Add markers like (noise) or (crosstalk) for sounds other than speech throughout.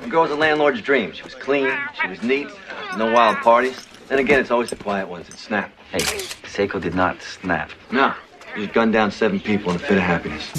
The girl was a landlord's dream. She was clean, she was neat, no wild parties. Then again, it's always the quiet ones that snap. Hey, Seiko did not snap. No, she gunned down seven people in a fit of happiness.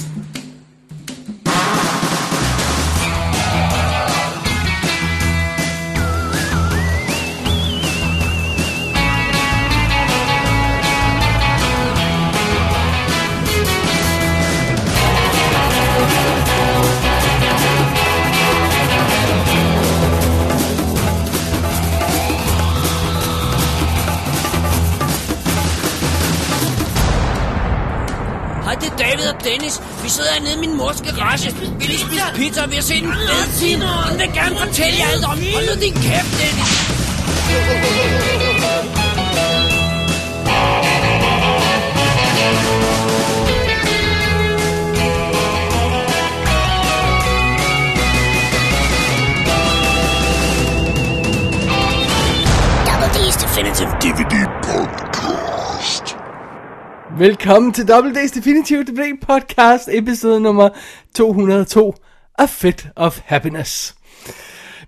Sidder hernede i min mors garage. Vi lige spise pizza, og vi har set en fed film. Hun vil gerne fortælle jer alt om. Hold nu din kæft, Dennis. Double D's Definitive DVD Velkommen til Double Days Definitive DVD podcast, episode nummer 202 af Fit of Happiness.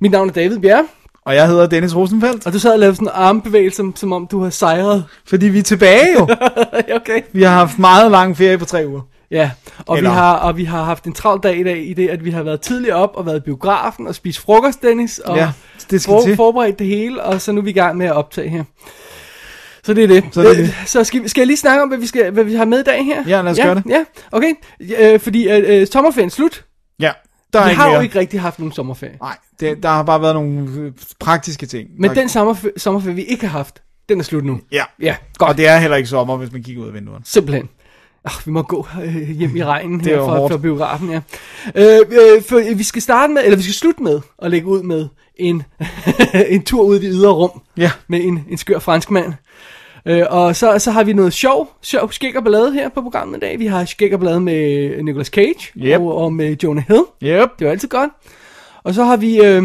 Mit navn er David Bjerre, Og jeg hedder Dennis Rosenfeldt, og du sad og lavede sådan en armbevægelse, som, som om du har sejret. fordi vi er tilbage jo. (laughs) okay. Vi har haft meget lang ferie på tre uger. Ja, og vi, Eller- har, og vi har haft en travl dag i dag, i det, at vi har været tidligt op og været i biografen og spist frokost, Dennis, og Ja, det skal for, til. forberedt det hele, og så nu er vi i gang med at optage her. Så det er det. Så det er det. Øh, Så skal, vi- skal jeg lige snakke om, hvad vi, skal, hvad vi har med i dag her? Ja, lad os ja, gøre det. Ja, okay. Øh, fordi øh, øh, sommerferien er slut. Ja, der er Vi har mere. jo ikke rigtig haft nogen sommerferie. Nej, det, der har bare været nogle øh, praktiske ting. Men der... den sommerferie, sommerferie, vi ikke har haft, den er slut nu. Ja, Ja, og godt. det er heller ikke sommer, hvis man kigger ud af vinduerne. Simpelthen. Oh, vi må gå øh, hjem i regnen Det er her fra, hårdt. fra biografen, ja. Øh, øh, for, vi skal starte med, eller vi skal slutte med at lægge ud med en, (laughs) en tur ud i det ydre rum Ja, med en, en skør franskmand. Øh, og så, så har vi noget sjov, sjov skæg og ballade her på programmet i dag. Vi har skæg og ballade med Nicolas Cage Yep. og, og med Jonah Hill. yep. Det var altid godt. Og så har vi, øh,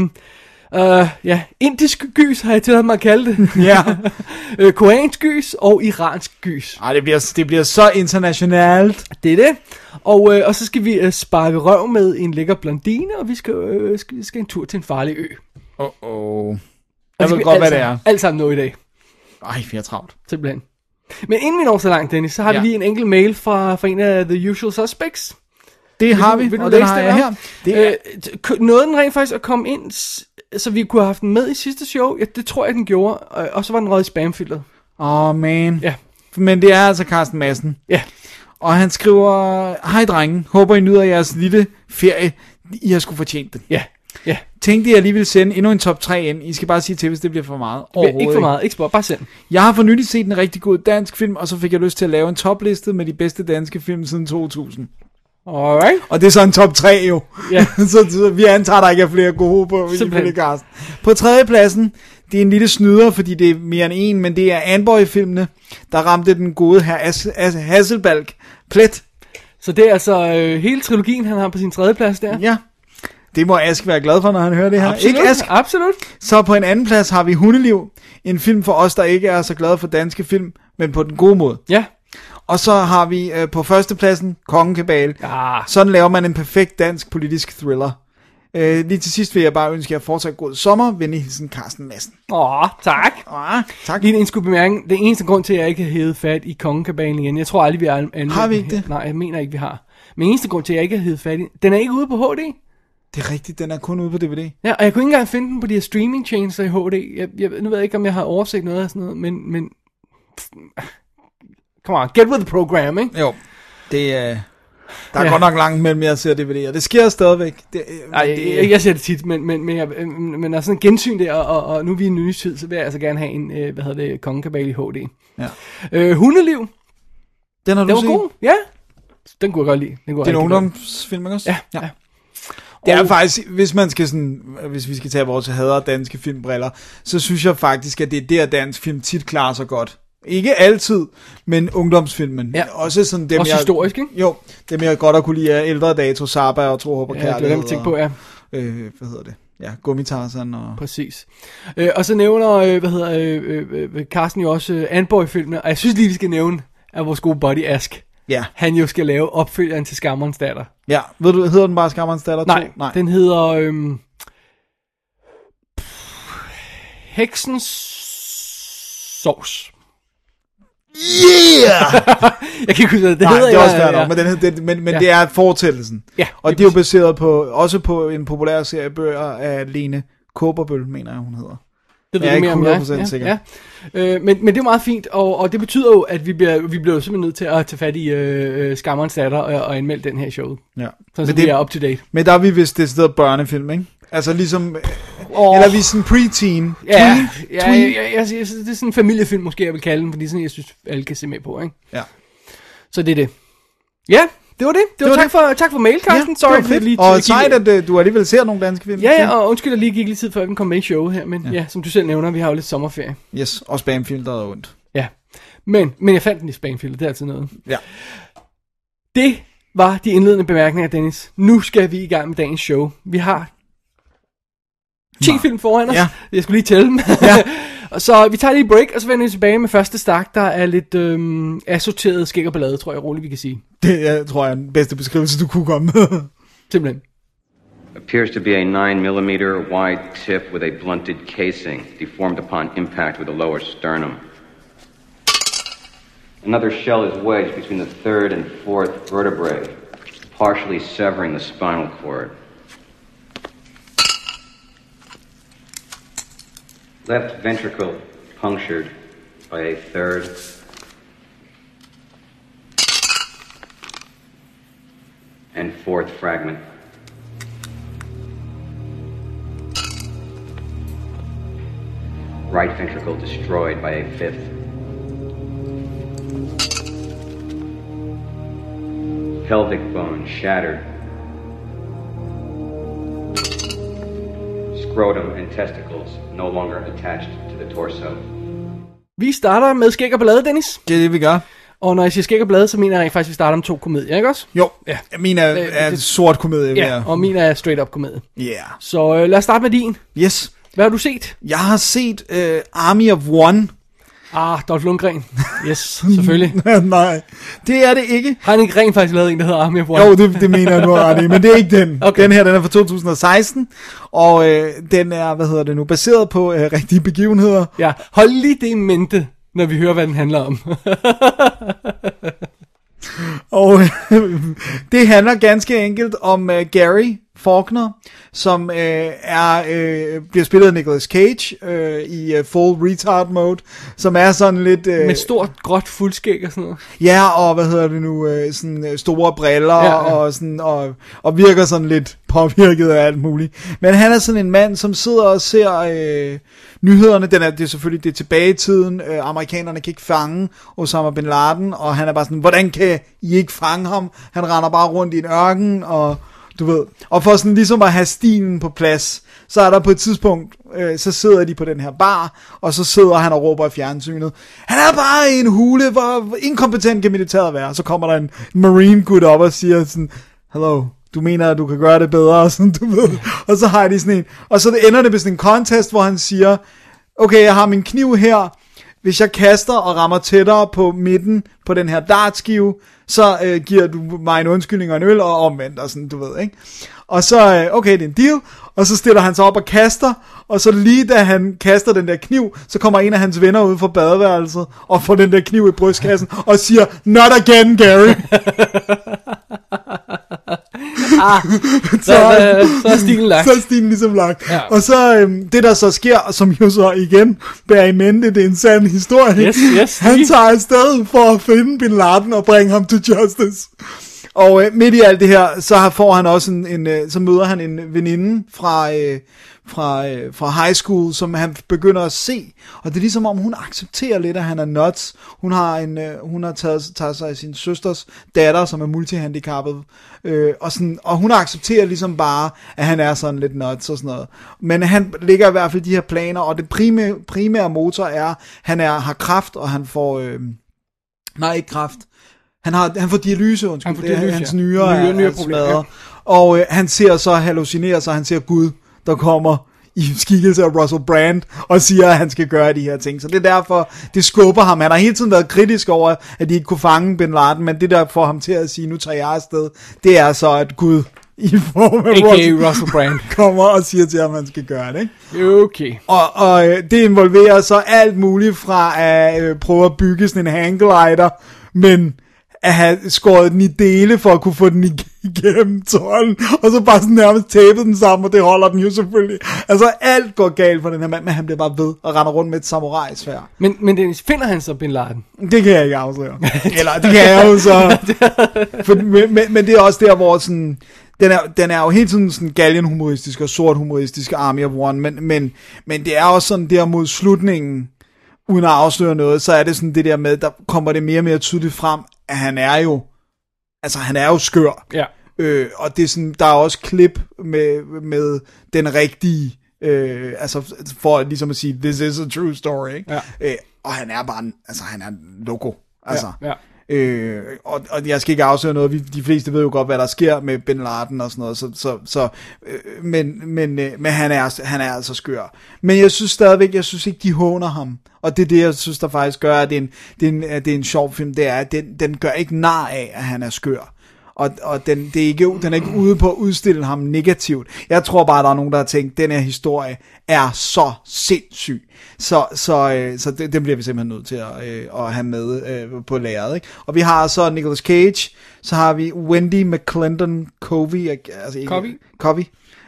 øh, ja, indisk gys, har jeg tilladt mig at kalde det. (laughs) Ja. (laughs) øh, koreansk gys og iransk gys. Ej, det bliver, det bliver så internationalt. Det er det. Og, øh, og så skal vi øh, sparke røv med en lækker blondine, og vi skal, øh, skal, skal en tur til en farlig ø. Åh, oh, oh. Jeg ved godt, hvad det er. Alt sammen nå i dag, Ej, vi er travlt. simpelthen. Men inden vi når så langt, Dennis, så har ja. Vi lige en enkelt mail fra, fra en af The Usual Suspects. Det har du- vi, vil du og den har det jeg her. Det er, Øh, nåede den rent faktisk at komme ind, så vi kunne have haft den med i sidste show? Ja, det tror jeg, den gjorde. Og, og så var den røget i spamfilteret. Åh, oh, man. Ja. Men det er altså Carsten Madsen. Ja. Og han skriver, hej drengen, håber I nyder jeres lille ferie. I har sgu fortjent den. Ja. Ja. Tænkte jeg lige ville sende endnu en top 3 ind. I skal bare sige til, hvis det bliver for meget. Overhovedet ikke for meget. Ikke spurgt. Bare send. Jeg har for nylig set en rigtig god dansk film, og så fik jeg lyst til at lave en topliste med de bedste danske film siden 2000. Alright. Og det er så en top 3 jo. Ja. (laughs) så, så vi antager, der ikke er flere gode på, Simpelthen. ifølge Carsten. På tredje pladsen, det er en lille snyder, fordi det er mere end en, men det er Anboy-filmene, der ramte den gode her As- As- Hasselbalg plet. Så det er altså øh, hele trilogien, han har på sin tredje plads der. Ja. Det må Ask være glad for, når han hører det her. Absolut. Ikke Ask? Absolut. Så på en anden plads har vi Hundeliv. En film for os, der ikke er så glade for danske film, men på den gode måde. Ja. Og så har vi øh, på førstepladsen Kongekabale. Ah, Sådan laver man en perfekt dansk politisk thriller. Øh, lige til sidst vil jeg bare ønske jer fortsat god sommer. Venlig hilsen, Carsten Madsen. åh, tak. Ah, tak. Lige en indskudt bemærkning. Den eneste grund til, at jeg ikke har hævet fat i kongekabalen igen, jeg tror aldrig, vi har Har vi ikke det? Nej, jeg mener ikke, vi har. Men eneste grund til, at jeg ikke har hævet fat i den er ikke ude på HD. Det er rigtigt, den er kun ude på DVD. Ja, og jeg kunne ikke engang finde den på de her streaming chains i HD. Jeg, jeg, nu ved jeg ikke, om jeg har overset noget af sådan noget, men... men Come on, get with the program, ikke? Jo, det er... Øh, der er Ja. ja. godt nok langt mellem, jeg ser DVD'er. Det sker stadigvæk. Det, øh, Ej, det, jeg, jeg ser det tit, men, men, men, jeg, men, men altså sådan en gensyn der, og, og, og nu er vi i en ny tid, så vil jeg altså gerne have en, øh, hvad hedder det, kongekabale i HD. Ja. Øh, Hundeliv, Den har du den var set? god, ja. Den kunne jeg godt lide. Den kunne Det er en ungdomsfilm, ikke også? Ja, ja. Det er Og- faktisk, hvis man skal sådan, hvis vi skal tage vores hader danske filmbriller, så synes jeg faktisk, at det er der dansk film tit klarer sig godt. Ikke altid, men ungdomsfilmen. Ja. Også sådan dem, Også jeg, historisk, ikke? Jo, dem jeg godt at kunne lide er ældre dato, Saba og Tro, Håb og Ja, det var dem, jeg tænkte på, ja. Øh, hvad hedder det? Ja, Gummitarsen og... Præcis. Øh, og så nævner, øh, hvad hedder, øh, øh, øh, Carsten jo også øh, Anboy-filmene, og jeg synes lige, vi skal nævne, at vores gode buddy Ask, Ja, han jo skal lave opfølgeren til Skammerens datter. ja. Ved du, hedder den bare Skammerens datter 2? Nej, Nej, den hedder, øhm, Heksens sovs. Yeah! (laughs) Jeg kan ikke huske, det Nej, hedder. det er også ja, ja. men, den, den, men, men Ja. det er fortællelsen. Ja, Og det er jo baseret på, også på en populær serie bøger af Lene Kåberbøl, mener jeg, hun hedder. Det ved Jeg er ikke mere om, ja. 100% ja, sikker. Ja. Øh, men, men det er meget fint, og, og det betyder jo, at vi bliver, vi bliver simpelthen nødt til at tage fat i øh, øh, Skammerens datter og, og anmelde den her show. Ja. Så, så Men vi det- er up to date. Men der er vi vist det sted børnefilm, ikke? Altså ligesom, Oh, eller vi er sådan pre-teen. ja, Tween? ja, Tween? ja, ja, jeg, jeg, det er sådan en familiefilm, måske jeg vil kalde den, fordi sådan, jeg synes, alle kan se med på, ikke? Ja. Så det er det. Ja, det var det. Det var, var tak, det. For, tak for mail, Carsten. det Sorry var for fedt. lige Og sejt, at øh, du alligevel ser nogle danske film. Ja, ja, og undskyld, at lige gik lidt tid før den kom med i show her, men ja. ja, som du selv nævner, vi har jo lidt sommerferie. Yes, og spamfilteret er ondt. Ja, men, men jeg fandt den i spamfilter, det er altid noget. Ja. Det var de indledende bemærkninger, Dennis. Nu skal vi i gang med dagens show. Vi har 10 Nå. film foran os. Ja. Jeg skulle lige tælle dem. Ja. (laughs) Så vi tager lige et break, og så vender vi tilbage med første stak, der er lidt øhm, assorteret skæg og ballade, tror jeg roligt, vi kan sige. Det jeg tror jeg er den bedste beskrivelse, du kunne komme med. Simpelthen. appears to be a 9 millimeter wide tip with a blunted casing, deformed upon impact with the lower sternum. Another shell is wedged between the third and fourth vertebrae, partially severing the spinal cord. Left ventricle punctured by a third. And fourth fragment. Right ventricle destroyed by a fifth. Pelvic bone shattered. Scrotum and testicles no longer attached to the torso. Vi starter med skæg og ballade, Dennis. Det er det, vi gør. Og når jeg siger skæg og ballade, så mener jeg rent faktisk, at vi starter med to komedier, ikke også? Jo, Ja. min er, Øh, er det- sort komedie. Ja, jeg- og min er straight up komedie. Yeah. Så øh, lad os starte med din. Yes. Hvad har du set? Jeg har set uh, Army of One. Ah, Dolph Lundgren. Yes, (laughs) selvfølgelig. (laughs) Nej, det er det ikke. Har han ikke rent faktisk lavet en, der hedder Army of One? Jo, det, det mener jeg nu er ret i, men det er ikke den. Okay. Den her, den er fra 2016, og øh, den er, hvad hedder det nu, baseret på øh, rigtige begivenheder. Ja, hold lige det i mente, når vi hører, hvad den handler om. (laughs) Og øh, det handler ganske enkelt om øh, Gary Faulkner, som øh, er øh, bliver spillet af Nicolas Cage øh, i øh, full retard mode, som er sådan lidt... Øh, med stort, gråt fuldskæg og sådan noget. Ja, og hvad hedder det nu, øh, sådan øh, store briller, ja. ja. og sådan, og, og virker sådan lidt påvirket af alt muligt. Men han er sådan en mand, som sidder og ser øh, nyhederne, den er, det er selvfølgelig det er tilbage i tiden, øh, amerikanerne kan ikke fange Osama Bin Laden, og han er bare sådan, hvordan kan I ikke fange ham? Han render bare rundt i en ørken, og du ved, og for sådan ligesom at have stilen på plads, så er der på et tidspunkt, øh, så sidder de på den her bar, og så sidder han og råber i fjernsynet, han er bare i en hule, hvor inkompetent kan militæret være, så kommer der en marine gut op og siger sådan, hello, du mener, at du kan gøre det bedre, (laughs) og sådan, du ved, og så har de sådan en, og så ender det med sådan en contest, hvor han siger, okay, jeg har min kniv her, hvis jeg kaster og rammer tættere på midten på den her dartskive, så øh, giver du mig en undskyldning og en øl, og omvendt, og sådan, du ved, ikke? Og så, øh, okay, det er en deal, og så stiller han sig op og kaster, og så lige da han kaster den der kniv, så kommer en af hans venner ud fra badeværelset, og får den der kniv i brystkassen, og siger, not again, Gary. (laughs) (laughs) Så, så, så er stilen lagt. Så er stilen ligesom lagt. Ja. Og så øhm, det der så sker, som jo så igen bærer i mente, det er en sand historie. Yes, yes. Han tager afsted for at finde Bin Laden og bringe ham til justice. Og øh, midt i alt det her, så har- får han også en, en øh, så møder han en veninde fra, øh, fra, øh, fra high school, som han begynder at se. Og det er ligesom om, hun accepterer lidt, at han er nuts. Hun har, en, øh, hun har taget, taget sig af sin søsters datter, som er multihandicappet. Øh, og, sådan, og hun accepterer ligesom bare, at han er sådan lidt nuts og sådan noget. Men han ligger i hvert fald de her planer, og det primære, primære motor er, han er, har kraft, og han får... Øh, nej, ikke kraft. Han, har, han får dialyse, undskyld. Han får Det er- dialyse, hans ja. er, er nyreproblemer, smadret. Og øh, han ser så hallucinerer sig, han ser Gud, der kommer i skikkelse af Russell Brand, og siger, at han skal gøre de her ting. Så det er derfor, det skubber ham. Han har hele tiden været kritisk over, at de ikke kunne fange Bin Laden, men det der får ham til at sige, nu tager jeg afsted, det er så, at Gud i form af. Russell, Russell Brand. (laughs) kommer og siger til ham, at man skal gøre det. Ikke? Okay. Og, og øh, det involverer så alt muligt fra at øh, prøve at bygge sådan en hangglider, men at have skåret den i dele for at kunne få den ig- igennem tolden, og så bare sådan nærmest tæppet den sammen, og det holder den jo selvfølgelig. Altså alt går galt for den her mand, men han bliver bare ved og render rundt med et samurai-svær. Men, men Dennis, finder han så Bin Laden? Det kan jeg ikke afsløre. Eller det kan jeg jo så. For, men, men, men det er også der, hvor sådan... Den er, den er jo helt sådan, sådan galgenhumoristisk og sort humoristisk Army of One, men, men, men det er også sådan der mod slutningen, uden at afsløre noget, så er det sådan det der med, der kommer det mere og mere tydeligt frem, at han er jo, altså han er jo skør. Ja. Øh, og det er sådan, der er også klip med, med den rigtige, øh, altså for ligesom at sige, this is a true story, ikke? Ja. Øh, og han er bare, en- altså han er en loco, altså. Ja, ja. Øh, og, og jeg skal ikke afsløre noget, vi, de fleste ved jo godt, hvad der sker med Bin Laden og sådan noget, så, så, så øh, men, men, øh, men han, er, han er altså skør. Men jeg synes stadigvæk, jeg synes ikke, de håner ham. Og det er det, jeg synes, der faktisk gør, at det er en, det er en, det er en sjov film, det er, at den, den gør ikke nar af, at han er skør. Og, og den, det er ikke, den er ikke ude på at udstille ham negativt. Jeg tror bare, der er nogen, der har tænkt, den her historie er så sindssyg. Så, så, øh, så det, den bliver vi simpelthen nødt til at, øh, at have med øh, på lageret. Ikke? Og vi har så Nicolas Cage, så har vi Wendy McClendon Covey. Altså ikke, Covey? Covey.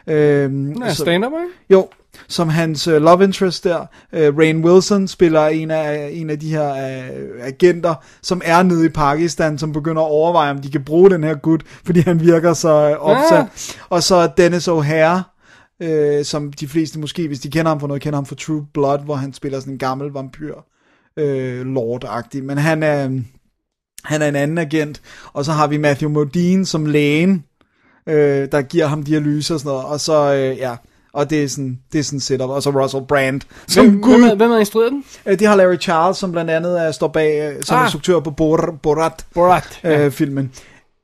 Øhm, Ja, så- stand-up, ikke? jo, som hans uh, love interest der. Uh, Rain Wilson spiller en af, en af de her uh, agenter, som er nede i Pakistan, som begynder at overveje, om de kan bruge den her gut, fordi han virker så uh, opsat. Ah. Og så Dennis O'Hare, uh, som de fleste måske, hvis de kender ham for noget, kender ham for True Blood, hvor han spiller sådan en gammel vampyr uh, lord-agtig. Men han er, han er en anden agent. Og så har vi Matthew Modine som lægen, øh, der giver ham dialyse og sådan noget, og så, øh, ja, og det er sådan, det er sådan setup, og så Russell Brand, som Hvem, gud, hvem har instrueret den? øh, de har Larry Charles, som blandt andet er, står bag, øh, som Ah. instruktør på Bor, Borat, Borat. øh, Ja. filmen.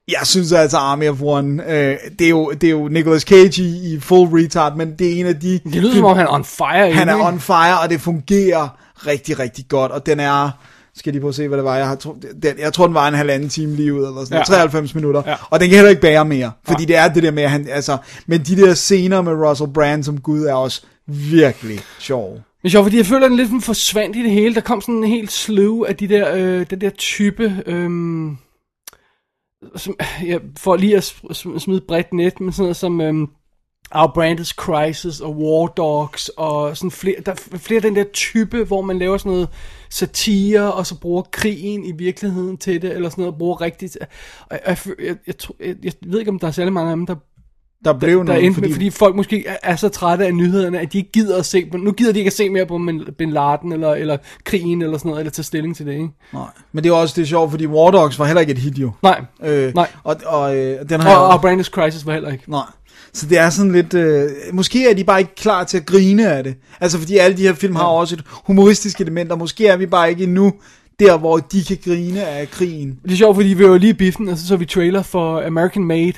Jeg synes altså Army of One, øh, det, er jo, det er jo Nicolas Cage i, i full retard, men det er en af de... Det lyder som om, han er on fire. Han er ikke? on fire, og det fungerer rigtig, rigtig godt, og den er... Skal lige prøve at se, hvad det var? Jeg, har, den, jeg tror, den var en halvanden time lige ud, eller sådan Ja. ja. 93 minutter. Ja. Og den kan heller ikke bære mere, fordi det er det der med, at han, altså, men de der scener med Russell Brand som Gud er også virkelig sjov. Er sjovt, fordi jeg føler, at den lidt forsvandt i det hele. Der kom sådan en helt slew af de der, øh, den der type... Øh, som, ja, for lige at sm- sm- smide bredt net, men sådan noget som... Øh, Our Branded Crisis og War Dogs og sådan flere, der er flere af den der type, hvor man laver sådan noget satire, og så bruger krigen i virkeligheden til det, eller sådan noget, bruger rigtigt. Jeg, jeg, jeg, jeg, jeg, ved ikke, om der er særlig mange af dem, der Der blev der noget, endte fordi... fordi folk måske er, er så trætte af nyhederne, at de ikke gider at se på, nu gider de ikke at se mere på Bin- Laden, eller, eller krigen, eller sådan noget, eller tage stilling til det, ikke? Nej. Men det er også det er sjovt, fordi War Dogs var heller ikke et hit jo. Nej, Øh, Nej. Og, og øh, den har og, og Brandis Crisis var heller ikke. Nej. Så det er sådan lidt... Øh, måske er de bare ikke klar til at grine af det. Altså fordi alle de her film har også et humoristisk element, og måske er vi bare ikke endnu der, hvor de kan grine af krigen. Det er sjovt, fordi vi var lige i biffen, og så så vi trailer for American Made,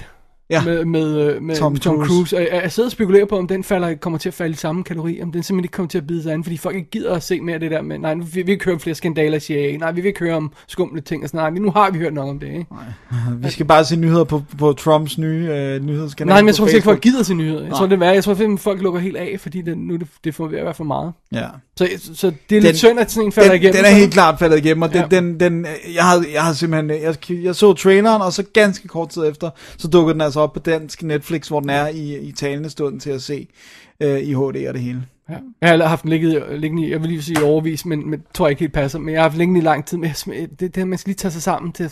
Ja. med, med, øh, med Tom Tom, Cruise. Cruise. Og jeg, jeg sidder og spekulerer på, om den falder, kommer til at falde i samme kategori, om den simpelthen ikke kommer til at bide sig an, fordi folk ikke gider at se mere af det der med, nej, nu vil vi ikke høre om flere skandaler i CIA, nej, vi vil ikke høre om skumle ting, og sådan, nej, nu har vi hørt nok om det, ikke? (laughs) Vi skal bare se nyheder på, på Trumps nye øh, nyhedskanal. Nej, men jeg tror ikke, folk gider se nyheder. Jeg Nej. tror, det er værre. Jeg tror, at folk lukker helt af, fordi det, nu det, det får ved at være for meget. Ja. Så, så det er lidt Den- synd, at sådan en falder Den, igennem. den er helt klart faldet igennem, og den, ja. den, den, jeg, havde, jeg havde simpelthen, jeg, jeg så traileren, og så ganske kort tid efter, så dukkede den altså op på dansk Netflix, hvor den er i, i talende stund til at se øh, i HD og det hele. Ja. Jeg har haft den liggende, liggende i, jeg vil lige sige overvis, men, men tror jeg ikke helt passer. Men jeg har haft liggende i lang tid. Men jeg, det, det, man skal lige tage sig sammen til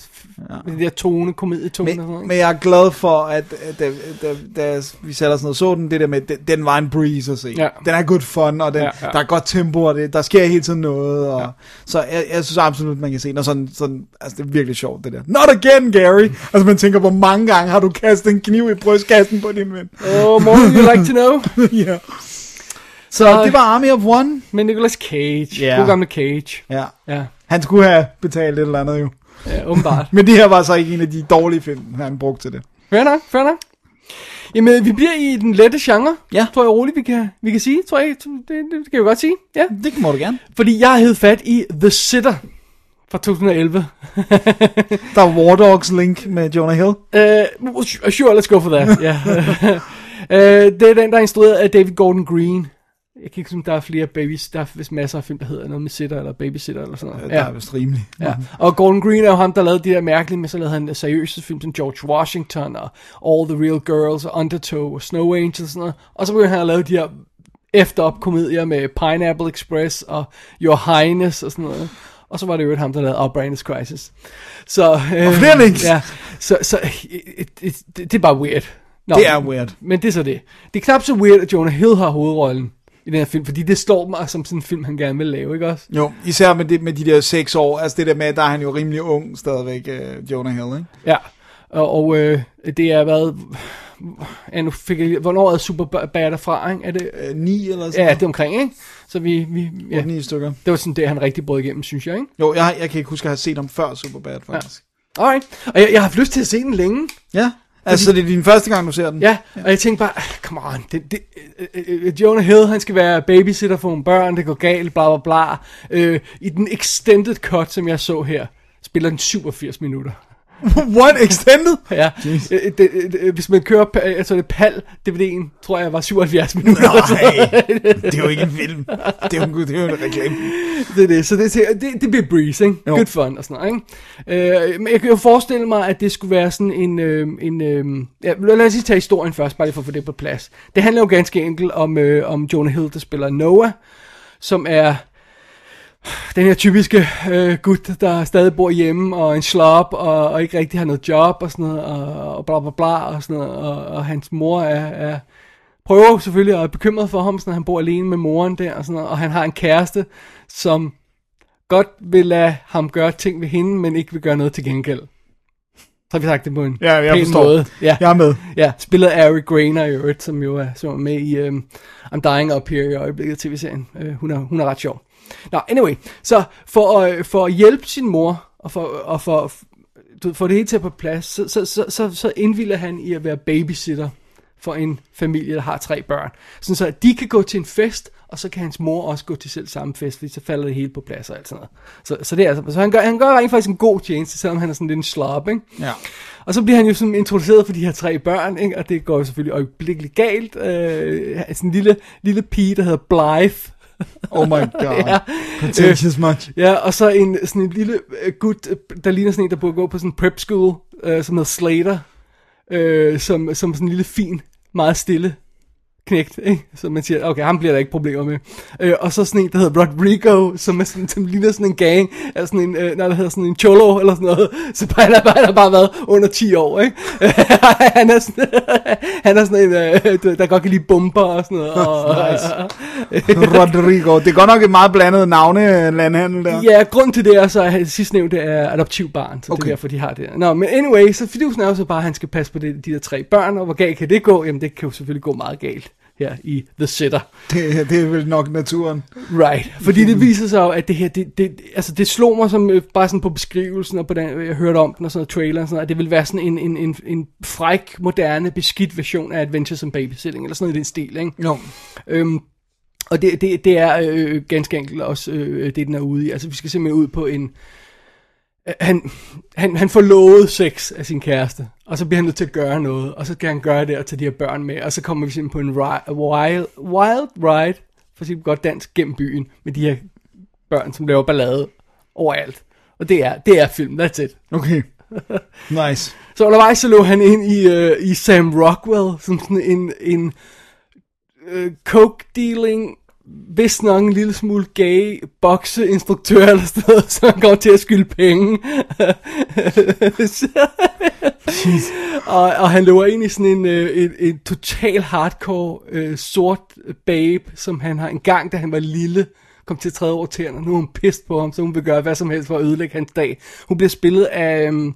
Ja. det der tone, komedietone og sådan Men, noget. men jeg er glad for, at da, da, da vi satte os ned og så den, det der med, den, den var en breeze at se. Ja. Den er good fun, og den, Ja, ja, der er godt tempo, og det, der sker hele tiden noget. Og, ja. Så jeg, jeg synes absolut, man kan se den, og sådan, sådan, altså det er virkelig sjovt det der. Not again, Gary! Altså man tænker, hvor mange gange har du kastet en kniv i brystkassen på din ven? Oh, more you like to know. (laughs) ja. Så det var Army of One. Men Nicolas Cage. Ja. God gamle Cage. Ja. Ja, Han skulle have betalt et eller andet jo. ja åbenbart. (laughs) Men det her var så ikke en af de dårlige film, han brugte til det. fair nok, fair nok. Jamen, vi bliver i den lette genre. Ja. Tror jeg roligt, vi kan, vi kan sige. Tror jeg, det, det kan vi godt sige. Ja. Det må du gerne. Fordi jeg har hed fat i The Sitter fra 2011. Der er War Dogs link med Jonah Hill. Uh, sure, let's go for that. Ja. (laughs) uh, det er den, der er instrueret af David Gordon Green. Jeg kan ikke synes, der er flere babies. Der er vist masser af film, der hedder noget med sitter eller babysitter eller sådan noget. Ja. Der er vist rimelig. Ja. Og Gordon Green er jo ham, der lavede de der mærkelige, men så lavede han seriøse film som George Washington og All the Real Girls og Undertow og Snow Angels og sådan noget. Og så begyndte han at lave de her efter op komedier med Pineapple Express og Your Highness og sådan noget. Og så var det jo ham, der lavede Outrageous Crisis. Så, øh, Og flere links. Ja, så, så det, det, det er bare weird. Nå, Det er weird. Men det er så det. Det er knap så weird, at Jonah Hill har hovedrollen i den her film, fordi det slår mig som sådan en film, han gerne vil lave, ikke også? Jo, især med, det, med de der seks år. Altså det der med, der er han jo rimelig ung stadigvæk, uh, Jonah Hill, ikke? Ja, og, og øh, det er været... Ja, nu fik jeg hvornår er Superbad derfra, ikke? Er det, Uh, ni eller sådan ja, det er omkring, ikke? Så vi, vi ja, Ni stykker. det var sådan det, han rigtig brød igennem, synes jeg, ikke? Jo, jeg, jeg kan ikke huske at have set ham før Superbad, faktisk. Alright, og jeg, jeg har haft lyst til at se den længe. Ja. Altså, det er din første gang, du ser den? Ja, og jeg tænkte bare, ah, come on, det, det, øh, øh, Jonah Hill, han skal være babysitter for nogle børn, det går galt, bla bla bla. Øh, I den extended cut, som jeg så her, spiller den 87 minutter. (laughs) What? Extended? Ja, øh, det, det, hvis man kører, altså det PAL DVD'en, tror jeg var 77 minutter. Nej, (laughs) det er jo ikke en film. Det er jo, det er jo en reklame. det, er det, så det, det, det bliver breeze, ikke? Jo. Good fun og sådan noget, ikke? Øh, men jeg kan jo forestille mig, at det skulle være sådan en... Øh, en øh, ja, lad os lige tage historien først, bare lige for at få det på plads. Det handler jo ganske enkelt om, øh, om Jonah Hill, der spiller Noah, som er (sighs) den her typiske øh, gut, der stadig bor hjemme, og en slop, og, og ikke rigtig har noget job, og sådan noget, og, og bla bla bla, og sådan noget, og, og hans mor er, er prøver selvfølgelig og er bekymret for ham, sådan, at han bor alene med moren der, og, sådan noget, og han har en kæreste, som godt vil lade ham gøre ting ved hende, men ikke vil gøre noget til gengæld. Så har vi sagt det på en Ja, jeg pæn forstår. måde. Ja. Jeg er med. Ja, spillet af Ari Grainer i øvrigt, som jo er, som er med i um, I'm Dying Up Here i øjeblikket tv-serien. Uh, hun, er, hun er ret sjov. Nå, anyway, så for, at, for at hjælpe sin mor, og for, og for, du, for det hele til på plads, så, så, så, så, så indvilder han i at være babysitter for en familie, der har tre børn. Sådan så at de kan gå til en fest, og så kan hans mor også gå til selv samme fest, fordi så falder det hele på plads og alt sådan noget. Så, så, det er, altså, så han, gør, han gør rent faktisk en god tjeneste, selvom han er sådan lidt en slob, ikke? Ja. Og så bliver han jo sådan introduceret for de her tre børn, ikke? og det går jo selvfølgelig øjeblikkeligt galt. Øh, sådan en lille, lille pige, der hedder Blythe. (laughs) Oh my (laughs) god. Ja. Pretentious much. Ja, og så en, sådan en lille øh, gut, øh, der ligner sådan en, der burde gå på sådan en prep school, øh, som hedder Slater, øh, som, som sådan en lille fin, meget stille knægt, ikke? Så man siger, okay, ham bliver der ikke problemer med. Øh, og så sådan en, der hedder Rodrigo, som, er sådan, som ligner sådan en gang, af sådan en, øh, når der hedder sådan en cholo, eller sådan noget, så han har, har bare været under 10 år, ikke? (laughs) han, er sådan, (laughs) han er sådan en, øh, der godt kan lide bomber og sådan noget. (laughs) Og, Rodrigo. Det er godt nok et meget blandet navne, landhandel der. Ja, grund til det er så, at sidst nævnte er adoptivbarn, så okay. det er derfor, de har det. Nå, men anyway, så fidusen er jo så bare, at han skal passe på det, de der tre børn, og hvor galt kan det gå? Jamen, det kan jo selvfølgelig gå meget galt her i The Sitter. Det, det er vel nok naturen. Right. Fordi det viser sig jo, at det her, det, det, altså det slog mig som, øh, bare sådan på beskrivelsen, og på den, jeg hørte om den, og sådan noget trailer, og sådan noget, at det vil være sådan en, en, en, en fræk, moderne, beskidt version af Adventures in Babysitting, eller sådan noget i den stil, ikke? Jo. Øhm, og det, det, det er øh, ganske enkelt også øh, det, den er ude i. Altså, vi skal simpelthen ud på en... Øh, han, han, han får lovet sex af sin kæreste, og så bliver han nødt til at gøre noget, og så skal han gøre det og tage de her børn med, og så kommer vi simpelthen på en ri- wild, wild ride, for at godt dansk, gennem byen, med de her børn, som laver ballade overalt. Og det er, det er film, that's it. Okay. (laughs) Nice. Så undervejs så lå han ind i, øh, i Sam Rockwell, som sådan en, en øh, coke-dealing, vist nok en lille smule gay bokseinstruktør eller sådan (laughs) noget, så han går til at skylde penge. (laughs) og, og han løber ind i sådan en, øh, et, et total hardcore øh, sort babe, som han har en gang, da han var lille, kom til at træde over tæerne. Nu er hun pissed på ham, så hun vil gøre hvad som helst for at ødelægge hans dag. Hun bliver spillet af um,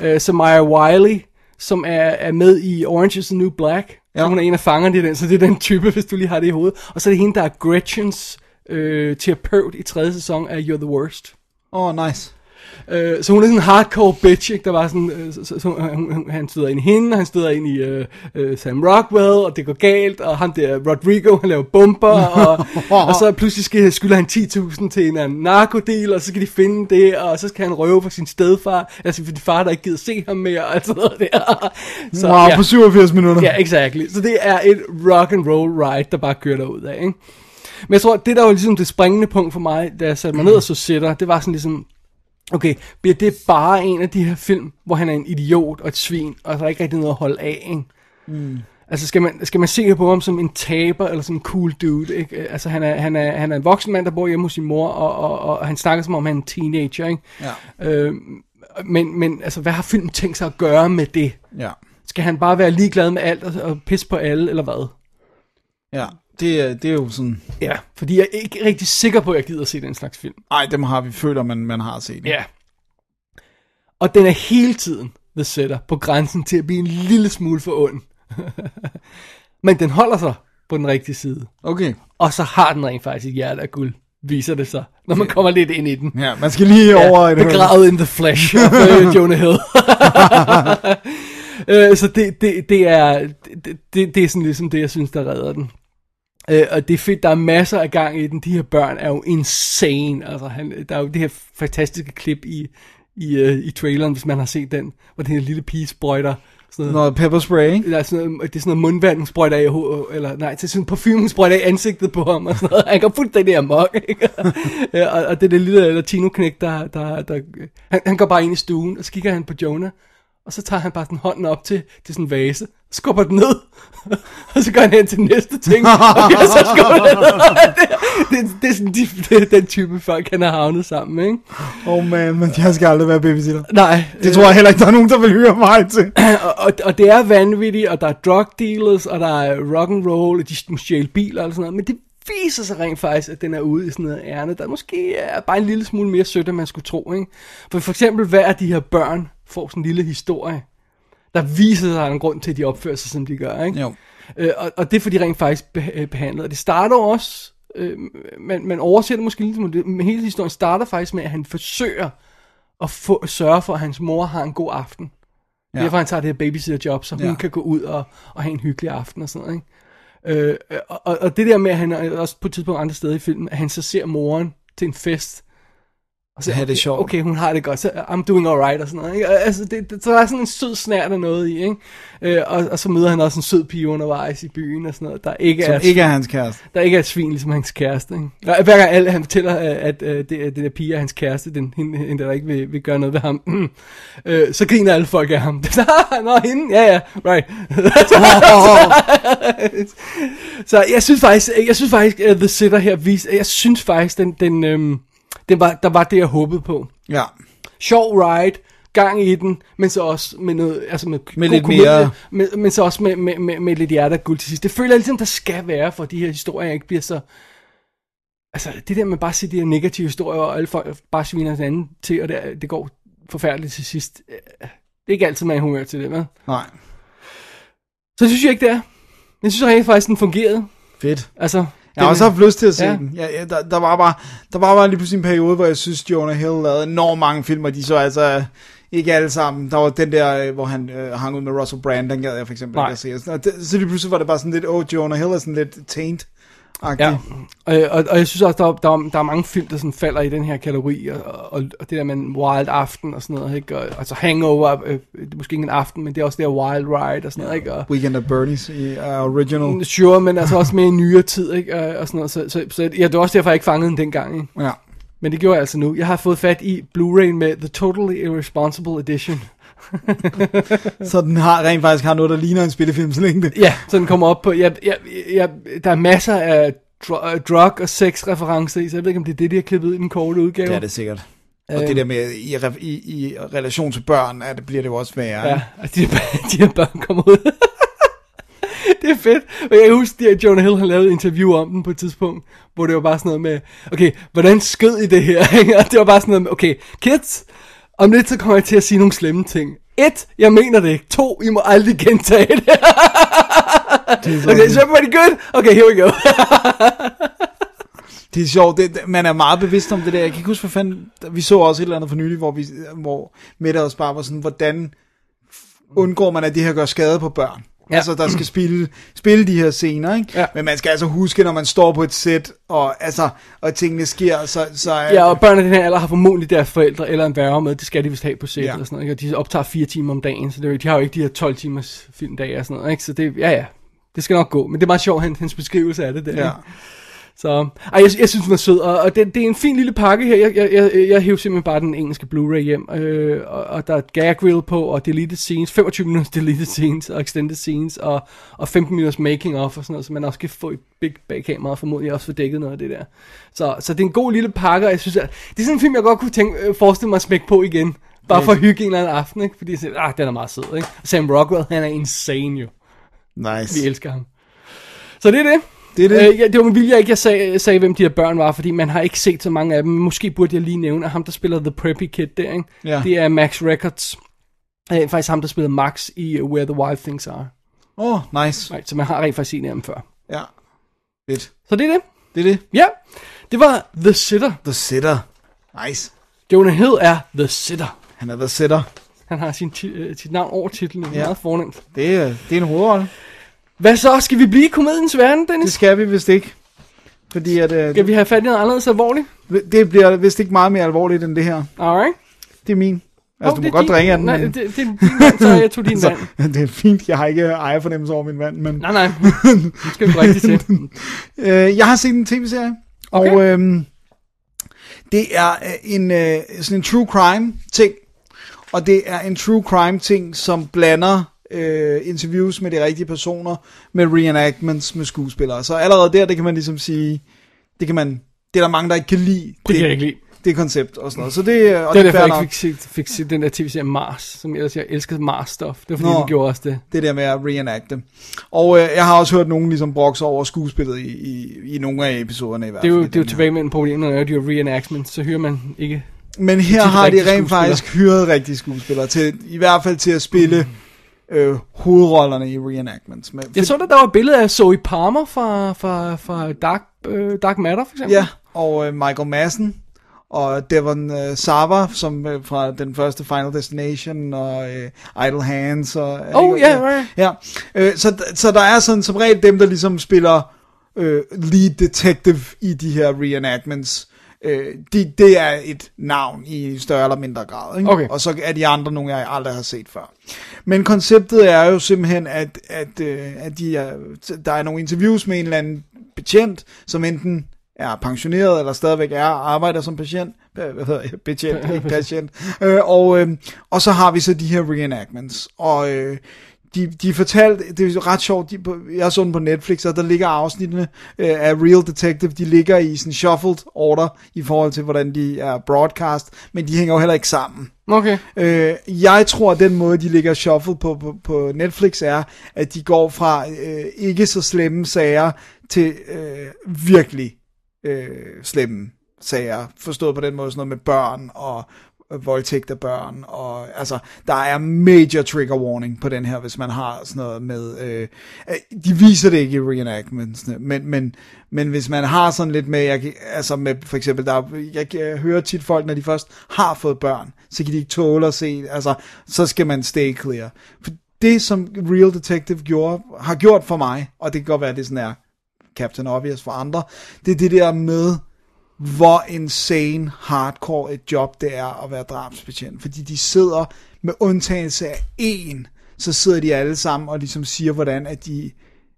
uh, Samaya Wiley, som er, er med i Orange is the New Black. Ja. Ja. Hun er en af fangerne i den, så det er den type, hvis du lige har det i hovedet. Og så er det hende, der er Gretchens øh, terapeut i tredje sæson af You're the Worst. Oh, nice. Øh, så hun er sådan en hardcore bitch, ikke? Der var sådan, øh, så, så, hun, han støder ind i hende, og han støder ind i øh, øh, Sam Rockwell, og det går galt, og han der Rodrigo, han laver bomber, og, (laughs) og så pludselig skal, skylder han 10.000 til en anden og så skal de finde det, og så skal han røve for sin stedfar, altså for de far, der ikke gider se ham mere, og sådan noget der. Så, Wow, på 87 minutter. Ja, exactly. Så det er et rock and roll ride, der bare kører derud af, ikke? Men jeg tror, det der var ligesom det springende punkt for mig, da jeg satte mig ned og så sætter, det var sådan ligesom, okay, bliver det bare en af de her film, hvor han er en idiot og et svin, og der er ikke rigtig noget at holde af, ikke? Mm. Altså skal man, skal man se på ham som en taber, eller som en cool dude, ikke? Altså han er, han er, han er en voksen mand, der bor hjemme hos sin mor, og, og, og, og han snakker som om han er en teenager, ikke? Ja. Øh, men, men altså, hvad har filmen tænkt sig at gøre med det? Ja. Skal han bare være ligeglad med alt og, og pisse på alle, eller hvad? Ja, det, det er jo sådan... Ja, fordi jeg er ikke rigtig sikker på, at jeg gider at se den slags film. Ej, dem har vi føler, man, man har set. Ja. Og den er hele tiden, The Setter, på grænsen til at blive en lille smule for ond. (laughs) Men den holder sig på den rigtige side. Okay. Og så har den rent faktisk et hjerte af guld, viser det sig, når man kommer lidt ind i den. Ja, man skal lige over... Ja, et hul. begravet in the flesh of uh, Jonah Hill. uh, (laughs) så det, det, det, er, det, det, det er sådan ligesom det, jeg synes, der redder den. Uh, og det er fedt, der er masser af gang i den. De her børn er jo insane. Altså, han, der er jo det her fantastiske klip i, i, uh, i traileren, hvis man har set den, hvor den her lille pige sprøjter sådan noget, Noget pepper spray, ikke? der er sådan noget, det er sådan noget mundvand, hun sprøjter af, eller nej, det er sådan parfume, hun sprøjter af ansigtet på ham, og sådan noget. Han går fuldstændig amok, ikke? (laughs) Ja, og, og det er det lille latino-knæk, der, der, der han, han går bare ind i stuen, og så kigger han på Jonah, og så tager han bare den hånden op til, til sådan en vase, skubber den ned, (laughs) og så går han hen til den næste ting, (laughs) og så skubber den ned. (laughs) Det, det, det, er sådan de, det er den type folk, han har havnet sammen med, ikke? Oh man, men jeg skal aldrig være babysitter. Nej. Det tror jeg heller ikke, der er nogen, der vil høre mig til. (clears throat) og, og, og det er vanvittigt, og der er drug dealers, og der er rock and roll, og de må stjæle biler og sådan noget, men det viser sig rent faktisk, at den er ude i sådan noget ærne, der måske er bare en lille smule mere sødt, end man skulle tro, ikke? For for eksempel, hver af de her børn får sådan en lille historie, der viser sig, en grund til, at de opfører sig, som de gør, ikke? Jo. Øh, og, og det får de rent faktisk øh, behandlet. Og det starter også, øh, man, man oversætter måske lidt, men det- hele historien starter faktisk med, at han forsøger at få, sørge for, at hans mor har en god aften. Ja. Derfor han tager det her babysitter-job, så hun ja. Kan gå ud og, og have en hyggelig aften og sådan noget. Ikke? Øh, og, og- det der med, at han også på et tidspunkt andre steder i filmen, at han så ser moren til en fest, og så, Ja, det er sjovt. Okay, hun har det godt, så I'm doing alright og sådan noget. Ikke? Altså, det, det, så der er sådan en sød snært af noget i, ikke? Øh, og, og så møder han også en sød pige undervejs i byen og sådan noget, der ikke, Som er, ikke er hans kæreste. der ikke er et svin, ligesom hans kæreste. Ikke? Og hver gang alle, han fortæller, at, at, det, at det der pige er hans kæreste, den, hende, hende, der ikke vil, vil gøre noget ved ham, (clears throat) øh, så griner alle folk af ham. (laughs) Nå, hende, ja ja, right. (laughs) så jeg synes faktisk, jeg synes faktisk, at The Sitter her viser, jeg synes faktisk, den, den, øhm, den var, der var det, jeg håbede på. Ja. Sjov ride, gang i den, men så også med noget, altså med, Med lidt komedie, mere- Men, men så også med, med, med, med lidt hjerte guld til sidst. Det føler jeg ligesom, der skal være, for de her historier ikke bliver så... Altså, det der med bare at se de her negative historier, og alle folk bare sviner hinanden til, og det, det går forfærdeligt til sidst. Det er ikke altid, man er humør til det, vel? Nej. Så synes jeg ikke, det er. Jeg synes rent faktisk, den fungerede. Fedt. Altså, Jeg har også haft lyst til at se Ja. den. Ja, ja, der, der, var bare, der var bare lige pludselig en periode, hvor jeg synes, Jonah Hill lavede enormt mange film, og de så altså ikke alle sammen. Der var den der, øh, hvor han øh, hang ud med Russell Brand, den gad jeg for eksempel Nej. ikke at se. Og det, så lige pludselig var det bare sådan lidt, åh, oh, Jonah Hill er sådan lidt taint. Ja, øh, og, og jeg synes også, der, er- der, er- der er mange film, der sådan falder i den her kategori, og, og, og det der med en wild aften og sådan noget, ikke? Og, altså hangover, øh, det er måske ikke en aften, men det er også det her wild ride og sådan noget, ikke? Og, Weekend at Bernie's i uh, original. sure, men altså også mere i nyere tid, ikke? Og, og sådan noget, så, så, så ja, det var også derfor, jeg ikke fangede den dengang, ikke? Ja. Men det gjorde jeg altså nu. Jeg har fået fat i Blu-ray med The Totally Irresponsible Edition. (laughs) Så den har rent faktisk har noget, der ligner en spillefilms længde. Ja, så den kommer op på, jeg, jeg, jeg, der er masser af dr- øh, drug- og sex-referencer i, så jeg ved ikke, om det er det, de har klippet i den korte udgave. Det er det sikkert. Og Øh. det der med, i, i, i relation til børn, er det, bliver det jo også værre. Ja, og de, (laughs) de her børn kommer ud. (laughs) det er fedt. Og jeg kan huske, at Jonah Hill har lavet et interview om den på et tidspunkt, hvor det var bare sådan noget med, okay, hvordan skød I det her? og det var bare sådan noget med, okay, kids, om lidt så kommer jeg til at sige nogle slemme ting. Et, jeg mener det ikke. To, I må aldrig gentage det. (laughs) okay, so everybody good? Okay, here we go. (laughs) Det er sjovt, det, det- man er meget bevidst om det der. Jeg kan ikke huske, hvad fanden... Vi så også et eller andet for nylig, hvor, vi, hvor Mette også bare var sådan, hvordan undgår man, at det her gør skade på børn? Ja. Altså, der skal spille, spille de her scener, ikke? Ja. Men man skal altså huske, når man står på et sæt, og, altså, og tingene sker, så, så Ja, og børn af den her alder har formodentlig deres forældre eller en værge med. Det skal de vist have på sæt Ja. eller sådan noget. Ikke? Og de optager fire timer om dagen, så det, er jo- de har jo ikke de her 12 timers filmdage og sådan noget. Ikke? Så det, ja ja, det skal nok gå. Men det er meget sjovt, hans, hans beskrivelse af det der. Ja. ikke? Så, ej, jeg, jeg synes, den er sød, og, og det, det er en fin lille pakke her. Jeg, jeg, jeg, jeg hæver simpelthen bare den engelske Blu-ray hjem, øh, og, og der er et gag reel på, og deleted scenes, 25 minutters (laughs) deleted scenes, og extended scenes, og, og 15 minutters making of, og sådan noget, så man også kan få et big bag kamera, og formodentlig også få dækket noget af det der. Så, så det er en god lille pakke, og jeg synes, at det er sådan en film, jeg godt kunne tænke, øh, forestille mig at smække på igen. Bare for at hygge en eller anden aften, ikke? Fordi jeg siger, ah, den er meget sød, ikke? Sam Rockwell, han er insane jo. Nice. Vi elsker ham. Så det er det. Det er det. Øh, ja, det var med vilje, ikke jeg sagde, sagde, hvem de her børn var, fordi man har ikke set så mange af dem. Måske burde jeg lige nævne, at ham, der spiller The Preppy Kid der, ikke? Ja. det er Max Records. Øh, faktisk ham, der spiller Max i uh, Where the Wild Things Are. Åh, oh, nice. Right, så man har rent faktisk set ham før. Ja. Fedt. Så det er det. Det er det. Ja, det var The Sitter. The Sitter. Nice. Jonah Hill er The Sitter. Han er The Sitter. Han har sin øh, sit navn over titlen, Ja. meget fornemt. Det er, det er en hovedrolle. Hvad så? Skal vi blive i komediens verden, Det Dennis? skal vi vist ikke. Fordi at, øh, Skal vi have fat i noget anderledes alvorligt? det bliver vist ikke meget mere alvorligt end det her. Alright. Det er min. Altså, Hov, du det må er godt din- drikke af den. Nej, men- det, det er din vand, så jeg tog din (laughs) vand. det er fint, jeg har ikke ejerfornemmelse over min vand, men... Nej, nej. Nu skal vi det til. (laughs) Øh, jeg har set en tv-serie, Okay. og øhm, det er øh, en, øh, sådan en true crime ting, og det er en true crime ting, som blander øh, interviews med de rigtige personer, med reenactments med skuespillere. Så allerede der, det kan man ligesom sige, det kan man, det er der mange, der ikke kan lide. Det kan jeg ikke lide. Det koncept og sådan noget. Så det, og Det er det, derfor, er jeg ikke fik fik set den der tv-serie Mars, som jeg ellers jeg elskede Mars-stof. Det var fordi, Nå. den gjorde også det. det der med at reenacte. Og øh, jeg har også hørt nogen ligesom brokse over skuespillet i, i, i nogle af episoderne i hvert Det er fald. jo, det er jo tilbage med en problem, når de har reenactment, så hører man ikke... Men her har de rent faktisk hyret rigtige skuespillere, til, i hvert fald til at spille øh, hovedrollerne i reenactments. Men, Jeg så, at der var et billede af Zoe Palmer fra, fra, fra Dark, øh, Dark Matter, for eksempel. Ja, og øh, Michael Madsen, og Devon øh, Sava, som øh, fra den første Final Destination, og øh, Idle Hands. Og, Oh, ja, right. ja. Øh, så, så der er sådan som regel dem, der ligesom spiller øh, lead detective i de her reenactments. Øh, de, det er et navn i større eller mindre grad. Ikke? Okay. Og så er de andre nogle, jeg aldrig har set før. Men konceptet er jo simpelthen, at, at, øh, at de er, der er nogle interviews med en eller anden betjent, som enten er pensioneret, eller stadigvæk er arbejder som patient, (laughs) hvad hedder jeg, betjent, ikke (laughs) patient, øh, og, øh, og så har vi så de her reenactments, og øh, de, de fortalte, det er ret sjovt, de, jeg så den på Netflix, og der ligger afsnittene øh, af Real Detective, de ligger i sådan shuffled order, i forhold til hvordan de er broadcast, men de hænger jo heller ikke sammen. Okay. Øh, jeg tror, at den måde, de ligger shuffle på, på, på Netflix, er, at de går fra øh, ikke så slemme sager til øh, virkelig øh, slemme sager. Forstået på den måde, sådan noget med børn og voldtægt af børn. Og, altså, der er major trigger warning på den her, hvis man har sådan noget med... Øh, øh, de viser det ikke i reenactmentsene, men, men, men hvis man har sådan lidt med, jeg, altså med for eksempel, der, jeg, jeg hører tit folk, når de først har fået børn, så kan de ikke tåle at se, altså, så skal man stay clear. For det, som Real Detective gjorde, har gjort for mig, og det kan godt være, at det sådan er Captain Obvious for andre, det er det der med, hvor insane hardcore et job det er at være drabsbetjent. Fordi de sidder med undtagelse af en, så sidder de alle sammen og ligesom siger, hvordan at de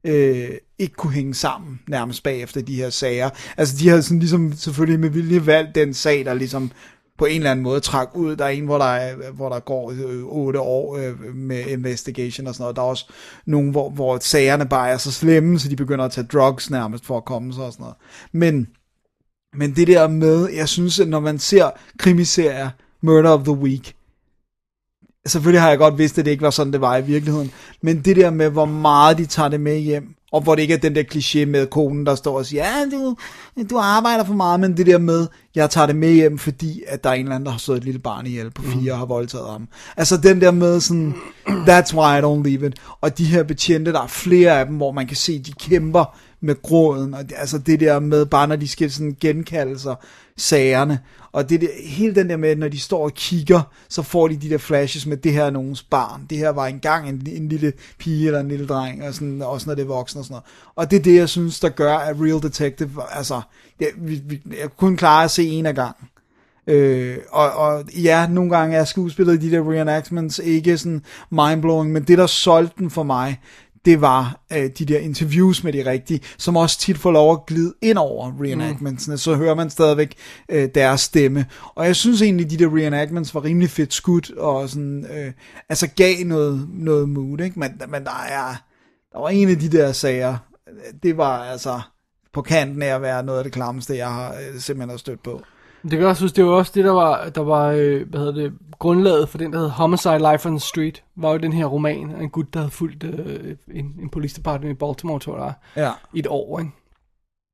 øh, ikke kunne hænge sammen nærmest bagefter de her sager. Altså de har sådan ligesom selvfølgelig med vilje valgt den sag, der ligesom på en eller anden måde træk ud. Der er en, hvor der, er, hvor der går øh, otte år øh, med investigation og sådan noget. Der er også nogle, hvor, hvor sagerne bare er så slemme, så de begynder at tage drugs nærmest for at komme sig og sådan noget. Men men det der med, jeg synes, at når man ser krimiserier, Murder of the Week, selvfølgelig har jeg godt vidst, at det ikke var sådan, det var i virkeligheden, men det der med, hvor meget de tager det med hjem, og hvor det ikke er den der kliché med konen, der står og siger, ja, du, du arbejder for meget, men det der med, jeg tager det med hjem, fordi at der er en eller anden, der har slået et lille barn ihjel på fire og har voldtaget ham. Altså den der med sådan, that's why I don't leave it. Og de her betjente, der er flere af dem, hvor man kan se, de kæmper med gråden, og det, altså det der med, bare når de skal sådan genkalde sig sagerne, og det der, hele den der med, når de står og kigger, så får de de der flashes med, det her er nogens barn, det her var engang en, en lille pige eller en lille dreng, og sådan, også når det er voksen og sådan noget. Og det er det, jeg synes, der gør, at Real Detective, altså, jeg, vi, vi, jeg kunne klare at se en af gangen. Øh, og, og ja, nogle gange er skuespillet i de der reenactments ikke sådan mindblowing, men det der solgte den for mig, det var øh, de der interviews med de rigtige, som også tit får lov at glide ind over reenactmentsene, mm. så hører man stadigvæk øh, deres stemme. Og jeg synes egentlig, de der reenactments var rimelig fedt skudt, og sådan, øh, altså gav noget, noget mood, ikke? Men, men der er, der var en af de der sager, det var altså på kanten af at være noget af det klammeste, jeg har øh, simpelthen har stødt på. Det kan jeg også huske, det var også det, der var, der var øh, hvad hedder det, grundlaget for den, der hed Homicide Life on the Street, var jo den her roman af en gut, der havde fulgt øh, en, en police i Baltimore, tror jeg, Ja. i et år, ikke?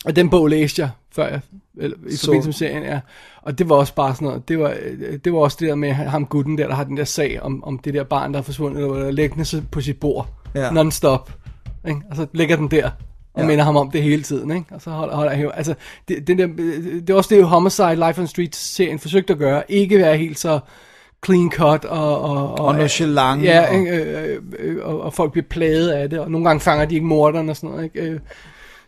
Og den bog læste jeg, før jeg, eller, i Så- forbindelse med serien, ja. Og det var også bare sådan noget, det var, øh, det var også det der med ham gutten der, der har den der sag om, om det der barn, der er forsvundet, eller der er liggende så på sit bord, Ja. non-stop, ikke? Og så ligger den der, og Ja. minder ham om det hele tiden, ikke? Og så holder, holder jeg altså, det, den der, det er også det, Homicide Life on Street-serien forsøgte at gøre, ikke være helt så clean cut og... Og, Og nonchalant, Ja, og- ikke? Øh, øh, og, og folk bliver plaget af det, og nogle gange fanger de ikke morderen og sådan noget, ikke? Øh,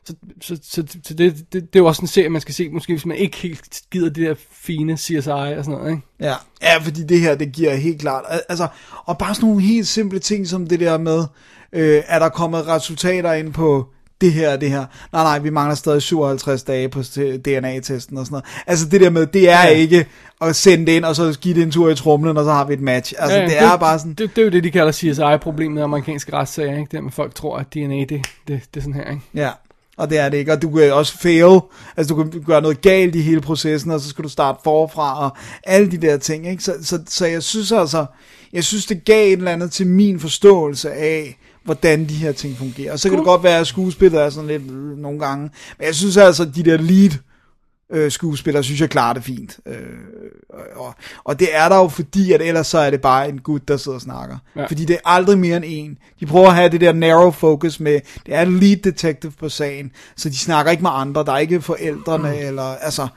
så, så, så, så det, det, det er jo også en serie, man skal se, måske hvis man ikke helt gider det der fine CSI og sådan noget, ikke? Ja, ja, fordi det her, det giver helt klart, al- altså, og bare sådan nogle helt simple ting som det der med, øh, er der kommet resultater ind på det her og det her. Nej, nej, vi mangler stadig 57 dage på DNA-testen og sådan noget. Altså det der med, det er ja. ikke at sende det ind, og så give det en tur i trumlen, og så har vi et match. Altså ja, det er bare sådan, Det, det, er jo det, de kalder CSI-problemet i amerikanske retssager, ikke? Det med, folk tror, at DNA, det, det, det er sådan her, ikke? ja. Og det er det ikke, og du kan også fail, altså du kan gøre noget galt i hele processen, og så skal du starte forfra, og alle de der ting, ikke? Så, så, så jeg synes altså, jeg synes det gav et eller andet til min forståelse af, hvordan de her ting fungerer. Og så kan det godt være, at skuespillet er sådan lidt øh, nogle gange, men jeg synes altså, at de der lead øh, skuespillere, synes jeg klarer det fint. Øh, og, og det er der jo fordi, at ellers så er det bare en gut, der sidder og snakker. Ja. Fordi det er aldrig mere end en. De prøver at have det der narrow focus med, det er lead detective på sagen, så de snakker ikke med andre, der er ikke forældrene, mm. eller altså...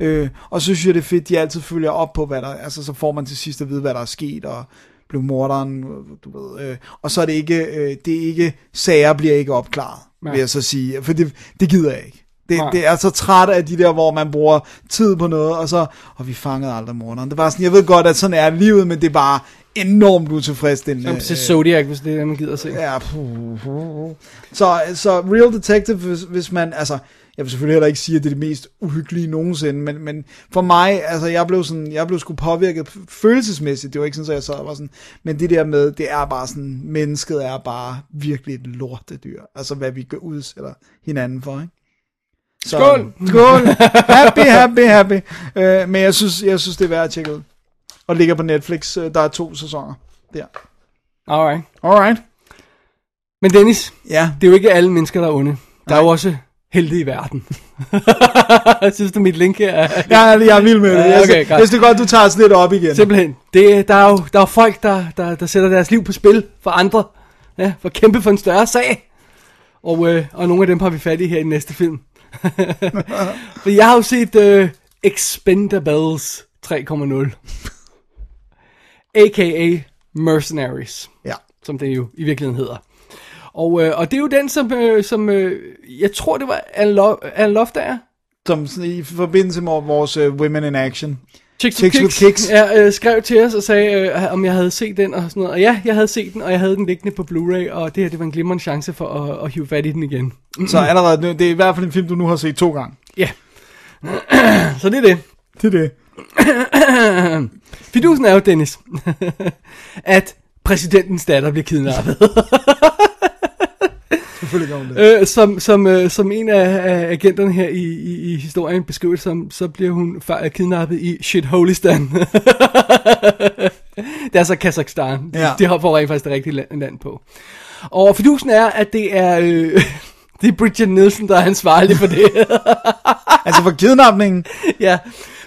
Øh, og så synes jeg, det er fedt, de altid følger op på, hvad der altså så får man til sidst at vide, hvad der er sket, og blev morderen, du ved, øh, og så er det ikke, øh, det er ikke, sager bliver ikke opklaret, Nej. vil jeg så sige, for det, det gider jeg ikke. Det, Nej. det er så træt af de der, hvor man bruger tid på noget, og så, og vi fangede aldrig morderen. Det var sådan, jeg ved godt, at sådan er livet, men det er bare enormt utilfredsstillende. Som til Zodiac, hvis det er det, man gider at se. Ja, puh, puh. Så, så Real Detective, hvis, hvis man, altså, jeg vil selvfølgelig heller ikke sige, at det er det mest uhyggelige nogensinde, men, men for mig, altså, jeg blev sådan, jeg blev sgu påvirket følelsesmæssigt, det var ikke sådan, at jeg sad og var sådan, men det der med, det er bare sådan, mennesket er bare virkelig et lortedyr, altså hvad vi gør udsætter hinanden for, ikke? Så, Skål! Skål! Happy, happy, happy. Uh, men jeg synes, jeg synes, det er værd at tjekke ud. Og ligger på Netflix, uh, der er to sæsoner der. Alright. Alright. Men Dennis, Ja, det er jo ikke alle mennesker, der er onde. Der er jo også i verden. (laughs) Synes du, mit link er... Jeg er, jeg er vild med det. Ja, Jeg, okay, godt. jeg synes godt, du tager os lidt op igen. Simpelthen. Det, der, er jo, der er folk, der, der, der sætter deres liv på spil for andre. Ja, for at kæmpe for en større sag. Og, øh, og nogle af dem har vi fat i her i næste film. (laughs) for jeg har jo set øh, Expendables 3.0. A.k.a. Mercenaries. Ja. som det jo i virkeligheden hedder. Og, øh, og det er jo den, som, øh, som øh, jeg tror, det var Alan Loftager, Som sådan i forbindelse med vores uh, Women in Action. Chicks, Chicks with Kicks. Ja, øh, skrev til os og sagde, øh, om jeg havde set den og sådan noget. Og ja, jeg havde set den, og jeg havde den liggende på Blu-ray, og det her, det var en glimrende chance for at, at hive fat i den igen. (clears throat) Så allerede nu, det er i hvert fald en film, du nu har set to gange. Ja. (clears throat) Så det er det. Det er det. (clears throat) Fidusen er jo, Dennis, (laughs) at præsidentens datter bliver kidnappet. (laughs) Selvfølgelig hun det. Øh, som, som, øh, som en af, af agenterne her i, i, i historien beskriver som, så bliver hun kidnappet i shitholistan. (laughs) det er så Kazakhstan. De, Ja. de har får rent faktisk det rigtige land, land på. Og fidusen er, at det er, øh, (laughs) det er Bridget Nielsen, der er ansvarlig for det. (laughs) Altså for kidnapningen. ja,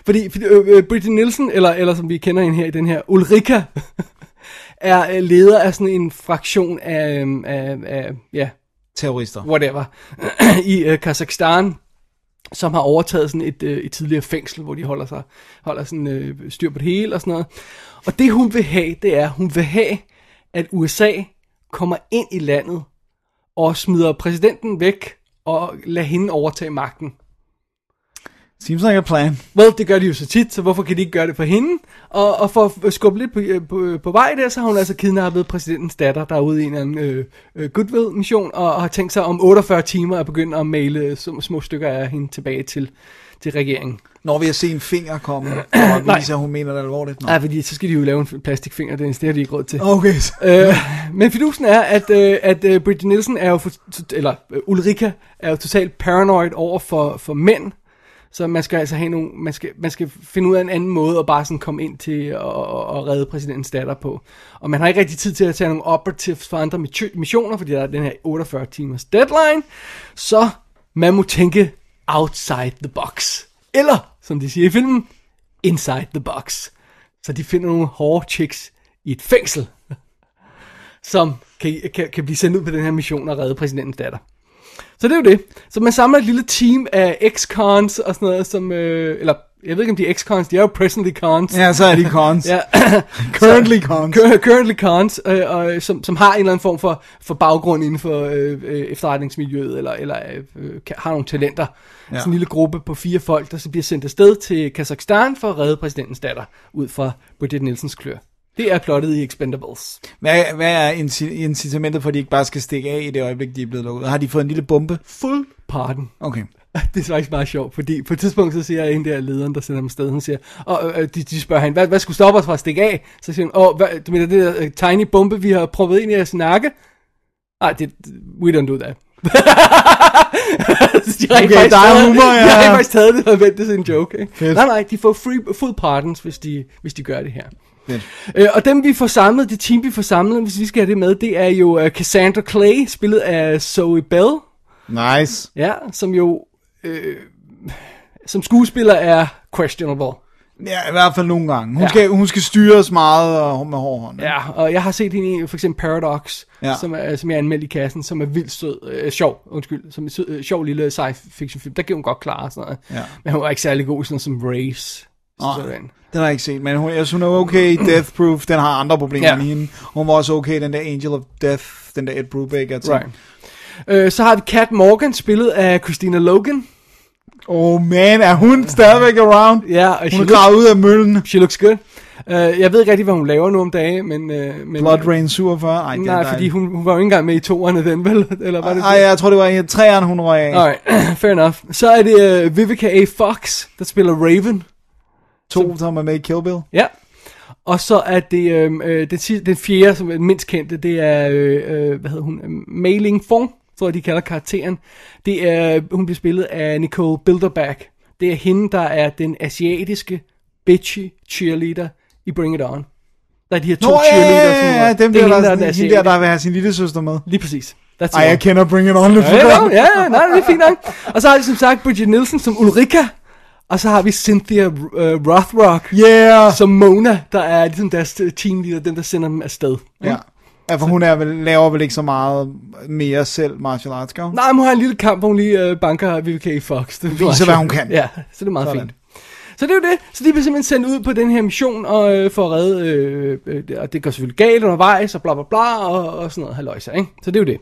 fordi, fordi øh, øh, Bridget Nielsen, eller, eller som vi kender hende her i den her, Ulrika, er øh, leder af sådan en fraktion af, øh, af, af ja, terrorister. whatever, (clears throat) i øh, Kazakhstan, som har overtaget sådan et, øh, et tidligere fængsel, hvor de holder sig holder sådan øh, styr på det hele og sådan noget. Og det hun vil have, det er, hun vil have, at USA kommer ind i landet og smider præsidenten væk og lader hende overtage magten. Seems like a plan. Well, det gør de jo så tit, så hvorfor kan de ikke gøre det for hende? Og, og for at skubbe lidt på, øh, på, på vej der, så har hun altså kidnappet præsidentens datter, der er ude i en eller anden øh, øh, goodwill-mission, og, og har tænkt sig om 48 timer at begynde at male små, små stykker af hende tilbage til, til regeringen. Når vi har set en finger komme, (clears throat) og viser, at hun mener det alvorligt. Nej, fordi så skal de jo lave en plastikfinger, det er det har de ikke råd til. Okay. Øh, men fidusen er, at, øh, at øh, Bridget Nielsen er jo, for, eller øh, Ulrika er jo totalt paranoid over for, for mænd, så man skal altså have nogle, man skal, man skal finde ud af en anden måde at bare sådan komme ind til at, redde præsidentens datter på. Og man har ikke rigtig tid til at tage nogle operatives for andre missioner, fordi der er den her 48 timers deadline. Så man må tænke outside the box. Eller, som de siger i filmen, inside the box. Så de finder nogle hårde chicks i et fængsel, (laughs) som kan, kan, kan blive sendt ud på den her mission og redde præsidentens datter. Så det er jo det. Så man samler et lille team af ex-cons og sådan noget, som, øh, eller jeg ved ikke om de er ex-cons, de er jo presently cons. Ja, så er de cons. Ja. (laughs) Currently cons. Cur- currently cons, øh, og, som, som har en eller anden form for, for baggrund inden for øh, øh, efterretningsmiljøet, eller, eller øh, kan- har nogle talenter. Ja. Sådan en lille gruppe på fire folk, der så bliver sendt afsted til Kazakhstan for at redde præsidentens datter, ud fra Bridget Nielsens klør. Det er plottet i Expendables. Hvad, hvad er inci- incitamentet for, at de ikke bare skal stikke af i det øjeblik, de er blevet lukket? Har de fået en lille bombe? Full pardon. Okay. (laughs) Det er faktisk meget sjovt, fordi på et tidspunkt så siger en der lederen, der sender dem afsted, han siger, og øh, de, de spørger hende, hvad, hvad skulle stoppe os fra at stikke af? Så siger hun, åh, hvad, du mener det der uh, tiny bombe, vi har proppet ind i jeres nakke? Nej, det, we don't do that. (laughs) De har Okay, faktisk der er humor, ja. (laughs) De har faktisk taget det og vendt det som en joke. Ikke? Nej, nej, de får free, full pardons, hvis de, hvis de gør det her. Fedt. Øh, og dem vi får samlet, det team vi får samlet, hvis vi skal have det med, det er jo uh, Cassandra Clay, spillet af Zoe Bell. Nice. Ja, som jo øh, som skuespiller er questionable. Ja, i hvert fald nogle gange. Hun, Ja. skal, hun skal styres meget og med hård hånd. Ja, og jeg har set hende i for eksempel Paradox, ja. Som, er, som jeg anmeldte i kassen, som er vildt sød, øh, sjov, undskyld, som er sød, øh, sjov lille science fiction film. Der kan hun godt klare sådan noget. Ja. Men hun er ikke særlig god sådan noget som Race. Sådan. Den har jeg ikke set, men hun, jeg synes, hun er okay i Death Proof. Den har andre problemer Ja. end hende. Hun var også okay i den der Angel of Death, den der Ed Brubaker ting. Right. Øh, så har vi Kat Morgan, spillet af Christina Logan. Oh man, er hun stadigvæk around? Ja, og Hun er ud af møllen. she looks good. Uh, jeg ved ikke rigtig, hvad hun laver nu om dagen, men... Uh, men Blood Rain 47? Ej, er Nej, fordi hun, hun var jo ikke engang med i toerne den, vel? Eller var det Ej, jeg tror, det var i træerne, hun røg af. Alright, (clears throat) fair enough. Så er det uh, Vivica A. Fox, der spiller Raven. To, som er med i Kill Bill. Ja. Og så er det øhm, øh, den, den fjerde, som er mindst kendte, det er, øh, øh, hvad hedder hun, Mailing Fong, tror jeg, de kalder karakteren. Det er, hun bliver spillet af Nicole Bilderback. Det er hende, der er den asiatiske, bitchy cheerleader i Bring It On. Der er de her to Nå, ja, cheerleaders. ja, som- ja, dem det er hende, der, der, hende der, der vil have sin lille søster med. Lige præcis. That's Ej, jeg kender Bring It On Ja, ja, ja, nej, det er fint nok. Og så har vi som sagt Bridget Nielsen som Ulrika. Og så har vi Cynthia uh, Rothrock Yeah! som Mona, der er ligesom deres teamleader, den der sender dem afsted. Ja. Ja, for hun er vel, laver vel ikke så meget mere selv martial arts, gør? Nej, men hun har en lille kamp, hvor hun lige øh, banker VVK Fox. Det er Viser, hvad hun kan. Ja, så det er meget Sådan. fint. Så det er jo det. Så de bliver simpelthen sendt ud på den her mission og øh, for at redde, øh, øh, og det går selvfølgelig galt undervejs, og bla bla bla, og, og sådan noget halvøjse, ikke? Så det er jo det.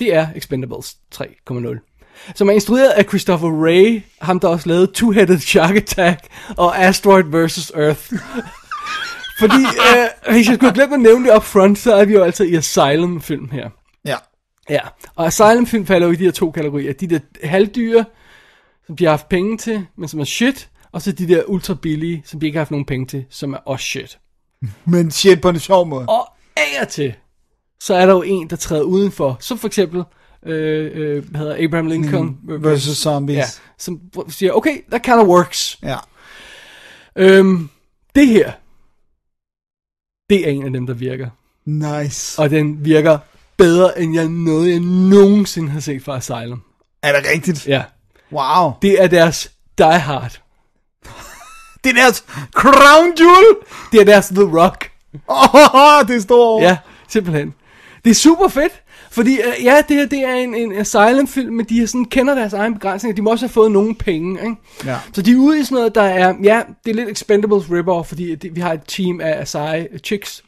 Det er Expendables 3.0. Som er instrueret af Christopher Ray, ham der også lavede Two-Headed Shark Attack og Asteroid vs. Earth. (laughs) Fordi, øh, hvis jeg skulle glemt at nævne det up front, så er vi jo altså i Asylum-film her. Ja. Ja, og Asylum-film falder jo i de her to kategorier. De der halvdyre, som de har haft penge til, men som er shit, og så de der ultra billige, som de ikke har haft nogen penge til, som er også shit. (laughs) Men shit på en sjov måde. Og af og til, så er der jo en, der træder udenfor, som for eksempel, øh, øh, hvad hedder Abraham Lincoln Mm, versus Zombies. Ja, som siger, okay, that kind of works. Ja. Øhm, det her, det er en af dem, der virker. Nice. Og den virker bedre, end jeg noget, jeg nogensinde har set fra Asylum. Er det rigtigt? Ja. Wow. Det er deres Die Hard. (laughs) Det er deres crown jewel. Det er deres The Rock. Åh, oh, (laughs) det står over. Ja, simpelthen. Det er super fedt, Fordi, øh, ja, det her det er en, en asylum-film, men de sådan, kender deres egen begrænsninger. De må også have fået nogle penge, ikke? Ja. Så de er ude i sådan noget, der er, ja, det er lidt Expendables rip-off, fordi det, vi har et team af seje chicks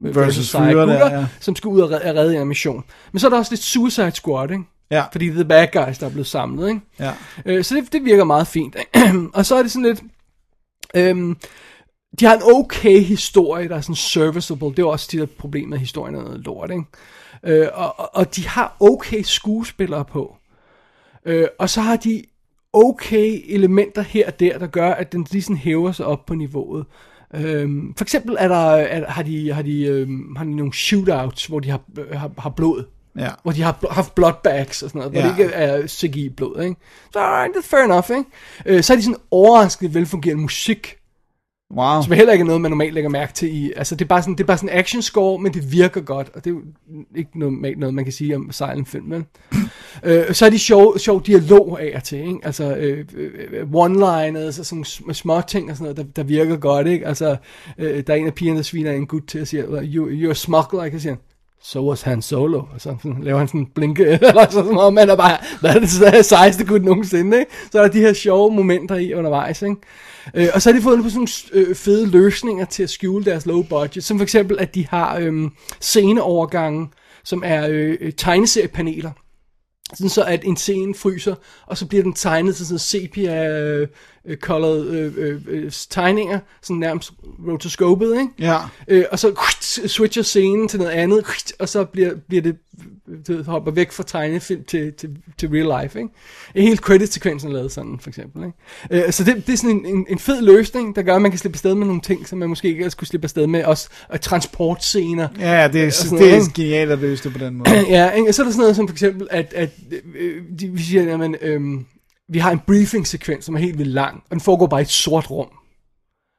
Versus seje fyre der, gutter, ja. som skal ud og redde, redde en mission. Men så er der også lidt Suicide Squad, ikke? Ja. Fordi det er the bad guys, der er blevet samlet, ikke? Ja. Øh, så det, det virker meget fint. (clears throat) og så er det sådan lidt... Øhm, de har en okay historie, der er sådan serviceable. Det er også tit et problem med historien er noget lort, ikke? Øh, og, og- de har okay skuespillere på. Øh, og så har de okay elementer her og der, der gør, at den lige sådan hæver sig op på niveauet. Øhm, for eksempel er der, er, har, de, har, de, øhm, har de nogle shootouts, hvor de har, øh, har, har blod. Ja. Hvor de har bl- haft bloodbags og sådan noget, hvor Ja. det ikke er CGI-blod, ikke? Så alright, det er fair enough, ikke? Øh, så er de sådan overraskende velfungerende musik, Wow. som heller ikke er noget, man normalt lægger mærke til i. Altså, det er bare sådan, det er bare sådan action score, men det virker godt, og det er jo ikke normalt noget, man kan sige om silent film, vel? (clears throat) øh, så er de sjov, sjov dialog af og til, ikke? Altså, øh, øh, one-liners og sådan sm- små ting og sådan noget, der, der virker godt, ikke? Altså, øh, der er en af pigerne, der sviner en gut til og siger, you, you're smuggler, ikke? Og siger han, so was Han Solo. Og så sådan, laver han sådan en blinke, (laughs) eller så som om man er bare, hvad er det så (laughs) sejeste gut nogensinde, ikke? Så er der de her sjove momenter i undervejs, ikke? Øh, og så har de fået på sådan nogle øh, fede løsninger til at skjule deres low budget, som for eksempel, at de har øh, sceneovergange, som er øh, tegneseriepaneler. Sådan så at en scene fryser, og så bliver den tegnet til sådan sepia øh, øh, øh, colored øh, øh, øh, tegninger, sådan nærmest rotoscopet, ikke? Ja. Øh, og så switcher scenen til noget andet, og så bliver, bliver det ved, hopper væk fra tegnefilm til, til, til real life. Ikke? En helt credit-sekvensen er lavet sådan, for eksempel. Ikke? Øh, så det, det er sådan en, en, en fed løsning, der gør, at man kan slippe afsted med nogle ting, som man måske ikke ellers kunne slippe afsted med. Også og transportscener. Ja, det er, sådan det er noget, genialt at løse det på den måde. (clears throat) ja, ikke? og så er der sådan noget som for eksempel, at, at øh, de, vi siger, jamen, øhm, vi har en briefing-sekvens, som er helt vildt lang, og den foregår bare i et sort rum.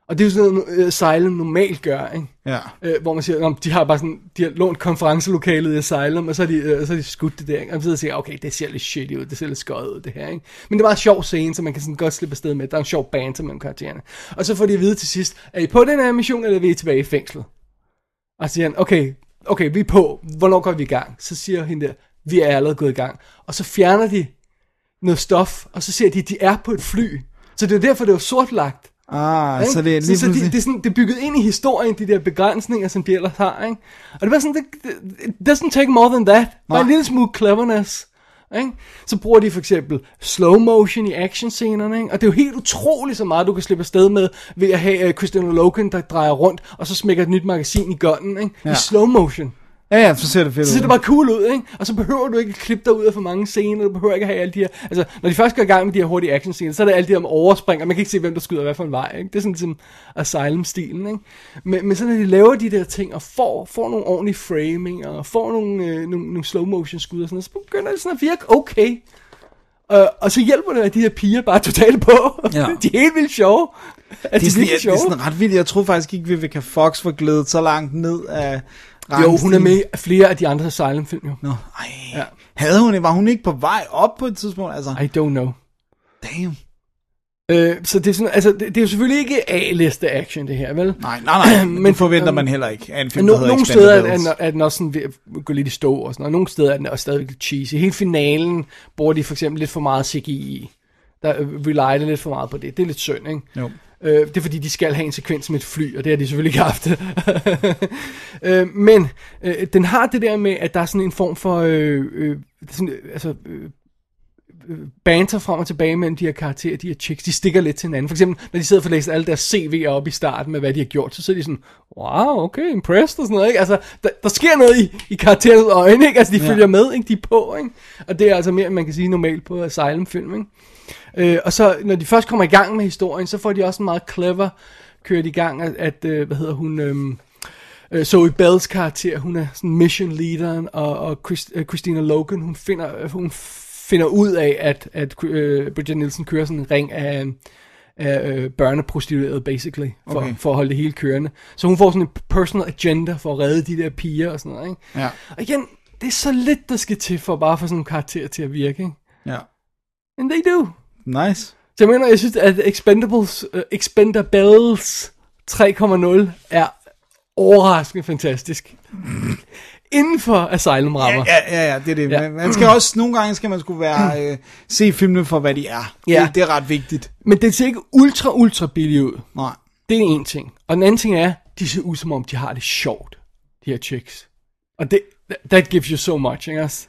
Og det er jo sådan noget, uh, Asylum normalt gør, ikke? Ja. Øh, hvor man siger, de har bare sådan, de har lånt konferencelokalet i Asylum, og så har de, øh, så har de skudt det der, ikke? og så sidder og siger, okay, det ser lidt shitty ud, det ser lidt skøjet ud, det her, ikke? Men det er meget sjov scene, så man kan sådan godt slippe afsted med, der er en sjov banter mellem karaktererne. Og så får de at vide til sidst, er I på den her mission, eller er vi tilbage i fængslet? Og så siger han, okay, okay, vi er på, hvornår går vi i gang? Så siger hende der, vi er allerede gået i gang. Og så fjerner de noget stof, og så ser de, at de er på et fly. Så det er derfor, det var sortlagt. Ah, Ikke? så det er lige så, så det, pludselig... det, er sådan, det er bygget ind i historien, de der begrænsninger, som de ellers har, ikke? Og det var sådan, det, det it doesn't take more than that. Bare en lille smule cleverness. Ikke? Så bruger de for eksempel slow motion i actionscenerne, ikke? og det er jo helt utroligt så meget, du kan slippe afsted med, ved at have uh, Christian Logan, der drejer rundt, og så smækker et nyt magasin i gunnen, ikke? Ja. i slow motion. Ja, ja, så ser det fedt Så ud. ser det bare cool ud, ikke? Og så behøver du ikke klippe dig ud af for mange scener, du behøver ikke have alle de her... Altså, når de først går i gang med de her hurtige action scener, så er det alle de her om overspring, og man kan ikke se, hvem der skyder hvad for en vej, ikke? Det er sådan ligesom Asylum-stilen, ikke? Men, men så når de laver de der ting, og får, får nogle ordentlige framing, og får nogle, øh, nogle, nogle slow motion skud og sådan noget, så begynder det sådan at virke okay. Uh, og så hjælper det, at de her piger bare er totalt på. Ja. (laughs) de er helt vildt sjove. Er det, er sådan, virkelig det er sådan ret vildt. Jeg troede faktisk ikke, Vivica Fox var glædet så langt ned af Jo, hun er med i flere af de andre Asylum-film, jo. Nå, ej. Ja. Havde hun, var hun ikke på vej op på et tidspunkt? Altså, I don't know. damn. Øh, så det er, sådan, altså, det, det er jo selvfølgelig ikke A-liste action, det her, vel? (clears throat) Nej, nej, nej. (clears throat) Men det forventer øhm, man heller ikke af en film, no, nogle steder er, den- er den også sådan ved at gå lidt i stå og sådan noget. Nogle steder er den også stadigvæk lidt cheesy. Hele finalen bruger de for eksempel lidt for meget CGI i. Der øh, relyer det lidt for meget på det. Det er lidt synd, ikke? Jo. Øh, det er fordi, de skal have en sekvens med et fly, og det har de selvfølgelig ikke haft. (laughs) øh, men øh, den har det der med, at der er sådan en form for... Øh, øh, sådan, øh, altså, øh, øh, banter frem og tilbage mellem de her karakterer, de her chicks, de stikker lidt til hinanden. For eksempel, når de sidder og får læst alle deres CV'er op i starten med, hvad de har gjort, så sidder de sådan, wow, okay, impressed og sådan noget, ikke? Altså, der, der sker noget i, i karakterernes øjne, ikke? Altså, de Ja. følger med, ikke? De er på, ikke? Og det er altså mere, end man kan sige normalt på Asylum-film, ikke? Øh, og så, når de først kommer i gang med historien, så får de også en meget clever kørt i gang, at, at øh, hvad hedder hun... Øh, Øh, Zoe Bells karakter, hun er sådan mission leaderen, og, og Christ, øh, Christina Logan, hun finder, hun finder ud af, at, at øh, Bridget Nielsen kører sådan en ring af, af øh, børneprostituerede, basically, for, okay. for at holde det hele kørende. Så hun får sådan en personal agenda for at redde de der piger og sådan noget, ikke? Ja, Og igen, det er så lidt, der skal til for bare for sådan en karakter til at virke, ikke? ja. And they do. Nice. Så jeg mener, jeg synes, at Expendables, uh, Expendables 3.0 er overraskende fantastisk. Inden for Asylum rammer. Ja, ja, ja, det er det. Ja. Ja. Man skal også, nogle gange skal man skulle være, øh, se filmene for, hvad de er. Ja. Det, det er ret vigtigt. Men det ser ikke ultra, ultra billigt ud. Nej. Det er en ting. Og den anden ting er, de ser ud som om, de har det sjovt, de her chicks. Og det, that gives you so much, ikke også?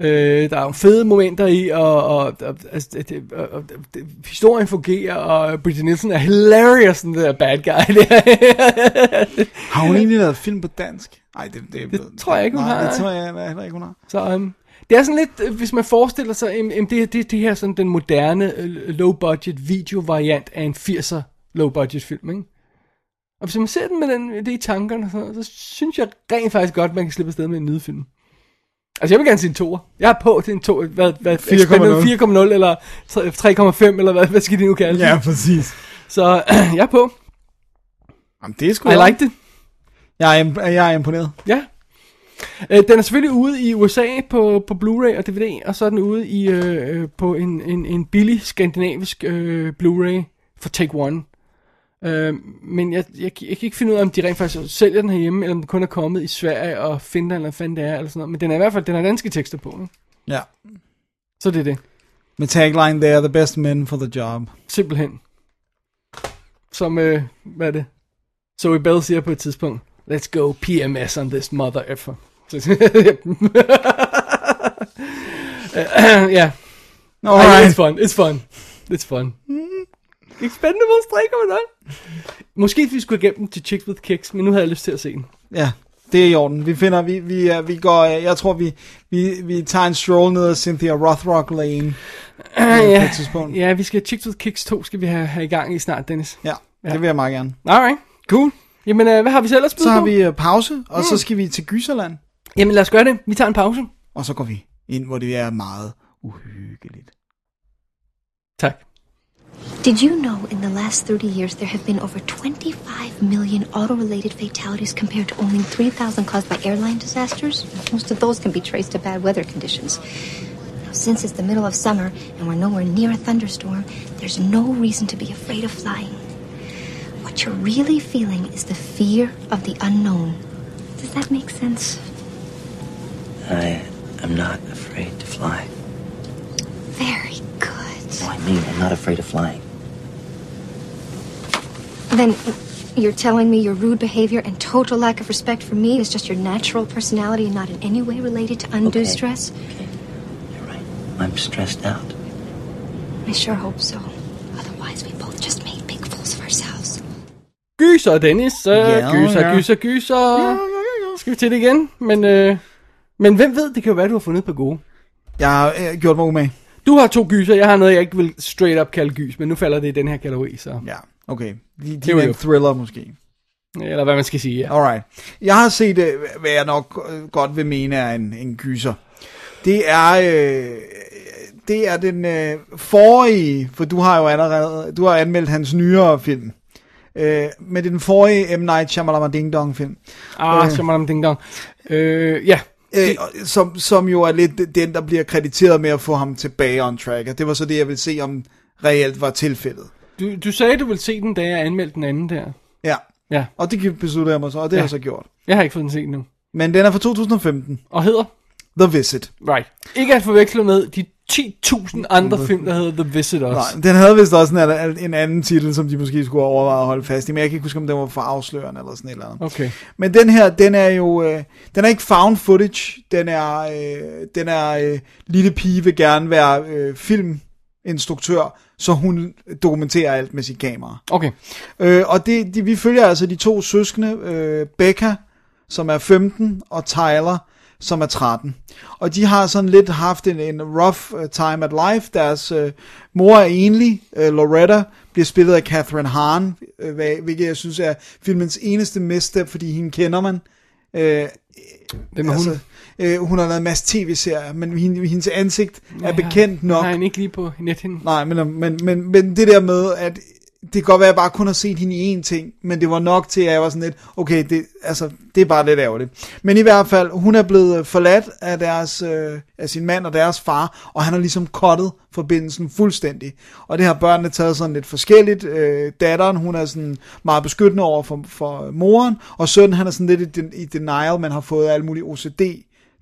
Øh, der er jo fede momenter i, og, og, og, altså, det, og, og det, historien fungerer, og Bridget Nielsen er hilarious, den der bad guy der. (laughs) Har hun egentlig lavet film på dansk? Nej, det, det, Det tror jeg ikke, hun nej, har. det tror jeg heller ikke, hun har. Så um, det er sådan lidt, øh, hvis man forestiller sig, um, det, det, det her sådan den moderne uh, low-budget video-variant af en 80'er low-budget film, ikke? Og hvis man ser den med den, det i tankerne, så, så synes jeg rent faktisk godt, man kan slippe afsted med en nydefilm. Altså, jeg vil gerne se en toer. Jeg er på til en to, hvad, hvad, 4,0. Expanded 4,0 eller 3,5, eller hvad, hvad skal de nu kalde det? Ja, præcis. Så (clears throat) jeg er på. Jamen, det er sgu I like det. Jeg er, jeg er imponeret. Ja. Øh, den er selvfølgelig ude i USA på, på Blu-ray og DVD, og så er den ude i, øh, øh, på en, en, en billig skandinavisk øh, Blu-ray for Take One. Øh, men jeg, jeg, jeg kan ikke finde ud af, om de rent faktisk sælger den herhjemme, eller om den kun er kommet i Sverige og Finland, eller hvad det er, eller sådan noget. Men den er i hvert fald, den har danske tekster på, ikke? Ja. Så det er det. Med tagline, they are the best men for the job. Simpelthen. Som, øh, hvad er det? Zoe Bell siger på et tidspunkt, let's go PMS on this mother effer. (laughs) ja. Ej, it's fun, it's fun. It's fun. Expendables 3,0. Måske vi skulle igennem til Chicks with Kicks, men nu havde jeg lyst til at se den. Ja, det er i orden. Vi finder, vi, vi, er- vi går, øh, jeg tror, vi, vi, vi tager en stroll ned ad Cynthia Rothrock Lane på (clears throat) ja. tidspunkt. ja, vi skal Chicks with Kicks 2, skal vi have, have i gang i snart, Dennis. Ja, Ja. det vil jeg meget gerne. Alright, cool. Jamen, øh, hvad har vi selv at spille Så har på? vi øh, pause, og så skal vi til Gyserland, Jamen, lad os gøre det. Vi tager en pause. og så går vi ind, hvor det er meget uhyggeligt. Tak. Did you know in the last 30 years there have been over 25 million auto related fatalities compared to only 3,000 caused by airline disasters? Most of those can be traced to bad weather conditions. Now, since it's the middle of summer and we're nowhere near a thunderstorm, there's no reason to be afraid of flying. What you're really feeling is the fear of the unknown. Does that make sense? I am not afraid to fly. Very good. No, I mean, I'm not afraid of flying. Then you're telling me your rude behavior and total lack of respect for me is just your natural personality and not in any way related to undue Okay. stress? Okay, you're right. I'm stressed out. I sure hope so. Otherwise, we both just made big fools of ourselves. Gyser, Dennis. Uh, Ja, gyser, ja. gyser, gyser. Skal vi til det igen? Men, øh, men hvem ved, det kan jo være, du har fundet på gode. Jeg har øh, gjort mig umage. Du har to gyser, jeg har noget, jeg ikke vil straight up kalde gys, men nu falder det i den her kategori, så... Ja, okay. De, de er jo- en thriller måske. Eller hvad man skal sige, ja. Alright. Jeg har set, øh, hvad jeg nok øh, godt vil mene er en, en gyser. Det er, øh, det er den øh, forrige, for du har jo allerede, du har anmeldt hans nyere film. Øh, men det er den forrige M. Night Shyamalan Ding Dong film. Ah, Øh. øh. ding dong. Øh, ja. Øh, som, som jo er lidt den, der bliver krediteret med at få ham tilbage on track. Og det var så det, jeg vil se, om reelt var tilfældet. Du, du sagde, du ville se den, da jeg anmeldte den anden der. Ja, Ja, og det besluttede jeg mig så, og det ja. har jeg så gjort. jeg har ikke fået den set nu. Men den er fra 2015. Og hedder? The Visit. Right. Ikke at forveksle med de 10.000 andre film, der hedder The Visit også. Nej, den havde vist også en, en anden titel, som de måske skulle overveje at holde fast i, men jeg kan ikke huske, om den var for afslørende eller sådan et eller andet. Okay. Men den her, den er jo, øh, den er ikke found footage, den er, øh, den er, øh, lille pige vil gerne være øh, filminstruktør, så hun dokumenterer alt med sit kamera. Okay. Øh, og det, de, vi følger altså de to søskende, øh, Becca, som er 15, og Tyler, som er 13. Og de har sådan lidt haft en, en rough uh, time at life. Deres øh, mor er enlig, øh, Loretta, bliver spillet af Catherine Hahn, øh, hvilket jeg synes er filmens eneste misstep, fordi hende kender man. Øh, Hvem er hun? Øh, hun har lavet en masse tv-serier, men hende, hendes ansigt er bekendt nok. Nej, ikke lige på nethinden. Nej, men, men, men, men det der med, at det kan godt være, at jeg bare kun har set hende i én ting, men det var nok til, at jeg var sådan lidt, okay, det, altså, det er bare lidt ærgerligt. Men i hvert fald, hun er blevet forladt af, deres, øh, af sin mand og deres far, og han har ligesom kottet forbindelsen fuldstændig. Og det har børnene taget sådan lidt forskelligt. Øh, datteren, hun er sådan meget beskyttende over for, for moren, og sønnen, han er sådan lidt i, den, i denial, men har fået alle mulige OCD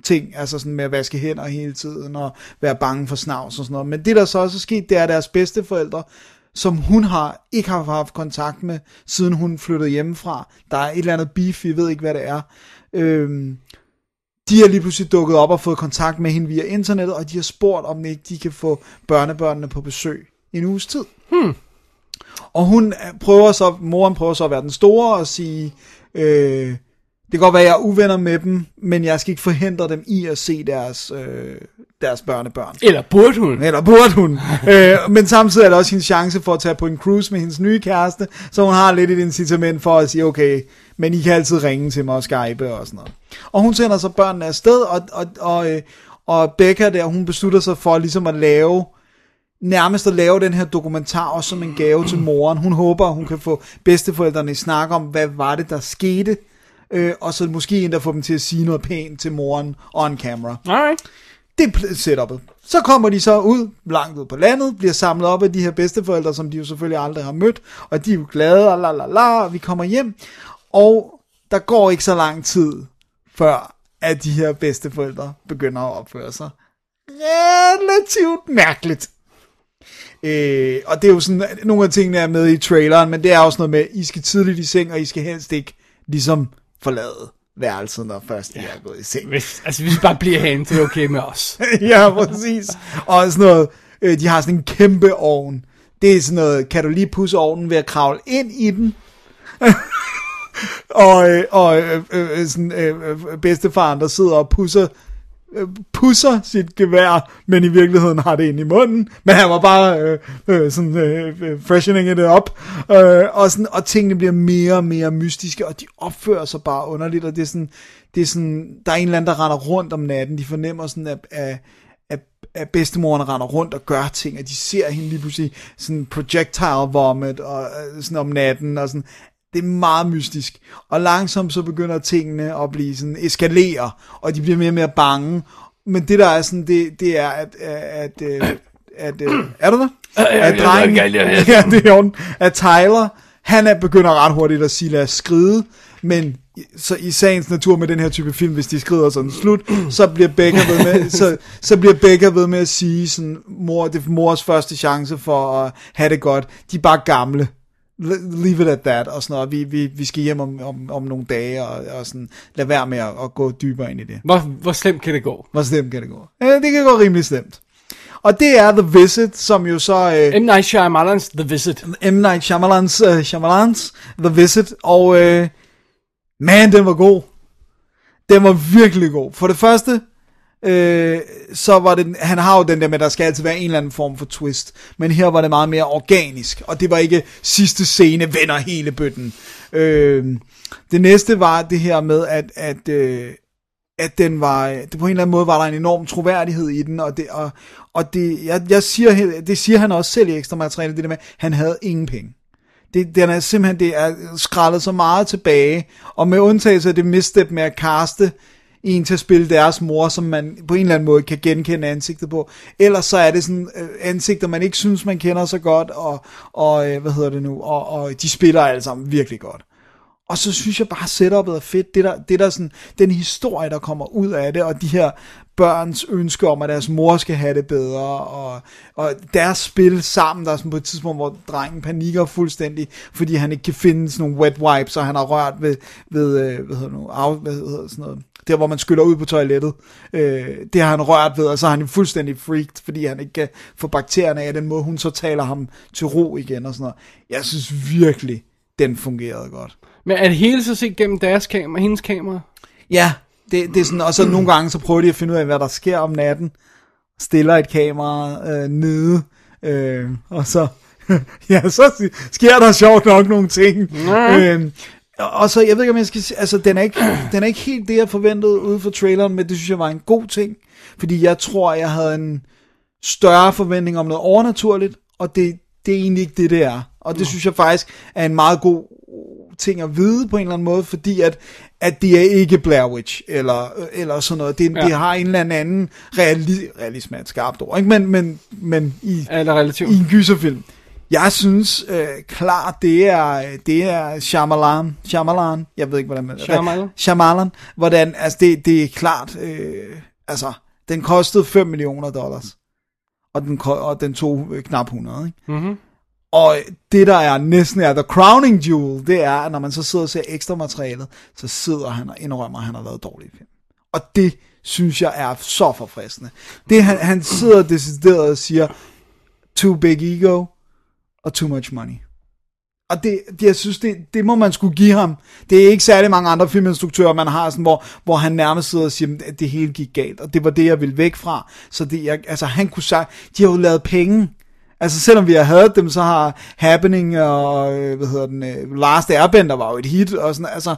ting, altså sådan med at vaske hænder hele tiden, og være bange for snavs og sådan noget. Men det, der så også er sket, det er, at deres bedsteforældre som hun har ikke har haft kontakt med, siden hun flyttede hjemmefra. Der er et eller andet beef, vi ved ikke, hvad det er. Øhm, de har lige pludselig dukket op og fået kontakt med hende via internettet, og de har spurgt, om ikke de kan få børnebørnene på besøg i en uges tid. Hmm. Og hun prøver så, moren prøver så at være den store og sige, øh, det kan godt være, at jeg er uvenner med dem, men jeg skal ikke forhindre dem i at se deres, øh, deres børnebørn. Eller burde hun. Eller burde hun. (laughs) øh, men samtidig er det også hendes chance for at tage på en cruise med hendes nye kæreste, så hun har lidt et incitament for at sige, okay, men I kan altid ringe til mig og skype og sådan noget. Og hun sender så børnene afsted, og, og, og, øh, og Becca der, hun beslutter sig for ligesom at lave nærmest at lave den her dokumentar også som en gave til moren. Hun håber, hun kan få bedsteforældrene i snak om, hvad var det, der skete, øh, og så måske endda få dem til at sige noget pænt til moren on camera. Alright. Det er setupet. Så kommer de så ud, langt ud på landet, bliver samlet op af de her bedsteforældre, som de jo selvfølgelig aldrig har mødt, og de er jo glade, og la la la, og vi kommer hjem, og der går ikke så lang tid, før at de her bedsteforældre begynder at opføre sig relativt mærkeligt. Øh, og det er jo sådan, nogle af tingene er med i traileren, men det er også noget med, I skal tidligt i seng, og I skal helst ikke ligesom forlade værelset, når først I er gået i seng. Hvis, altså, hvis vi bare bliver herinde, så er det okay med os. (laughs) ja, præcis. Og sådan noget, øh, de har sådan en kæmpe ovn. Det er sådan noget, kan du lige pusse ovnen ved at kravle ind i den? (laughs) og øh, og øh, øh, sådan, øh, bedstefaren, der sidder og pusser øh, pusser sit gevær, men i virkeligheden har det ind i munden, men han var bare øh, øh, sådan øh, øh, freshening it up, øh, og, sådan, og tingene bliver mere og mere mystiske, og de opfører sig bare underligt, og det er sådan, det er sådan der er en eller anden, der render rundt om natten, de fornemmer sådan, at, at at, at bedstemoren render rundt og gør ting, og de ser hende lige pludselig sådan projectile vomit og øh, sådan om natten, og sådan, det er meget mystisk. Og langsomt så begynder tingene at blive sådan, eskalere, og de bliver mere og mere bange. Men det der er sådan, det, det er, at, at, at, at, at er du der? At drengen, ja, det er (laughs) orden, at Tyler, han er begynder ret hurtigt at sige, lad os skride, men så i sagens natur med den her type film, hvis de skrider sådan slut, så bliver Becca ved med, (laughs) så, så bliver Becca ved med at sige sådan, mor, det er mors første chance for at have det godt. De er bare gamle leave it at that, og sådan noget. Vi, vi, vi skal hjem om, om, om nogle dage, og, og sådan, lad være med at, at gå dybere ind i det. Hvor, hvor slemt kan det gå? Hvor slemt kan det gå? Ja, det kan gå rimelig slemt. Og det er The Visit, som jo så... Øh, M. Night Shyamalan's The Visit. M. Night Shyamalan's, uh, Shyamalan's The Visit, og øh, man, den var god. Den var virkelig god. For det første, øh, så var det, han har jo den der med, at der skal altid være en eller anden form for twist, men her var det meget mere organisk, og det var ikke sidste scene vender hele bøtten. Øh, det næste var det her med, at, at, øh, at den var, det på en eller anden måde var der en enorm troværdighed i den, og det, og, og det, jeg, jeg siger, det siger han også selv i ekstra materiale, det der med, han havde ingen penge. Det, den er simpelthen, det er skrællet så meget tilbage, og med undtagelse af det misstep med at kaste en til at spille deres mor, som man på en eller anden måde kan genkende ansigtet på. Ellers så er det sådan øh, ansigter, man ikke synes, man kender så godt, og, og øh, hvad hedder det nu, og, og de spiller alle sammen virkelig godt. Og så synes jeg bare, setupet er fedt. Det der, det der sådan, den historie, der kommer ud af det, og de her børns ønske om, at deres mor skal have det bedre, og, og deres spil sammen, der er sådan på et tidspunkt, hvor drengen panikker fuldstændig, fordi han ikke kan finde sådan nogle wet wipes, og han har rørt ved, ved øh, hvad hedder nu, af, hvad hedder sådan noget, der hvor man skyller ud på toilettet, øh, det har han rørt ved, og så er han jo fuldstændig freaked, fordi han ikke kan få bakterierne af den måde, hun så taler ham til ro igen og sådan noget. Jeg synes virkelig, den fungerede godt. Men er det hele så set gennem deres kamera, hendes kamera? Ja, det, det er sådan, og så (clears throat) nogle gange så prøver de at finde ud af, hvad der sker om natten. Stiller et kamera øh, nede, øh, og så, (laughs) ja, så sker der sjovt nok nogle ting. Øh, og så, jeg ved ikke, om jeg skal sige, altså, den er ikke, (clears throat) den er ikke helt det, jeg forventede ude for traileren, men det synes jeg var en god ting, fordi jeg tror, jeg havde en større forventning om noget overnaturligt, og det, det er egentlig ikke det, det er. Og det synes jeg faktisk er en meget god ting at vide på en eller anden måde, fordi at, at det er ikke Blair Witch, eller, eller sådan noget. Det. Ja. det har en eller anden reali, realisme er et skarpt ord, ikke? Men, men, men i, Eller relativt. i en gyserfilm. Jeg synes øh, klart, det er, det er Shyamalan, Shyamalan, jeg ved ikke, hvordan man... Shyamalan? Shyamalan, hvordan, altså det, det er klart, øh, altså, den kostede 5 millioner dollars, og den, og den tog øh, knap 100, ikke? Mhm. Og det, der er næsten er the crowning jewel, det er, at når man så sidder og ser ekstra materialet, så sidder han og indrømmer, at han har lavet dårlige film. Og det synes jeg er så forfriskende. Det han, han sidder decideret og siger, too big ego og too much money. Og det, jeg synes, det, det må man skulle give ham. Det er ikke særlig mange andre filminstruktører, man har, sådan, hvor, hvor han nærmest sidder og siger, at det hele gik galt. Og det var det, jeg ville væk fra. Så det, jeg, altså, han kunne sige, de har jo lavet penge. Altså selvom vi har hadet dem, så har Happening og, øh, hvad hedder den, øh, Last Airbender var jo et hit, og sådan, altså,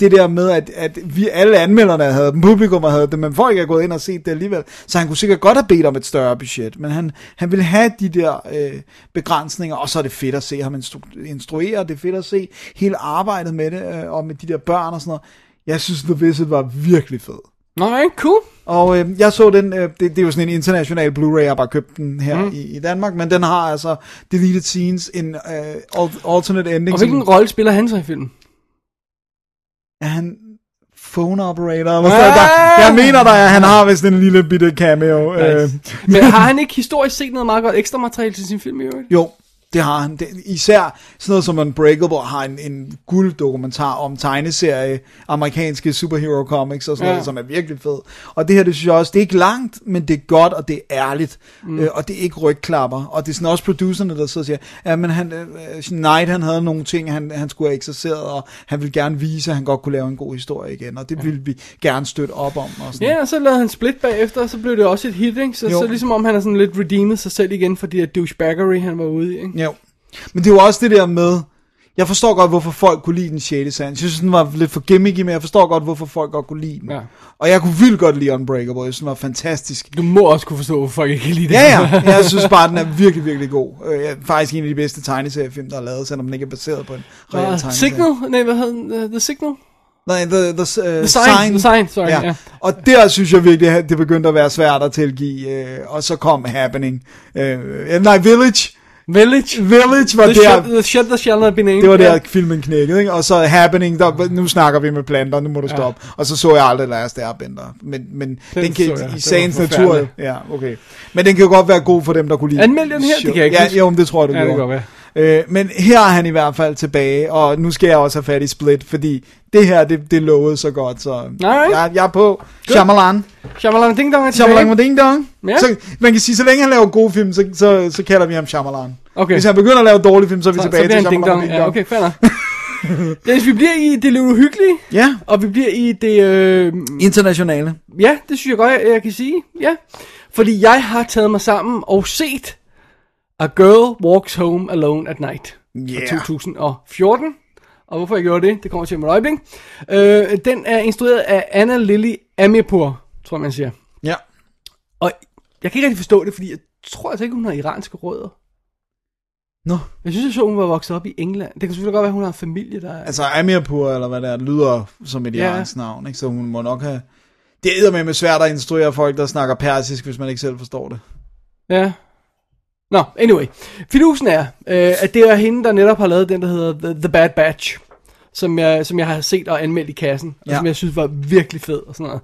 det der med, at, at vi alle anmelderne havde dem, publikum havde dem, men folk er gået ind og set det alligevel, så han kunne sikkert godt have bedt om et større budget, men han, han ville have de der øh, begrænsninger, og så er det fedt at se ham instru- instruere, det er fedt at se hele arbejdet med det, øh, og med de der børn og sådan noget. Jeg synes, The Visit var virkelig fed. Alright, cool. Og øh, jeg så den, øh, det, det er jo sådan en international Blu-ray, jeg har bare købt den her mm. i, i Danmark, men den har altså deleted scenes, en øh, al- alternate ending. Og hvilken rolle spiller han så i filmen? Er han phone operator? Sådan, der, jeg mener der, at han har vist en lille bitte cameo. Øh, Nice. Men har han ikke historisk set noget meget godt ekstra materiale til sin film i øvrigt? jo, det har han. Det, især sådan noget som Unbreakable har en, en guld dokumentar om tegneserie, amerikanske superhero comics og sådan Ja. noget, som er virkelig fed. Og det her, det synes jeg også, det er ikke langt, men det er godt, og det er ærligt. Mm. Øh, og det er ikke rygklapper. Og det er sådan også producerne, der sidder og siger, ja, men han, øh, Knight, han havde nogle ting, han, han skulle have ekserceret, og han ville gerne vise, at han godt kunne lave en god historie igen. Og det ville vi gerne støtte op om. Og sådan. Ja, og så lavede han Split bagefter, og så blev det også et hit, ikke? Så, Jo. så ligesom om han har sådan lidt redeemet sig selv igen for de her douchebaggery, han var ude i, ikke? Men det er jo også det der med, jeg forstår godt, hvorfor folk kunne lide den 6. sans. Jeg synes, den var lidt for gimmicky, men jeg forstår godt, hvorfor folk godt kunne lide den. Ja. Og jeg kunne vildt godt lide Unbreakable, jeg synes, den var fantastisk. Du må også kunne forstå, hvorfor folk ikke kan lide det. Ja, ja, (laughs) jeg synes bare, den er virkelig, virkelig god. Øh, er faktisk en af de bedste tegneseriefilm, der er lavet, selvom den ikke er baseret på en reel Uh, tegneserie. Signal? Nej, hvad hed den? Uh, The Signal? Nej, The, the, uh, the Sign, The Sign, sorry, ja. Og der synes jeg virkelig, at det begyndte at være svært at tilgive. Øh, og så kom Happening. Øh, nej, Village. Village? Village var The, der... shit, the shit that shall not be named. Det var der, Ja. filmen knækkede, ikke? Og så Happening, der, nu snakker vi med planter, nu må du stoppe. Og så så jeg aldrig Last Airbender. Men, men den, den kan, jeg. Det i sagens natur, ja, okay. Men den kan jo godt være god for dem, der kunne lide. Anmeldte den her? Det kan jeg ikke Ja, jo, det tror jeg, du Ja, det gjorde. godt Øh, men her er han i hvert fald tilbage, og nu skal jeg også have fat i Split, fordi det her, det, det lovede så godt, så Alright. jeg, jeg er på. Shyamalan. Shyamalan Ding Dong er tilbage. Shyamalan Ding Dong. Ja. Så, man kan sige, så længe han laver gode film, så, så, så kalder vi ham Shyamalan. Okay. Hvis han begynder at lave dårlige film, så er vi Så, så tilbage bliver til Ding Dong. Ja, okay, fair nok. (laughs) Dennis, vi bliver i det lidt uhyggelige, Ja, og vi bliver i det... Øh, internationale. ja, det synes jeg godt, jeg, jeg kan sige. Ja. Fordi jeg har taget mig sammen og set A Girl Walks Home Alone at Night Yeah. fra 2014. Og hvorfor jeg gjorde det, det kommer til om et øjeblik. Øh, den er instrueret af Anna Lily Amirpour, tror jeg man siger. Ja. Og jeg kan ikke rigtig forstå det, fordi jeg tror altså ikke, hun har iranske rødder. Nå. Jeg synes, jeg så, hun var vokset op i England. Det kan selvfølgelig godt være, at hun har en familie, der er... Altså Amirpur, eller hvad det er, lyder som et Ja. iransk navn, ikke? så hun må nok have... Det er med svært at instruere folk, der snakker persisk, hvis man ikke selv forstår det. Ja. Nå, anyway. Fidusen er, øh, at det er hende, der netop har lavet den, der hedder The, The Bad Batch. Som jeg, som jeg har set og anmeldt i kassen. Og Ja. som jeg synes var virkelig fed og sådan noget.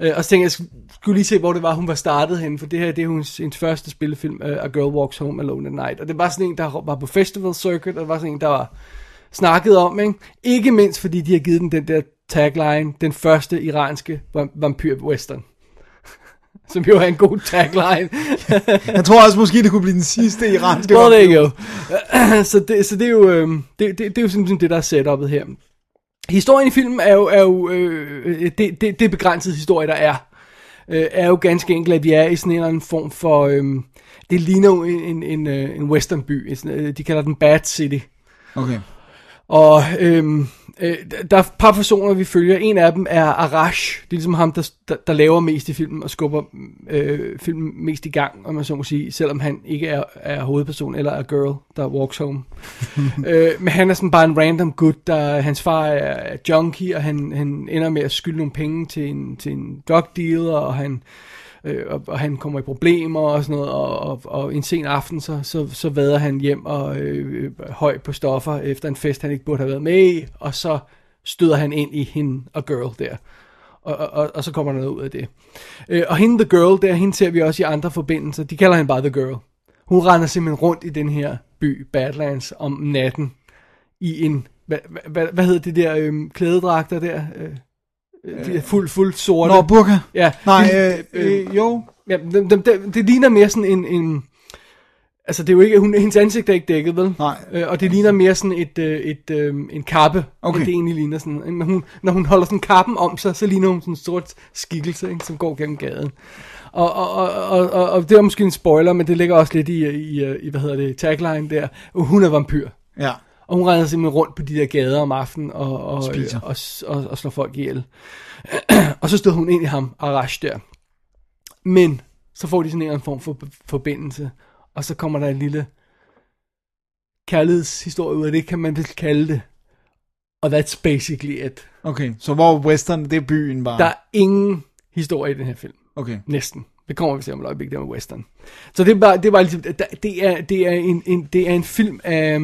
Øh, og så tænkte jeg, jeg skulle lige se, hvor det var, hun var startet henne. For det her, det er hendes, hendes første spillefilm, uh, A Girl Walks Home Alone at Night. Og det var sådan en, der var på Festival Circuit. Og det var sådan en, der var snakket om, ikke? Ikke mindst, fordi de har givet den den der tagline, den første iranske vam- vampyr-western. Som jo er en god tagline. (laughs) Jeg tror også måske, det kunne blive den sidste iranske. Well, there you go. så det, så det er jo, øh, det, det, det er jo simpelthen det, der er setup'et her. Historien i filmen er jo, er jo øh, det, det, det begrænsede historie, der er, øh, er jo ganske enkelt, at vi er i sådan en eller anden form for, øh, det ligner jo en, en, en, øh, en westernby, øh, de kalder den Bad City. Okay. Og øhm, Øh, der- er et par personer, vi følger. En af dem er Arash. Det er ligesom ham, der, der, der laver mest i filmen og skubber øh, filmen mest i gang, om man så må sige, selvom han ikke er, er hovedperson eller er girl, der walks home. (laughs) øh, men han er sådan bare en random gut, der hans far er, er junkie, og han, han ender med at skylde nogle penge til en, til en drug dealer, og han, øh, Øh, og, og han kommer i problemer og sådan noget, og, og, og en sen aften, så, så, så vader han hjem og øh, høj på stoffer efter en fest, han ikke burde have været med i, og så støder han ind i hende og girl der. Og, og, og, så kommer der noget ud af det. Øh, og hende the girl der, hende ser vi også i andre forbindelser. De kalder hende bare the girl. Hun render simpelthen rundt i den her by, Badlands, om natten. I en, hvad, hvad, hvad hedder det der øh, klædedragter der? Øh, øh, fuld, fuld sorte. Nå, burka. Ja, Nej, det- øh, øh, jo. Ja, det, det, det, det ligner mere sådan en, en altså det er jo ikke, hun, hendes ansigt er ikke dækket, vel? Nej. Øh, og det ligner mere sådan et, øh, et, øh, en kappe, Okay. end det egentlig ligner sådan. Når hun, når hun holder sådan kappen om sig, så ligner hun sådan en sort skikkelse, ikke, som går gennem gaden. Og, og, og, og, og, det er måske en spoiler, men det ligger også lidt i, i, i hvad hedder det, tagline der. Hun er vampyr. Ja. Og hun render simpelthen rundt på de der gader om aftenen og, og, Spiser. og, og, og, slår folk ihjel. (clears throat) og så støder hun ind i ham, Arash der. Men så får de sådan en eller anden form for forbindelse. Og så kommer der en lille kærlighedshistorie ud af det, kan man vel kalde det. Og that's basically it. Okay, så hvor western, det er byen bare. Der er ingen historie i den her film. Okay. Næsten. Det kommer vi til om et øjeblik, der med western. Så det er bare, det er bare ligesom, det er, det er, en, en, det er en film af,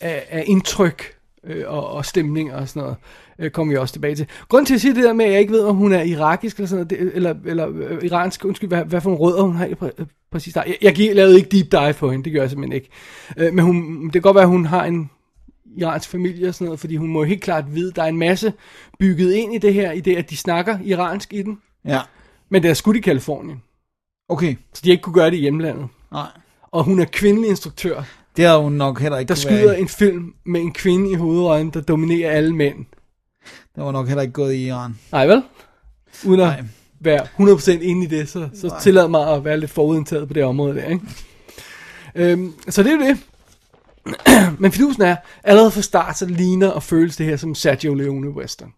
af, af indtryk øh, og, og stemning og sådan noget. Øh, kommer vi også tilbage til. Grunden til at sige det der med, at jeg ikke ved, om hun er irakisk eller sådan noget, det, eller, eller øh, iransk, undskyld, hvad, hvad for nogle rødder hun har i præ, øh, præcis der. Jeg, jeg lavede ikke deep dive på hende, det gør jeg simpelthen ikke. Øh, men hun, det kan godt være, at hun har en iransk familie og sådan noget, fordi hun må helt klart vide, at der er en masse bygget ind i det her, i det, at de snakker iransk i den. Ja. Men det er skudt i Kalifornien. Okay. Så de ikke kunne gøre det i hjemlandet. Nej. Og hun er kvindelig instruktør, Det har hun nok heller ikke der være skyder i. en film med en kvinde i hovedrollen, der dominerer alle mænd. Det var nok heller ikke gået i Iran. Nej vel? Uden at Nej. være 100% inde i det, så, så tillad mig at være lidt forudindtaget på det område der, ikke? Øhm, så det er jo det. (clears throat) Men fidusen er, allerede fra start, så ligner og føles det her som Sergio Leone western.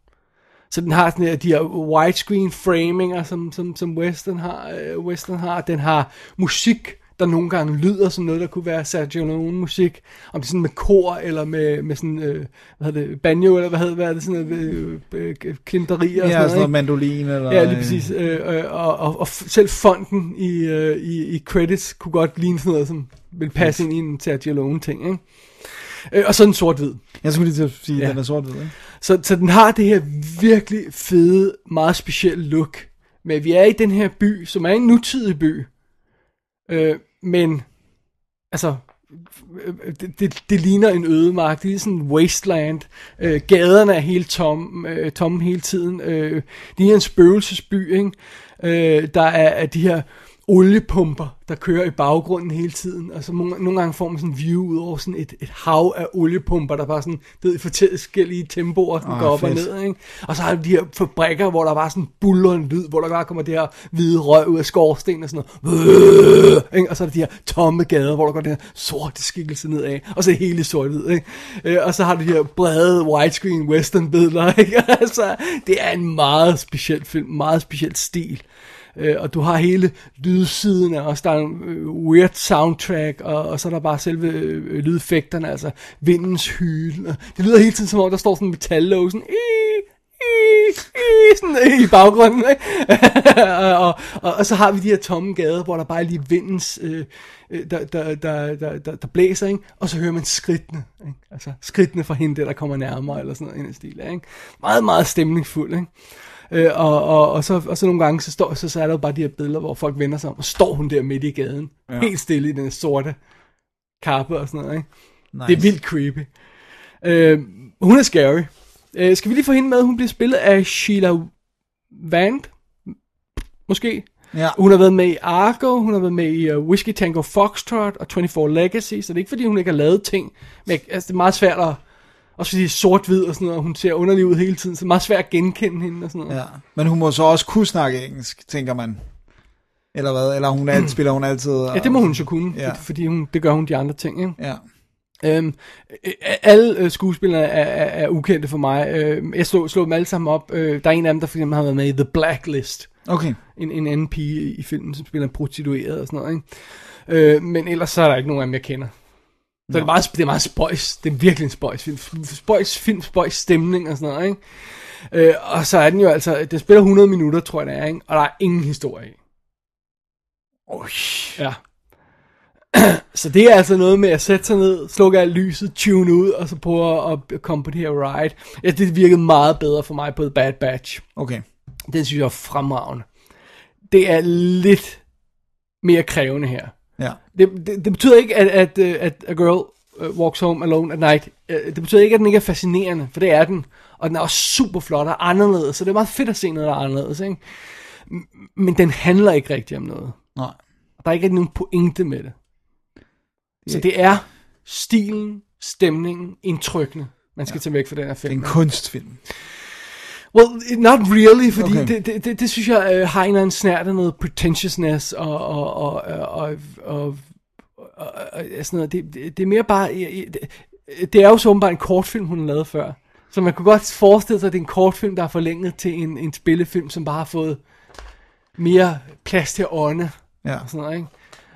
Så den har sådan her, de her widescreen framinger, som, som, som western, har, øh, western har. Den har musik, der nogle gange lyder som noget, der kunne være Sergio Leone musik. Om det er sådan med kor, eller med, med sådan, øh, hvad hedder det, banjo, eller hvad hedder hvad er det, sådan noget, øh, øh, klinterier og Ja, sådan sådan noget noget, mandolin eller... Ja, lige præcis. Øh, øh, og, og, og selv fonten i, øh, i, i credits kunne godt ligne sådan noget, som vil passe ind i en Sergio Leone ting, ikke? Øh, og så den sort-hvid. Jeg skulle lige til at sige, at Ja. den er sort-hvid, ikke? Så, så den har det her virkelig fede, meget specielle look. Men vi er i den her by, som er en nutidig by. Øh, men, altså, det, det, det ligner en ødemark. Det er sådan en wasteland. Øh, gaderne er helt tomme, øh, tomme hele tiden. Øh, det er en spøgelsesby, ikke? Øh, der er, er de her oliepumper, der kører i baggrunden hele tiden. Altså nogle, nogle gange får man sådan en view ud over sådan et, et hav af oliepumper, der bare sådan, du ved, i forskellige tempoer, som Ah, går op fedt. og ned, ikke? Og så har de her fabrikker, hvor der bare sådan buller en lyd, hvor der bare kommer det her hvide røg ud af skorsten og sådan noget. Ikke? Og så er der de her tomme gader, hvor der går den her sorte skikkelse nedad, og så det hele sort hvid, ikke? Øh, Og så har du de her brede widescreen western billeder, (laughs) ikke? Altså, det er en meget speciel film, meget speciel stil. Øh, og du har hele lydsiden og så der er en øh, weird soundtrack, og, og så er der bare selve øh, øh lydeffekterne, altså vindens hyl. Det lyder hele tiden som om, der står sådan en metallåg, sådan, "Ii, I, i, sådan i baggrunden, ikke? (laughs) og, og, og, så har vi de her tomme gader, hvor der bare er lige vindens, øh, øh, der, der, der, der, der, der blæser, ikke? og så hører man skridtene, ikke? altså skridtene fra hende der, der kommer nærmere, eller sådan noget i den stil, ikke? Meget, meget stemningsfuld, ikke? Øh, og, og, og, så, og så nogle gange, så, står, så, så er der jo bare de her billeder, hvor folk vender sig om, og står hun der midt i gaden, ja. helt stille i den sorte kappe og sådan noget, ikke? Nice. Det er vildt creepy. Øh, hun er scary. Øh, skal vi lige få hende med? Hun bliver spillet af Sheila Vand, måske. Ja. Hun har været med i Argo, hun har været med i uh, Whiskey Tango Foxtrot og 24 Legacy, så det er ikke fordi, hun ikke har lavet ting. Men altså, det er meget svært at... Også fordi det er sort-hvid og sådan noget, og hun ser underlig ud hele tiden, så det er meget svært at genkende hende og sådan noget. Ja. Men hun må så også kunne snakke engelsk, tænker man. Eller hvad? Eller hun alt, (clears throat) spiller hun altid... Ja, det må hun så kunne, Ja. fordi hun, det gør hun de andre ting, ikke? Ja. Øhm, øh, alle øh, skuespillere er, er, er ukendte for mig. Øh, jeg slog, slog dem alle sammen op. Øh, der er en af dem, der for eksempel har været med i The Blacklist. Okay. En, en anden pige i, i filmen, som spiller en prostitueret og sådan noget. Ikke? Øh, men ellers så er der ikke nogen af dem, jeg kender. Så det er, meget, det er meget spøjs. Det er virkelig en spøjs film. Spøjs film, spøjs stemning og sådan noget, ikke? Øh, og så er den jo altså, det spiller 100 minutter, tror jeg det er, ikke? Og der er ingen historie i. Oj. Ja. (clears throat) så det er altså noget med at sætte sig ned, slukke alt lyset, tune ud, og så prøve at komme på det her ride. Ja, det virkede meget bedre for mig på The Bad Batch. Okay. Den synes jeg er fremragende. Det er lidt mere krævende her. Det, det, det betyder ikke, at, at, øh, at A Girl øh, Walks Home Alone at Night, øh, det betyder ikke, at den ikke er fascinerende, for det er den. Og den er også super flot og anderledes, så det er meget fedt at se noget, der er anderledes. Ikke? Men den handler ikke rigtig om noget. Nej. Der er ikke rigtig nogen pointe med det. Så det er stilen, stemningen, indtrykkene, man skal ja. tage væk fra den her Det er film. en kunstfilm. Well, not really, fordi okay. det, det, det, det synes jeg øh, har en eller anden snært af noget pretentiousness og, og, og, og, og, og, og, og sådan noget. Det, det, det er mere bare... Det, det er jo så åbenbart en kortfilm, hun har lavet før. Så man kunne godt forestille sig, at det er en kortfilm, der er forlænget til en, en spillefilm, som bare har fået mere plads til at ånde. Ja. Og, sådan noget, ikke?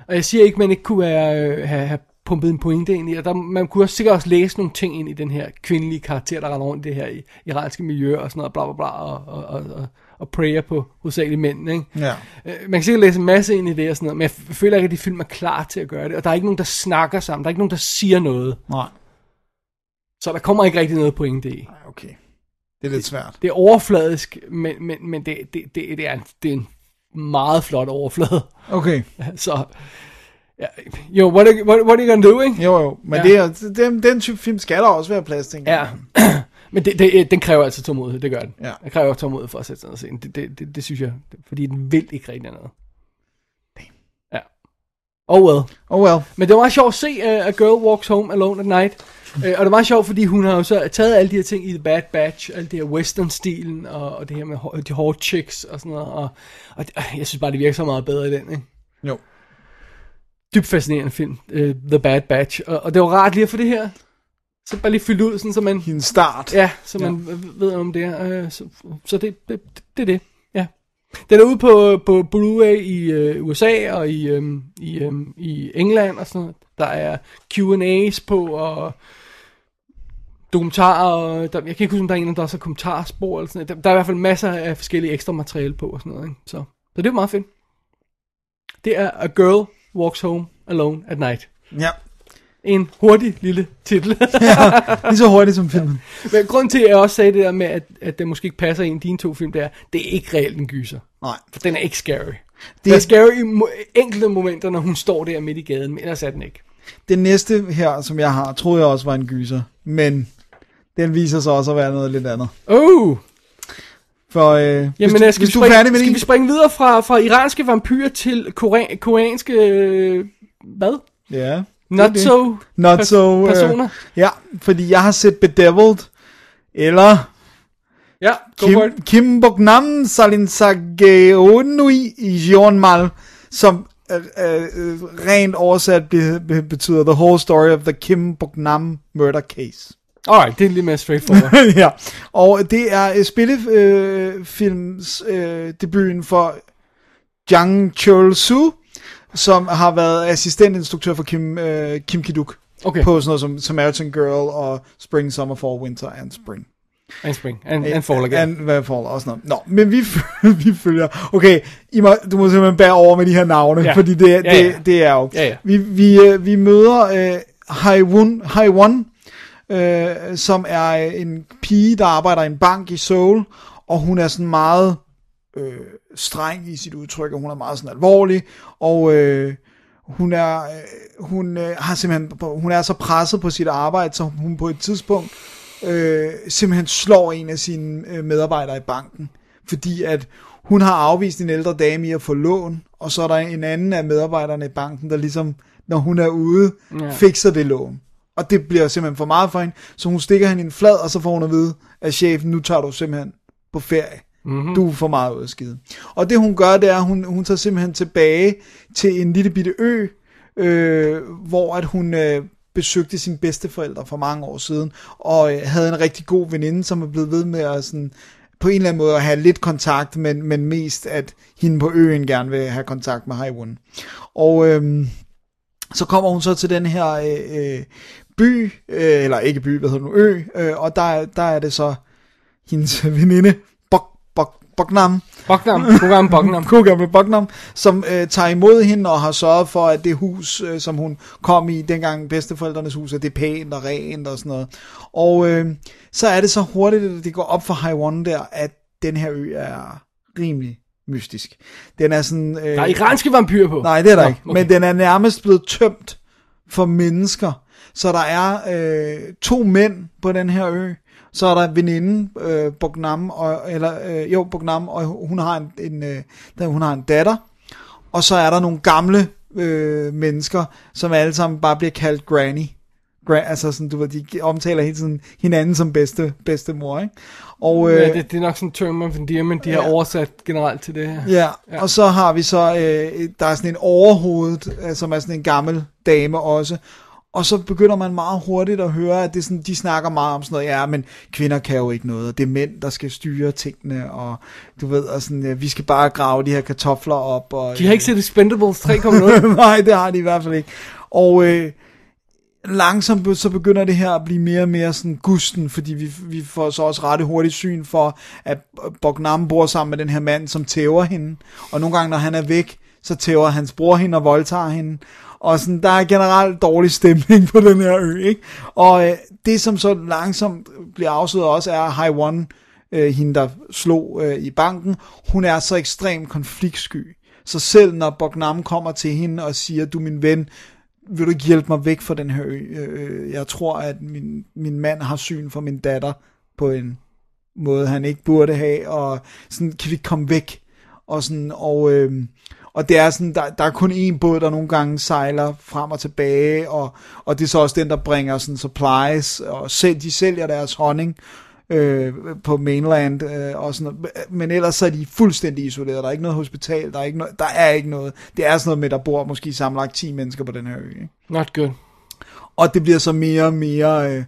og jeg siger ikke, at man ikke kunne være, øh, have, have pumpet en pointe ind i, og der, man kunne også sikkert også læse nogle ting ind i den her kvindelige karakter, der render rundt i det her iranske miljø og sådan noget, bla bla bla, og, og, og, og, og prayer på hovedsageligt mænd, ikke? Ja. Øh, Man kan sikkert læse en masse ind i det og sådan noget, men jeg føler ikke, at de film er klar til at gøre det, og der er ikke nogen, der snakker sammen, der er ikke nogen, der siger noget, Nej. så der kommer ikke rigtig noget pointe i. Nej, okay. Det er lidt svært. Det er overfladisk, men, men, men det, det, det, det, er en, det er en meget flot overflade. Okay. (laughs) Så, ja, jo, what are, what, what are you gonna do, ikke? Jo, jo. Men Ja. det er, den, den type film skal der også være plads til. Ja, (clears throat) men det, det, den kræver altså tålmodighed, det gør den. Ja. Den kræver tålmodighed for at sætte sig ned og se den. Det, det, det, det synes jeg, fordi den vil ikke rigtig noget. Ja. Oh well. Oh well. Men det var meget sjovt at se uh, A Girl Walks Home Alone at Night. Uh, og det var meget sjovt, fordi hun har jo så taget alle de her ting i The Bad Batch, alle det her western-stilen, og, og det her med de hårde chicks og sådan noget. Og, og øh, jeg synes bare, det virker så meget bedre i den, ikke? Jo. dybt fascinerende film, uh, The Bad Batch. Og, og det var rart lige at få det her, så bare lige fyldt ud, sådan, så man, Hendes start. ja, så man ja. ved om det er. Uh, så så det, det, det er det, ja. Den er ude på, på Blu-ray i uh, USA og i, um, i, um, i England og sådan noget. Der er Q&A's på, og dokumentarer, og der, jeg kan ikke huske, om der er en, der også har kommentarspor eller sådan noget. Der, der er i hvert fald masser af forskellige ekstra materiale på og sådan noget, ikke? Så, så det er meget fedt. Det er A Girl Walks Home Alone at Night. Ja. En hurtig lille titel. (laughs) Lige så hurtigt som filmen. Men grund til, at jeg også sagde det der med, at, at det måske ikke passer ind i dine to film, det er, det er ikke reelt en gyser. Nej. For den er ikke scary. Det er scary i mo- enkelte momenter, når hun står der midt i gaden, men ellers er den ikke. Det næste her, som jeg har, troede jeg også var en gyser. Men den viser sig også at være noget lidt andet. Oh! For øh, Jamen, hvis, du, øh, skal, hvis vi du er springe, færdig med skal din... vi springe videre fra, fra iranske vampyrer til korean, koreanske... Øh, hvad? Ja. Not det. so... Not pers- so... personer. Øh, ja, fordi jeg har set Bedeviled, eller Ja, go. Kim, Kim Boknam Salinsageonui i Jeonmal, som øh, øh, rent oversat be, be, betyder The Whole Story of the Kim Boknam Murder Case. Alright, det er lidt mere straightforward. (laughs) ja, og det er øh, spillefilms øh, debuten for Jang Chol-soo, som har været assistentinstruktør for Kim, øh, Kim Ki-duk. Okay. På sådan noget som Samaritan Girl og Spring, Summer, Fall, Winter and Spring. And spring. And, and fall again. And, hvad fall og sådan noget. Nå, men vi, (laughs) vi følger... Okay, I må, du må simpelthen bære over med de her navne, Ja. fordi det, Ja, det, ja. det er jo... Ja, ja. Vi, vi, øh, vi møder øh, Haiwon, Haiwon øh, som er en pige, der arbejder i en bank i Seoul, og hun er sådan meget øh, streng i sit udtryk, og hun er meget sådan alvorlig, og øh, hun er øh, hun øh, har simpelthen hun er så presset på sit arbejde, så hun på et tidspunkt øh, simpelthen slår en af sine øh, medarbejdere i banken, fordi at hun har afvist en ældre dame i at få lån, og så er der en anden af medarbejderne i banken, der ligesom, når hun er ude, ja. fikser det lån. Og det bliver simpelthen for meget for hende, så hun stikker hende i en flad, og så får hun at vide af chefen, nu tager du simpelthen på ferie. Mm-hmm. Du er for meget ud af skide. Og det hun gør, det er, at hun, hun tager simpelthen tilbage til en lille bitte ø, øh, hvor at hun øh, besøgte sine bedsteforældre for mange år siden, og øh, havde en rigtig god veninde, som er blevet ved med at sådan, på en eller anden måde at have lidt kontakt, men, men mest at hende på øen gerne vil have kontakt med Haiwon. Og øh, så kommer hun så til den her øh, øh by, øh, eller ikke by, hvad hedder nu, ø, øh, og der, der er det så hendes (laughs) veninde, Bognam, program Bognam. god gamle Bognam, som øh, tager imod hende og har sørget for, at det hus, øh, som hun kom i, dengang bedsteforældrenes hus, at det er pænt og rent og sådan noget. Og øh, så er det så hurtigt, at det går op for Haiwan der, at den her ø er rimelig mystisk. Den er sådan... Øh, Der er iranske vampyrer på. Nej, det er der Nå, ikke. okay. Men den er nærmest blevet tømt for mennesker. Så der er øh, to mænd på den her ø. Så er der veninden, øh, Bognam, og, eller, øh, jo, Bognam, og hun har en, en, øh, der, hun har en datter. Og så er der nogle gamle øh, mennesker, som alle sammen bare bliver kaldt Granny. Gra- altså sådan, du ved, de omtaler hele tiden hinanden som bedste, bedste mor, ikke? Og, øh, Ja, det, det er nok sådan en term of endearment, de har Ja. oversat generelt til det her. Ja, ja, og så har vi så, øh, der er sådan en overhovedet, øh, som er sådan en gammel dame også, og så begynder man meget hurtigt at høre, at det sådan, de snakker meget om sådan noget, ja, men kvinder kan jo ikke noget, og det er mænd, der skal styre tingene, og du ved, og sådan, øh, vi skal bare grave de her kartofler op. Og, De har ikke set Expendables 3.0. (laughs) Nej, det har de i hvert fald ikke. Og øh, langsomt så begynder det her at blive mere og mere sådan gusten, fordi vi, vi får så også ret hurtigt syn for, at Bognam bor sammen med den her mand, som tæver hende. Og nogle gange, når han er væk, så tæver hans bror hende og voldtager hende. Og sådan, der er generelt dårlig stemning på den her ø, ikke? Og øh, det, som så langsomt bliver afsløret også, er Haiwan, øh, hende der slog øh, i banken, hun er så ekstrem konfliktsky. Så selv når Bognam kommer til hende og siger, du min ven, vil du ikke hjælpe mig væk fra den her ø? Øh, øh, Jeg tror, at min, min mand har syn for min datter på en måde, han ikke burde have, og sådan, kan vi komme væk? Og, sådan, og, øh, og det er sådan, der, der er kun én båd, der nogle gange sejler frem og tilbage, og, og det er så også den, der bringer sådan supplies, og selv, de sælger deres honning, øh, på mainland øh, og sådan noget. Men ellers så er de fuldstændig isoleret. Der er ikke noget hospital, der er ikke noget, der er ikke noget. Det er sådan noget med, der bor måske sammenlagt 10 mennesker på den her ø. Ikke? Not good. Og det bliver så mere og mere øh,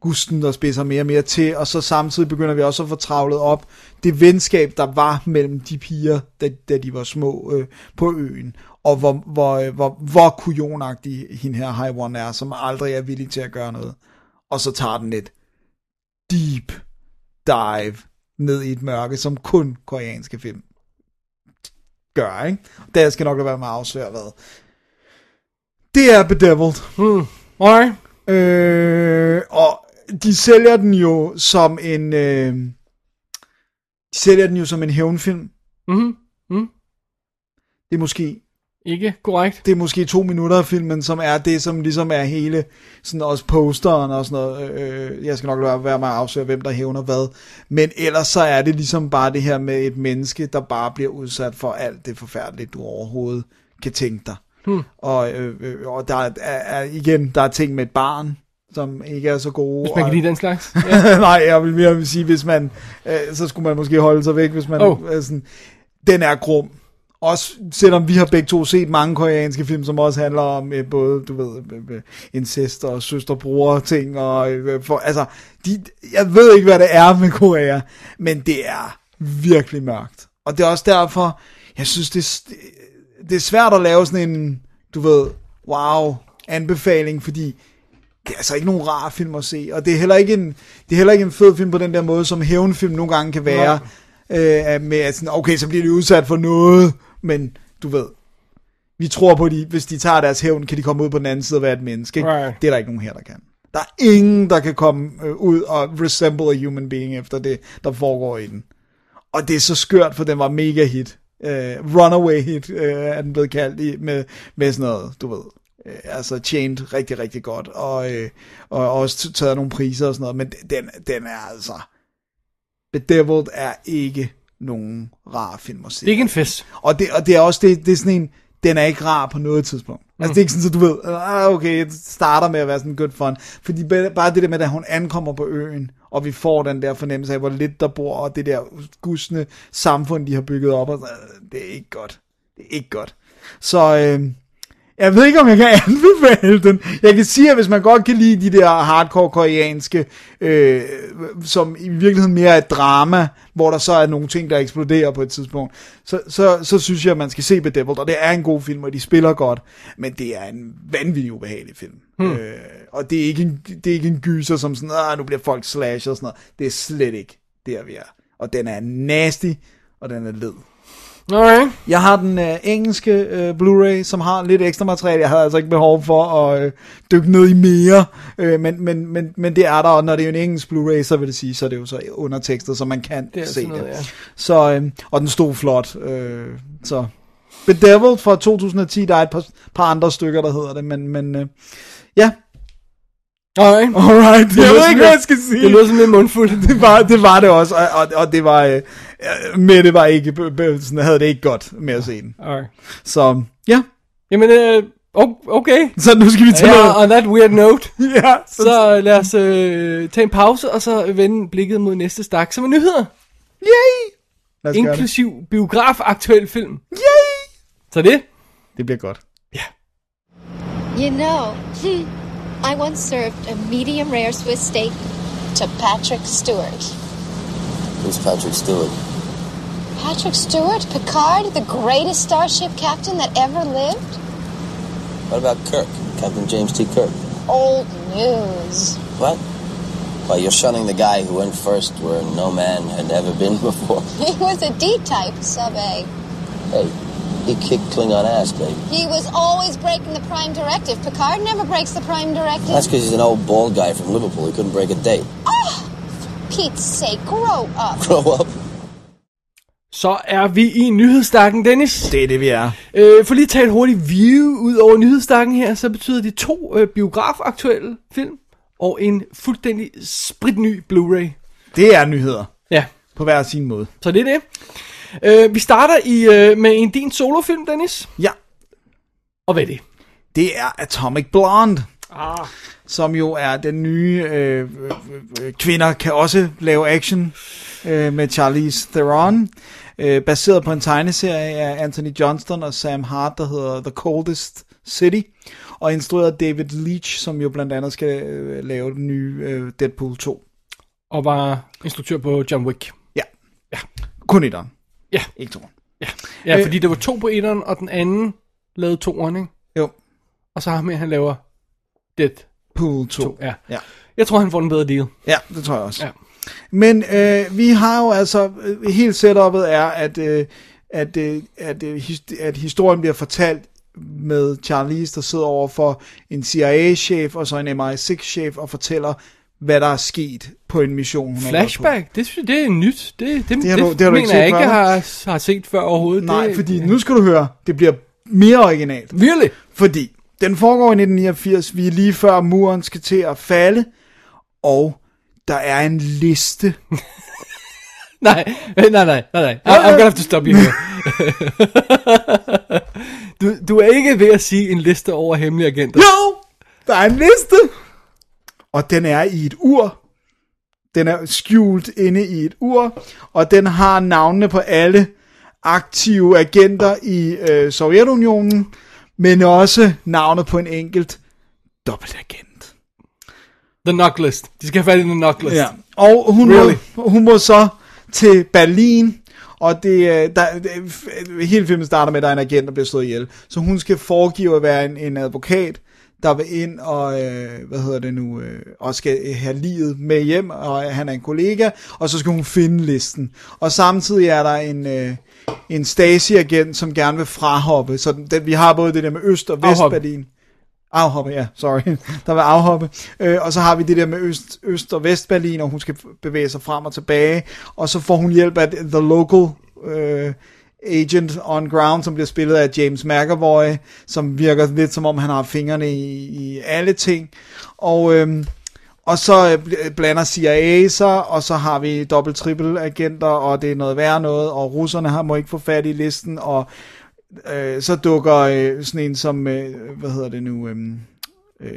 gusten, der spidser mere og mere til, og så samtidig begynder vi også at få travlet op det venskab, der var mellem de piger, da, da de var små øh, på øen, og hvor, hvor, øh, hvor, hvor kujonagtig hende her Haiwan er, som aldrig er villig til at gøre noget. Og så tager den et deep dive ned i et mørke, som kun koreanske film gør, ikke? Der skal nok være med at afsløre, hvad. Det er Bedeviled. Hmm. Alright. Øh, og de sælger den jo som en... Øh, de sælger den jo som en hævnfilm. Mhm. Mm. Det er måske Ikke korrekt. det er måske to minutter af filmen, som er det, som ligesom er hele, sådan også posteren og sådan noget. Øh, jeg skal nok lade være med at afsløre, hvem der hævner hvad. Men ellers så er det ligesom bare det her med et menneske, der bare bliver udsat for alt det forfærdelige, du overhovedet kan tænke dig. Hmm. Og, øh, øh, og der er, er, igen, der er ting med et barn, som ikke er så gode. Hvis man kan lide den slags. Ja. (laughs) Nej, jeg vil mere sige, hvis man, øh, så skulle man måske holde sig væk, hvis man, Oh. øh, sådan, den er grum. Også selvom vi har begge to set mange koreanske film, som også handler om øh, både, du ved, øh, øh, incest og søsterbror ting, og øh, for, altså, de, jeg ved ikke, hvad det er med Korea, men det er virkelig mørkt. Og det er også derfor, jeg synes, det, det er svært at lave sådan en, du ved, wow, anbefaling, fordi det er altså ikke nogen rar film at se, og det er heller ikke en, det er heller ikke en fed film på den der måde, som hævnfilm nogle gange kan være, øh, med at sådan, okay, så bliver de udsat for noget, men du ved, vi tror på, at de, hvis de tager deres hævn, kan de komme ud på den anden side og være et menneske. Ikke? Right. Det er der ikke nogen her, der kan. Der er ingen, der kan komme øh, ud og resemble a human being efter det, der foregår i den. Og det er så skørt, for den var mega hit. Uh, runaway hit uh, er den blevet kaldt i, med, med sådan noget, du ved. Uh, altså tjent rigtig, rigtig godt. Og, uh, og også taget nogle priser og sådan noget. Men den, den er altså... Bedeviled er ikke nogen rar film at se. Det er ikke en fest. Og det, og det er også det, det er sådan en, den er ikke rar på noget tidspunkt. Altså det er ikke sådan, så du ved, ah, okay, det starter med at være sådan good fun. Fordi bare bare det der med, at hun ankommer på øen, og vi får den der fornemmelse af, hvor lidt der bor, og det der gusne samfund, de har bygget op, og det er ikke godt. Det er ikke godt. Så øh, Jeg ved ikke, om jeg kan anbefale den. Jeg kan sige, at hvis man godt kan lide de der hardcore koreanske, øh, som i virkeligheden mere er et drama, hvor der så er nogle ting, der eksploderer på et tidspunkt, så, så, så synes jeg, at man skal se Bedeviled, og det er en god film, og de spiller godt, men det er en vanvittig ubehagelig film. Hmm. Øh, og det er, ikke en, det er ikke en gyser, som sådan, ah, nu bliver folk slasher og sådan noget. Det er slet ikke der, vi er. Og den er nasty, og den er led. Alright. Jeg har den øh, engelske øh, Blu-ray, som har lidt ekstra materiale. Jeg havde altså ikke behov for at øh, dykke ned i mere, øh, men, men, men, men det er der, og når det er en engelsk Blu-ray, så vil det sige, så er det jo så undertekstet, så man kan Det se noget, det. ja. Så, øh, og den stod flot. Øh, så Bedeviled fra 2010, der er et par, par andre stykker, der hedder det, men, men øh, ja, Alright. alright. Jeg ved ikke, hvad jeg skal sige. Det lyder som lidt mundfuldt. det var, det var det også, og, og, og det var, øh, Mette var ikke, b- b- sådan, havde det ikke godt med at se den. Alright. Så, ja, Jamen, øh, okay. så nu skal vi til Ja, noget. on that weird note, (laughs) Ja, så, så lad os øh, tage en pause, og så vende blikket mod næste stak, som er nyheder. yay! Lad os gøre det. Inklusiv biograf-aktuel film. Yay! Så det? Det bliver godt. You know, (laughs) I once served a medium rare Swiss steak to Patrick Stewart. Who's Patrick Stewart? Patrick Stewart, Picard, the greatest starship captain that ever lived? What about Kirk? Captain James T. Kirk? Old news. What? Well, you're shunning the guy who went first where no man had ever been (laughs) before. He was a D-type sub-A. Hey, he kicked Klingon ass, baby. He was always breaking the prime directive. Picard never breaks the prime directive. That's because he's an old bald guy from Liverpool. He couldn't break a date. Pete's sake, grow up. (laughs) Grow up. Så er vi i nyhedsstakken, Dennis. Det er det, vi er. Øh, for lige at tage et hurtigt view ud over nyhedsstakken her, så betyder det to øh, biograf-aktuelle film og en fuldstændig spritny Blu-ray. Det er nyheder. Ja, På hver sin måde. så det er det. Øh, vi starter i øh, med en din solofilm, Dennis. Ja, Og hvad er det? det er Atomic Blonde. Ah. Som jo er den nye øh, øh, øh, Kvinder kan også lave action øh, med Charlize Theron. Øh, baseret på en tegneserie af Anthony Johnston og Sam Hart, der hedder The Coldest City. Og instrueret af David Leitch, som jo blandt andet skal øh, lave den nye øh, Deadpool 2. Og var instruktør på John Wick. Ja. ja. Kun etteren. Ja. Ikke toeren. Ja, Øh. fordi der var to på etteren, og den anden lavede toeren, ikke? Jo. Og så har med, han laver Dead Pool 2. 2. Ja. Ja. Jeg tror, han får en bedre deal. Ja, det tror jeg også. Ja. Men øh, vi har jo altså, øh, helt setupet er, at, øh, at, øh, at, øh, at historien bliver fortalt med Charlize, der sidder over for en CIA-chef og så en MI6-chef og fortæller, hvad der er sket på en mission. Hun Flashback, det, synes jeg, det er nyt. Det, det, det, har du- det har du mener jeg ikke, har, har set før overhovedet. på. Nej, det, fordi nu skal du høre, det bliver mere originalt. Really? Fordi den foregår i 1989, vi er lige før muren skal til at falde, og der er en liste (laughs) Nej, nej, nej, nej, nej. I- I'm gonna have to stop you here. (laughs) du, du er ikke ved at sige en liste over hemmelige agenter. Jo, der er en liste. Og den er i et ur. Den er skjult inde i et ur. Og den har navnene på alle aktive agenter i øh, Sovjetunionen. Men også navnet på en enkelt dobbeltagent. The knock list. De skal have fat i the knock list. Ja. Og hun, Really? må, hun må så til Berlin, og det, øh, der, det, hele filmen starter med, at der er en agent, der bliver slået ihjel. Så hun skal foregive at være en, en advokat, der vil ind og, øh, hvad hedder det nu, øh, og skal have livet med hjem, og han er en kollega, og så skal hun finde listen. Og samtidig er der en, øh, en Stasi-agent, som gerne vil frahoppe, så den, den, vi har både det der med Øst- og. Vestberlin. Afhoppe, ja, sorry. (laughs) Der vil afhoppe. Øh, og så har vi det der med Øst, Øst- og Vestberlin, og hun skal bevæge sig frem og tilbage. Og så får hun hjælp af The Local øh, Agent on Ground, som bliver spillet af James McAvoy, som virker lidt som om, han har fingrene i, i alle ting. Og... Øh, og så øh, bl- blander CIA sig, og så har vi dobbelt-trippel agenter, og det er noget værre noget, og russerne har må ikke få fat i listen, og øh, så dukker øh, sådan en som, øh, hvad hedder det nu, øh, øh,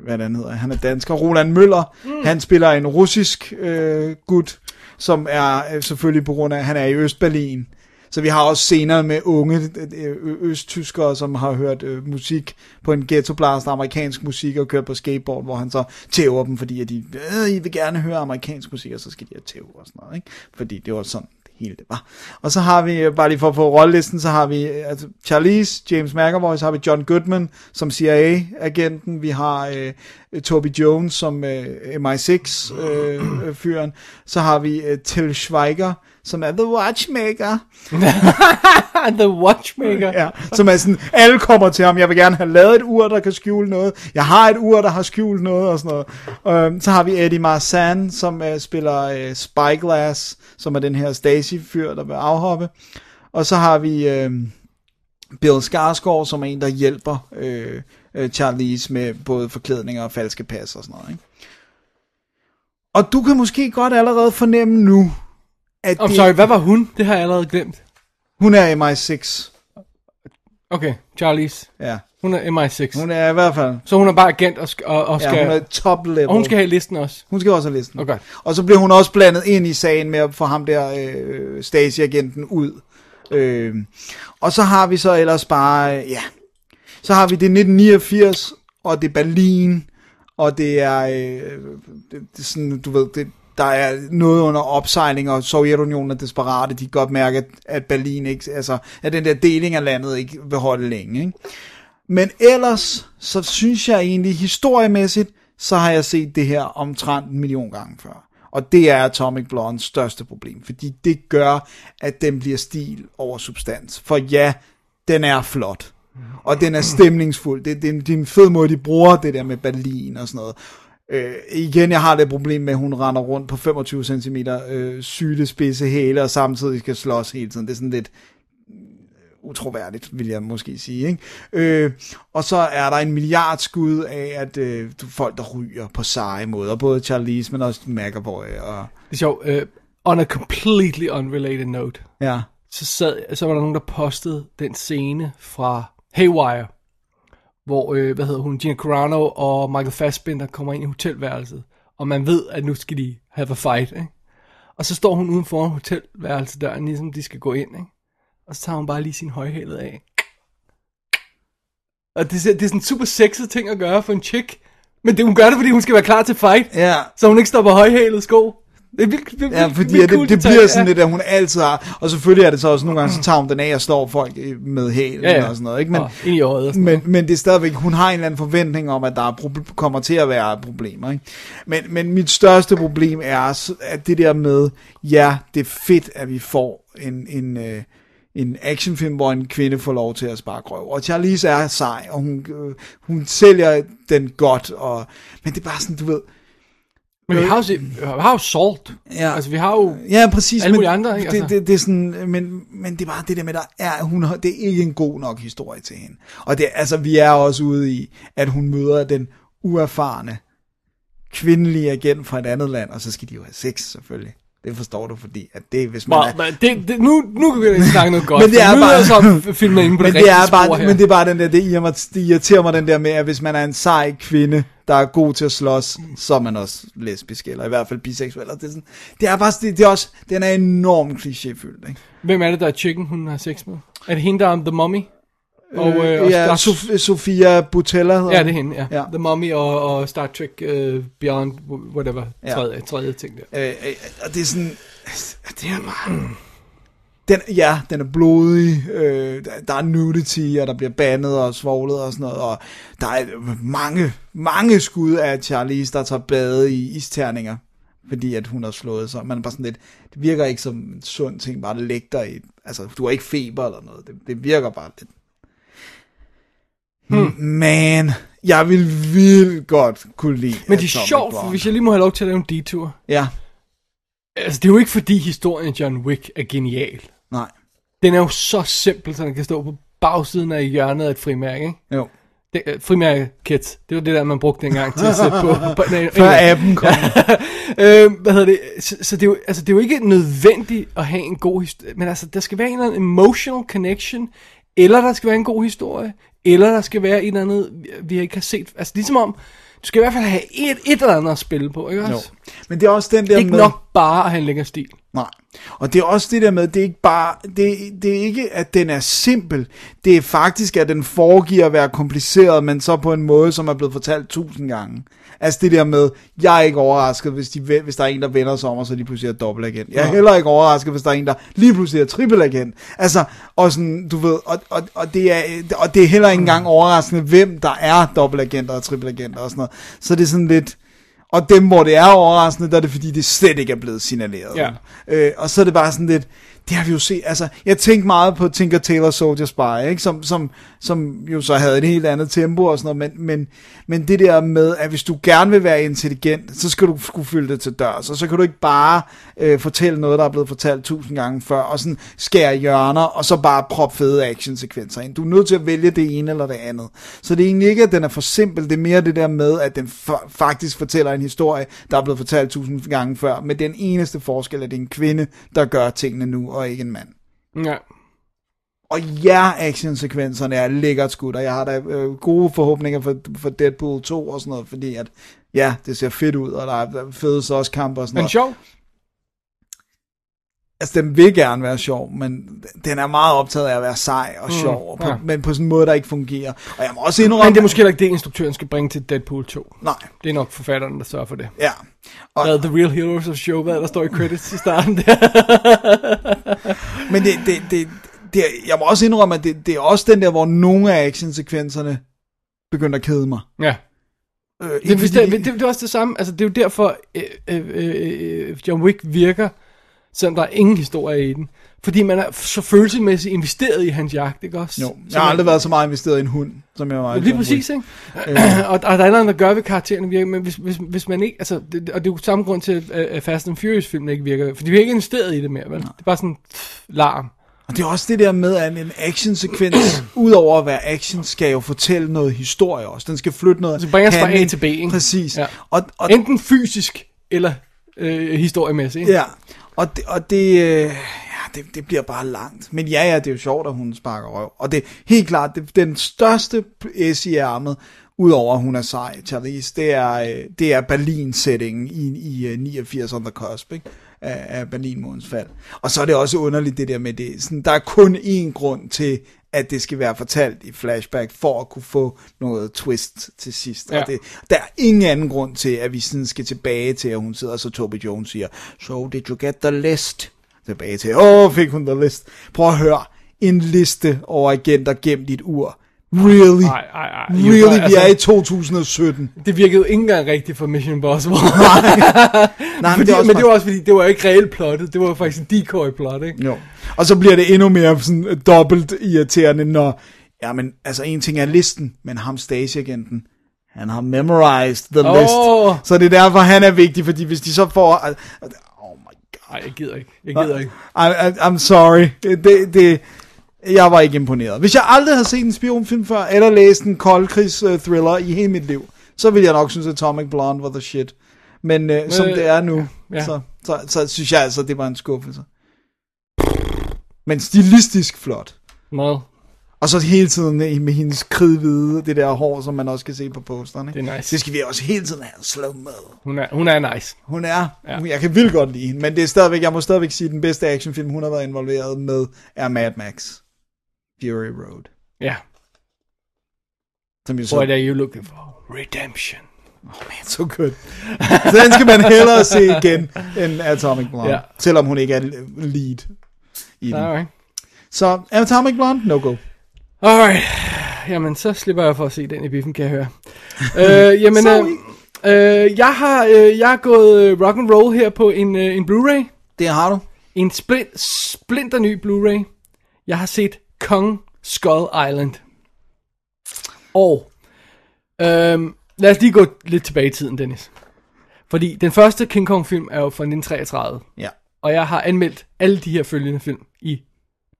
hvad han hedder, han er dansker, Roland Møller, mm. han spiller en russisk øh, gut, som er øh, selvfølgelig på grund af, at han er i Østberlin, så vi har også scener med unge øh, øh, østtyskere, som har hørt øh, musik på en ghettoblast, amerikansk musik, og kørt på skateboard, hvor han så tæver dem, fordi at de øh, I vil gerne høre amerikansk musik, og så skal de have tæve og sådan noget, ikke? Fordi det var sådan det hele det var. Og så har vi, øh, bare lige for at få rollelisten, så har vi altså Charlize, James McAvoy, så har vi John Goodman som CIA-agenten, vi har øh, Toby Jones som øh, MI6-fyren, øh, (clears throat) fyren. så har vi øh, Til Schweiger, som er The Watchmaker, (laughs) The Watchmaker. ja, som er sådan, alle kommer til ham, jeg vil gerne have lavet et ur, der kan skjule noget, jeg har et ur, der har skjult noget, og sådan noget. Øhm, så har vi Eddie Marsan, som øh, spiller øh, Spyglass, som er den her Stasi-fyr, der vil afhoppe. Og så har vi øh, Bill Skarsgård, som er en, der hjælper øh, øh, Charlize med både forklædninger og falske pas og sådan noget. Ikke? Og du kan måske godt allerede fornemme nu, at I'm det, sorry, hvad var hun? Det har jeg allerede glemt. hun er MI6. Okay, Charlize. Ja, Hun er MI6. hun er i hvert fald Så hun er bare agent og, og, og Ja, skal... hun er top level. og hun skal have listen også. Hun skal også have listen. Okay. Og så bliver hun også blandet ind i sagen med at få ham der øh, Stasi-agenten ud. Øh, og så har vi så ellers bare, øh, ja, så har vi det 1989, og det er Berlin, og det er, øh, det, det er sådan, du ved, det, der er noget under opsejling, og Sovjetunionen er desperate, de kan godt mærke, at, at Berlin ikke, altså, at den der deling af landet ikke vil holde længe, ikke? Men ellers, så synes jeg egentlig, historiemæssigt, så har jeg set det her omtrent en million gange før. Og det er Atomic Blondes største problem, fordi det gør, at den bliver stil over substans. For ja, den er flot, og den er stemningsfuld. Det, det, det er en fed måde, de bruger det der med Berlin og sådan noget. Øh, igen, jeg har det problem med, at hun render rundt på 25 cm øh, sylespidse hæle, og samtidig skal slås hele tiden. Det er sådan lidt, utroværdigt, vil jeg måske sige. Ikke? Øh, og så er der en milliard skud af, at øh, folk, der ryger på seje måder. Både Charlize, men også McAvoy. Og, Det er sjovt. Uh, on a completely unrelated note, ja. så, sad, så var der nogen, der postede den scene fra Haywire, hvor, øh, hvad hedder hun, Gina Carano og Michael Fassbender kommer ind i hotelværelset, og man ved, at nu skal de have a fight, ikke? Og så står hun uden for hotelværelsedøren, ligesom de skal gå ind, ikke? Og så tager hun bare lige sin højhælet af. Og det, er- det er sådan en super sexet ting at gøre for en chick. Men det, hun gør det, fordi hun skal være klar til fight. Ja. Så hun ikke på højhælet sko. Det er vildt, vildt, Ja, fordi vildt at det, cool det detalje, bliver sådan ja. lidt, at hun altid har, og selvfølgelig er det så også nogle gange, så tager hun den af og slår folk øh, med hælen Ja, ja. og sådan noget, ikke? Men, Og ind i øjet og sådan men, men det er stadigvæk, hun har en eller anden forventning om, at der er proble- kommer til at være problemer, ikke? Men, men mit største problem er, at det der med, ja, det er fedt, at vi får en, en, øh, en actionfilm, hvor en kvinde får lov til at spare grøv. Og Charlize er sej, og hun, øh, hun sælger den godt, og, men det er bare sådan, du ved, Men vi har jo, vi har jo Salt. Ja. Altså, vi har jo... Ja, præcis. Alle men andre, ikke? Det, Altså. det, det, er sådan, men, men det er bare det der med, der er, hun har, det er ikke en god nok historie til hende. Og det, altså, vi er også ude i, at hun møder den uerfarne kvindelige agent fra et andet land, og så skal de jo have sex, selvfølgelig. Det forstår du, fordi at det, hvis man Nå, er, men det, det, nu, nu kan vi ikke snakke noget godt. Men det er nu bare- er så filmen inde på (laughs) men det, det, er bare, her. men det er bare den der, det irriterer, mig, den der med, at hvis man er en sej kvinde, der er god til at slås, så er man også lesbisk, eller i hvert fald biseksuel. Det er, sådan, det er bare, det, det er også, den er enormt klichéfyldt, ikke? Hvem er det, der er chicken, hun har sex med? Er det hende, der er The Mummy? Og, øh, og ja, Star- Sof- Sofia Butella hedder Ja, det er hende, ja. Ja. The Mummy og, og Star Trek uh, Beyond, whatever, Ja. tredje, tredje ting der. Øh, øh, og det er sådan, det er bare, den, ja, den er blodig, øh, der, er nudity, og der bliver bandet og svoglet og sådan noget, og der er mange, mange skud af Charlize, der tager bade i isterninger, fordi at hun har slået sig. Man er bare sådan lidt, det virker ikke som en sund ting, bare dig i, altså du har ikke feber eller noget, det, det virker bare lidt. Hmm. Man, jeg vil vildt godt kunne lide Men det er Atomic sjovt, for Blonde. hvis jeg lige må have lov til at lave en detour. Ja, Altså, det er jo ikke fordi historien John Wick er genial. nej, Den er jo så simpel, så den kan stå på bagsiden af hjørnet af et frimærke, ikke? jo. Det, øh, frimærke kit, det var det der, man brugte dengang til at sætte på. (laughs) på nej, Før anyway. appen kom. (laughs) øh, hvad hedder det? Så, så det, er jo, altså, det er jo ikke nødvendigt at have en god historie, men altså, der skal være en eller anden emotional connection, eller der skal være en god historie, eller der skal være et eller andet, vi- ikke har set. Altså, ligesom om, du skal i hvert fald have et, et eller andet at spille på, ikke Jo. også? Men det er også den Det der er ikke med... nok bare at have en lækker stil. Nej. Og det er også det der med, det er ikke bare, det, det er ikke, at den er simpel. Det er faktisk, at den foregiver at være kompliceret, men så på en måde, som er blevet fortalt tusind gange. Altså det der med, jeg er ikke overrasket, hvis, de, hvis der er en, der vender sig om, og så lige pludselig er dobbeltagent. Jeg er heller ikke overrasket, hvis der er en, der lige pludselig er trippelagent. Altså, og sådan, du ved, og, og, og, det er, og det er heller ikke engang overraskende, hvem der er dobbeltagenter og trippelagenter og sådan noget. Så det er sådan lidt, og dem, hvor det er overraskende, der er det fordi, det slet ikke er blevet signaleret. Ja. Øh, og så er det bare sådan lidt, det har vi jo set, altså, jeg tænkte meget på Tinker Tailor Soldier Spy, ikke? Som, som, som jo så havde et helt andet tempo og sådan noget, men, men, men det der med, at hvis du gerne vil være intelligent, så skal du skulle fylde det til dørs, og så kan du ikke bare øh, fortælle noget, der er blevet fortalt tusind gange før, og sådan skære hjørner, og så bare proppe fede actionsekvenser ind. Du er nødt til at vælge det ene eller det andet. Så det er egentlig ikke, at den er for simpel, det er mere det der med, at den faktisk fortæller en historie, der er blevet fortalt tusind gange før, med den eneste forskel, at det er en kvinde, der gør tingene nu, og ikke en mand. Ja. Og ja, actionsekvenserne er lækkert skudt, og jeg har da øh, gode forhåbninger for, for Deadpool 2 og sådan noget, fordi at, ja, det ser fedt ud, og der er fede så også kampe og sådan Men noget. sjov. Altså, den vil gerne være sjov, men den er meget optaget af at være sej og sjov, og på, ja. men på sådan en måde, der ikke fungerer. Og jeg må også indrømme... Men det er måske heller ikke det, instruktøren skal bringe til Deadpool 2. Nej, Det er nok forfatteren, der sørger for det. ja. Og, Hvad The Real Heroes of Show, hvad er der står i credits i starten der? (laughs) men det, det, det, det, jeg må også indrømme, at det, det er også den der, hvor nogle af actionsekvenserne begynder at kede mig. ja. Øh, Det, fordi det, det, det er også det samme. Altså, det er jo derfor, øh, øh, øh, John Wick virker, selvom der er ingen historie i den. Fordi man er så følelsesmæssigt investeret i hans jagt, ikke også? Jo, jeg har man- aldrig været så meget investeret i en hund, som jeg var i Lige præcis, ikke? og, og der er noget, der gør ved karaktererne virker, men hvis, hvis, hvis man ikke, altså, det, og det er jo samme grund til, at, Fast and Furious filmen ikke virker, for de er ikke investeret i det mere, vel? Det er bare sådan, pff, larm. Og det er også det der med, at en actionsekvens, (clears throat) udover at være action, skal jo fortælle noget historie også. Den skal flytte noget Altså bringe os fra A til B, ikke? Præcis. Ja. Og, og, Enten fysisk, eller øh, historiemæssigt, ikke? ja, og det, og det, øh, ja, det, det bliver bare langt. Men ja, ja, det er jo sjovt, at hun sparker røv. Og det er helt klart, det, den største S i ærmet, udover at hun er sej, Charlize, det er, øh, det er Berlin-sætningen i, i øh, 89 on the cusp, ikke? Af, af Berlinmurens fald. Og så er det også underligt det der med det. Sådan, der er kun én grund til, at det skal være fortalt i flashback, for at kunne få noget twist til sidst. Ja. Og det, der er ingen anden grund til, at vi sådan skal tilbage til, at hun sidder, og så Toby Jones siger, So did you get the list? Tilbage til, åh, oh, fik hun the list. Prøv at høre, en liste over agenter i et ur. Really? Ej, ej, ej. Really? Vi Altså- er i 2017. Det virkede jo ikke engang rigtigt for Mission Impossible. (laughs) Nej, (laughs) fordi, det også men det var også fordi, det var ikke reelt plottet, det var faktisk en decoy plot, ikke? Jo. Og så bliver det endnu mere sådan øh, dobbelt irriterende, når, ja, men altså en ting er listen, men ham Stasi-agenten, han har memorized the Åh. list. Så det er derfor, han er vigtig, fordi hvis de så får, oh my god. Nej, jeg gider ikke. Jeg gider ikke. I, I, I'm sorry. Det, det, jeg var ikke imponeret. Hvis jeg aldrig havde set en spionfilm før, eller læst en koldkrigs uh, thriller i hele mit liv, så ville jeg nok synes, at Atomic Blonde var the shit. Men som Øh, det er nu, ja. så, så, så synes jeg altså, det var en skuffelse. Men stilistisk flot. Meget. Og så hele tiden med, med hendes kridhvide, det der hår, som man også kan se på posteren. Ikke? Det er nice. Det skal vi også hele tiden have slow mo. Hun er, hun er nice. Hun er, ja. jeg kan vildt godt lide hende, men det er stadigvæk, jeg må stadigvæk sige, at den bedste actionfilm, hun har været involveret med, er Mad Max. Fury Road. Ja. Som så, What are you looking for? Redemption. så good. (laughs) så den skal man hellere se igen, end Atomic Blonde. Ja. Selvom hun ikke er lead i den. Alright. Så Atomic Blonde, no go. Alright. Jamen, så slipper jeg for at se den i biffen, kan jeg høre. øh, (laughs) jamen, Sorry. øh, øh, jeg har øh, jeg har gået øh, rock and roll her på en, øh, en Blu-ray. Det har du. En splint, splinter ny Blu-ray. Jeg har set Kong Skull Island. Og øhm, lad os lige gå lidt tilbage i tiden, Dennis. Fordi den første King Kong film er jo fra 1933. Ja. Og jeg har anmeldt alle de her følgende film i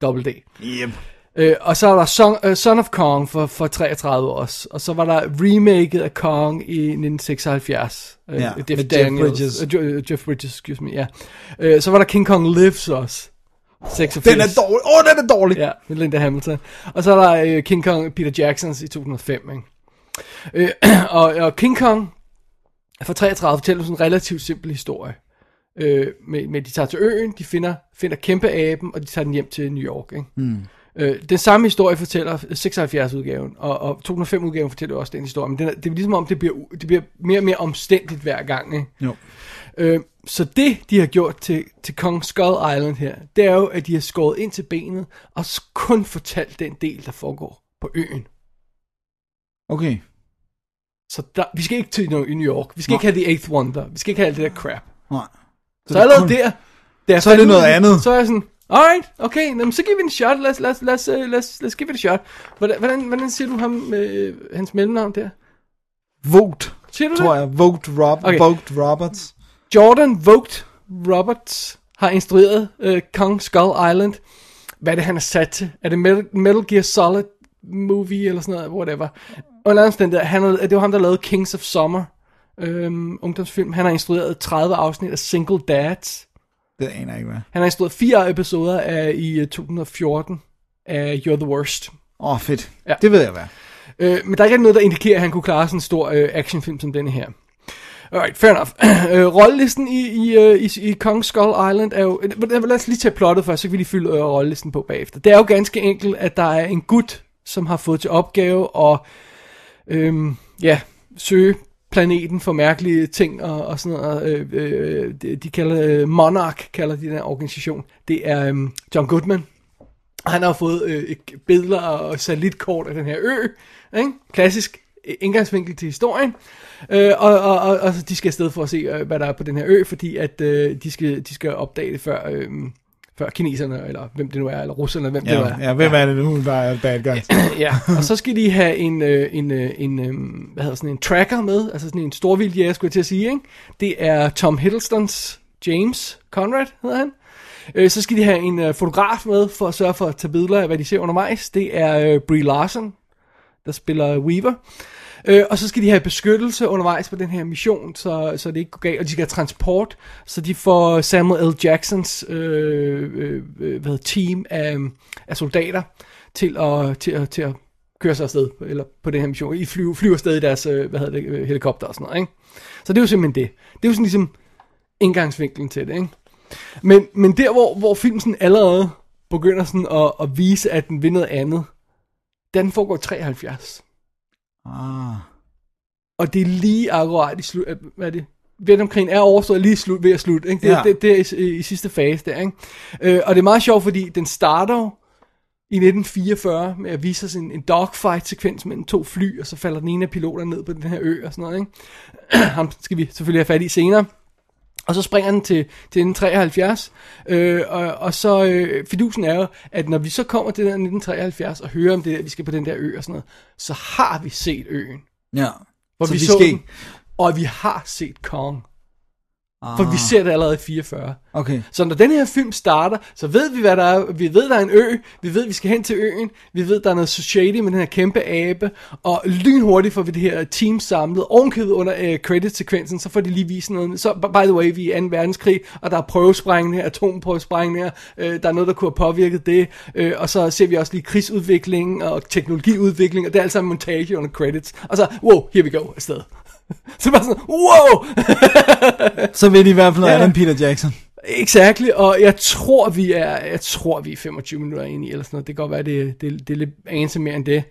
Double D. Yep. Øh, og så var der Son, uh, Son of Kong for, for 33 også. Og så var der remaket af Kong i 1976. Øh, Ja, Jeff med Jeff Daniels. Bridges. Uh, Jeff Bridges, excuse me, ja. Øh, så var der King Kong Lives også. 86. Den er dårlig. Åh, oh, den er dårlig. Ja, Linda Hamilton. Og så er der øh, King Kong Peter Jacksons i 2005, ikke? Øh, (clears throat) og, og King Kong fra 33 fortæller sådan en relativt simpel historie. Øh, med, med, de tager til øen, de finder, finder kæmpe aben, og de tager den hjem til New York. Ikke? Mm. Øh, den samme historie fortæller 76-udgaven, og, og 2005-udgaven fortæller også den historie, men den er, det er ligesom om, det bliver, det bliver mere og mere omstændigt hver gang. Ikke? Jo. Øh, så det, de har gjort til, til Kong Skull Island her, det er jo, at de har skåret ind til benet, og kun fortalt den del, der foregår på øen. Okay. Så der, vi skal ikke til New New York. Vi skal ikke have The Eighth Wonder. Vi skal ikke have alt det der crap. Nej. Så, er allerede kun- der, jeg Så er det ud noget af andet. Så er jeg sådan, alright, okay, jamen, så giver vi en shot. Lad os, lad os, lad os, uh, lad os, lad os give det en shot. Hvordan, hvordan, hvordan siger du ham, øh, hans mellemnavn der? Vogt, Siger du tror det? jeg. Vogt, Rob, Okay. okay. Vogt Roberts. Jordan Vogt Roberts har instrueret øh, Kong Skull Island. Hvad er det, han er sat til? Er det Metal, Metal Gear Solid movie eller sådan noget? Whatever. Og anden der, han det var ham, der lavede Kings of Summer. Øhm, ungdomsfilm. Han har instrueret 30 afsnit af Single Dads. Det aner jeg ikke, hvad. Han har instrueret fire episoder af, i øh, 2014 af You're the Worst. Åh, oh, fedt. Ja. Det ved jeg hvad. Øh, men der er ikke noget, der indikerer, at han kunne klare sådan en stor øh, actionfilm som denne her. Alright, fair enough. (clears throat) øh, rollelisten i, i, øh, i, i Kong Skull Island er jo... Øh, lad os lige tage plottet først, så kan vi lige fylde øh, rollelisten på bagefter. Det er jo ganske enkelt, at der er en gut, som har fået til opgave at øhm, ja, søge planeten for mærkelige ting og, og sådan noget. Øh, øh, de, kalder øh, Monarch, kalder de den organisation. Det er øhm, John Goodman. Han har fået øh, billeder og satellitkort af den her ø. Ikke? Klassisk øh, indgangsvinkel til historien. Øh, og, og, og, og de skal afsted for at se, øh, hvad der er på den her ø, fordi at øh, de, skal, de skal opdage det før, øh, før kineserne, eller hvem det nu er, eller russerne, eller hvem det nu Ja, er. ja hvem er det nu, der er bad guys? (clears throat) ja, og så skal de have en, øh, en, øh, en øh, hvad hedder sådan en tracker med, altså sådan en storvildjæger, skulle jeg til at sige, ikke? Det er Tom Hiddlestons James Conrad, hedder han. Øh, så skal de have en øh, fotograf med, for at sørge for at tage billeder af, hvad de ser undervejs. Det er øh, Brie Larson, der spiller Weaver. Øh, og så skal de have beskyttelse undervejs på den her mission, så, så det ikke går galt. Og de skal have transport, så de får Samuel L. Jacksons øh, øh, øh hvad hedder, team af, af soldater til at, til, at, til at køre sig afsted eller på den her mission. I flyver, flyver afsted i deres øh, hvad hedder det, øh, helikopter og sådan noget. Ikke? Så det er jo simpelthen det. Det er jo sådan ligesom indgangsvinklen til det. Ikke? Men, men der, hvor, hvor filmen sådan allerede begynder sådan at, at vise, at den vil noget andet, den foregår 73. Ah. Og det er lige akkurat i slut... øh, Hvad er det? Vietnamkrigen er overstået lige slut, ved at slutte. Ikke? Det, ja. Ja. det, det er i, i sidste fase der. Ikke? Øh, og det er meget sjovt, fordi den starter jo i 1944 med at vise os en, en dogfight-sekvens mellem to fly, og så falder den ene af piloterne ned på den her ø og sådan noget. Ikke? (clears throat) Ham skal vi selvfølgelig have fat i senere. Og så springer den til, til 1973, øh, og, og så øh, fidusen er jo, at når vi så kommer til den 1973 og hører om det der, vi skal på den der ø og sådan noget, så har vi set øen. Ja. Hvor Så vi, vi så skal- den, og vi har set Kong. Ah. For vi ser det allerede i 44. Okay. Så når den her film starter, så ved vi, hvad der er. Vi ved, der er en ø. Vi ved, vi skal hen til øen. Vi ved, der er noget shady med den her kæmpe abe. Og lynhurtigt får vi det her team samlet. Ovenkøbet under øh, credit-sekvensen, så får de lige vist noget. Så, by the way, vi er i 2. verdenskrig, og der er prøvesprængning her, atomprøvesprængning her. Øh, der er noget, der kunne have påvirket det. Øh, og så ser vi også lige krigsudviklingen og teknologiudvikling, og det er alt sammen montage under credits. Og så, wow, here we go, afsted. (laughs) så bare sådan, wow! Så ved de i hvert fald noget Ja. andet Peter Jackson. Exakt, og jeg tror, vi er, jeg tror, vi er 25 minutter inde i, eller sådan noget. Det kan godt være, det, det, det er lidt anelse mere end det.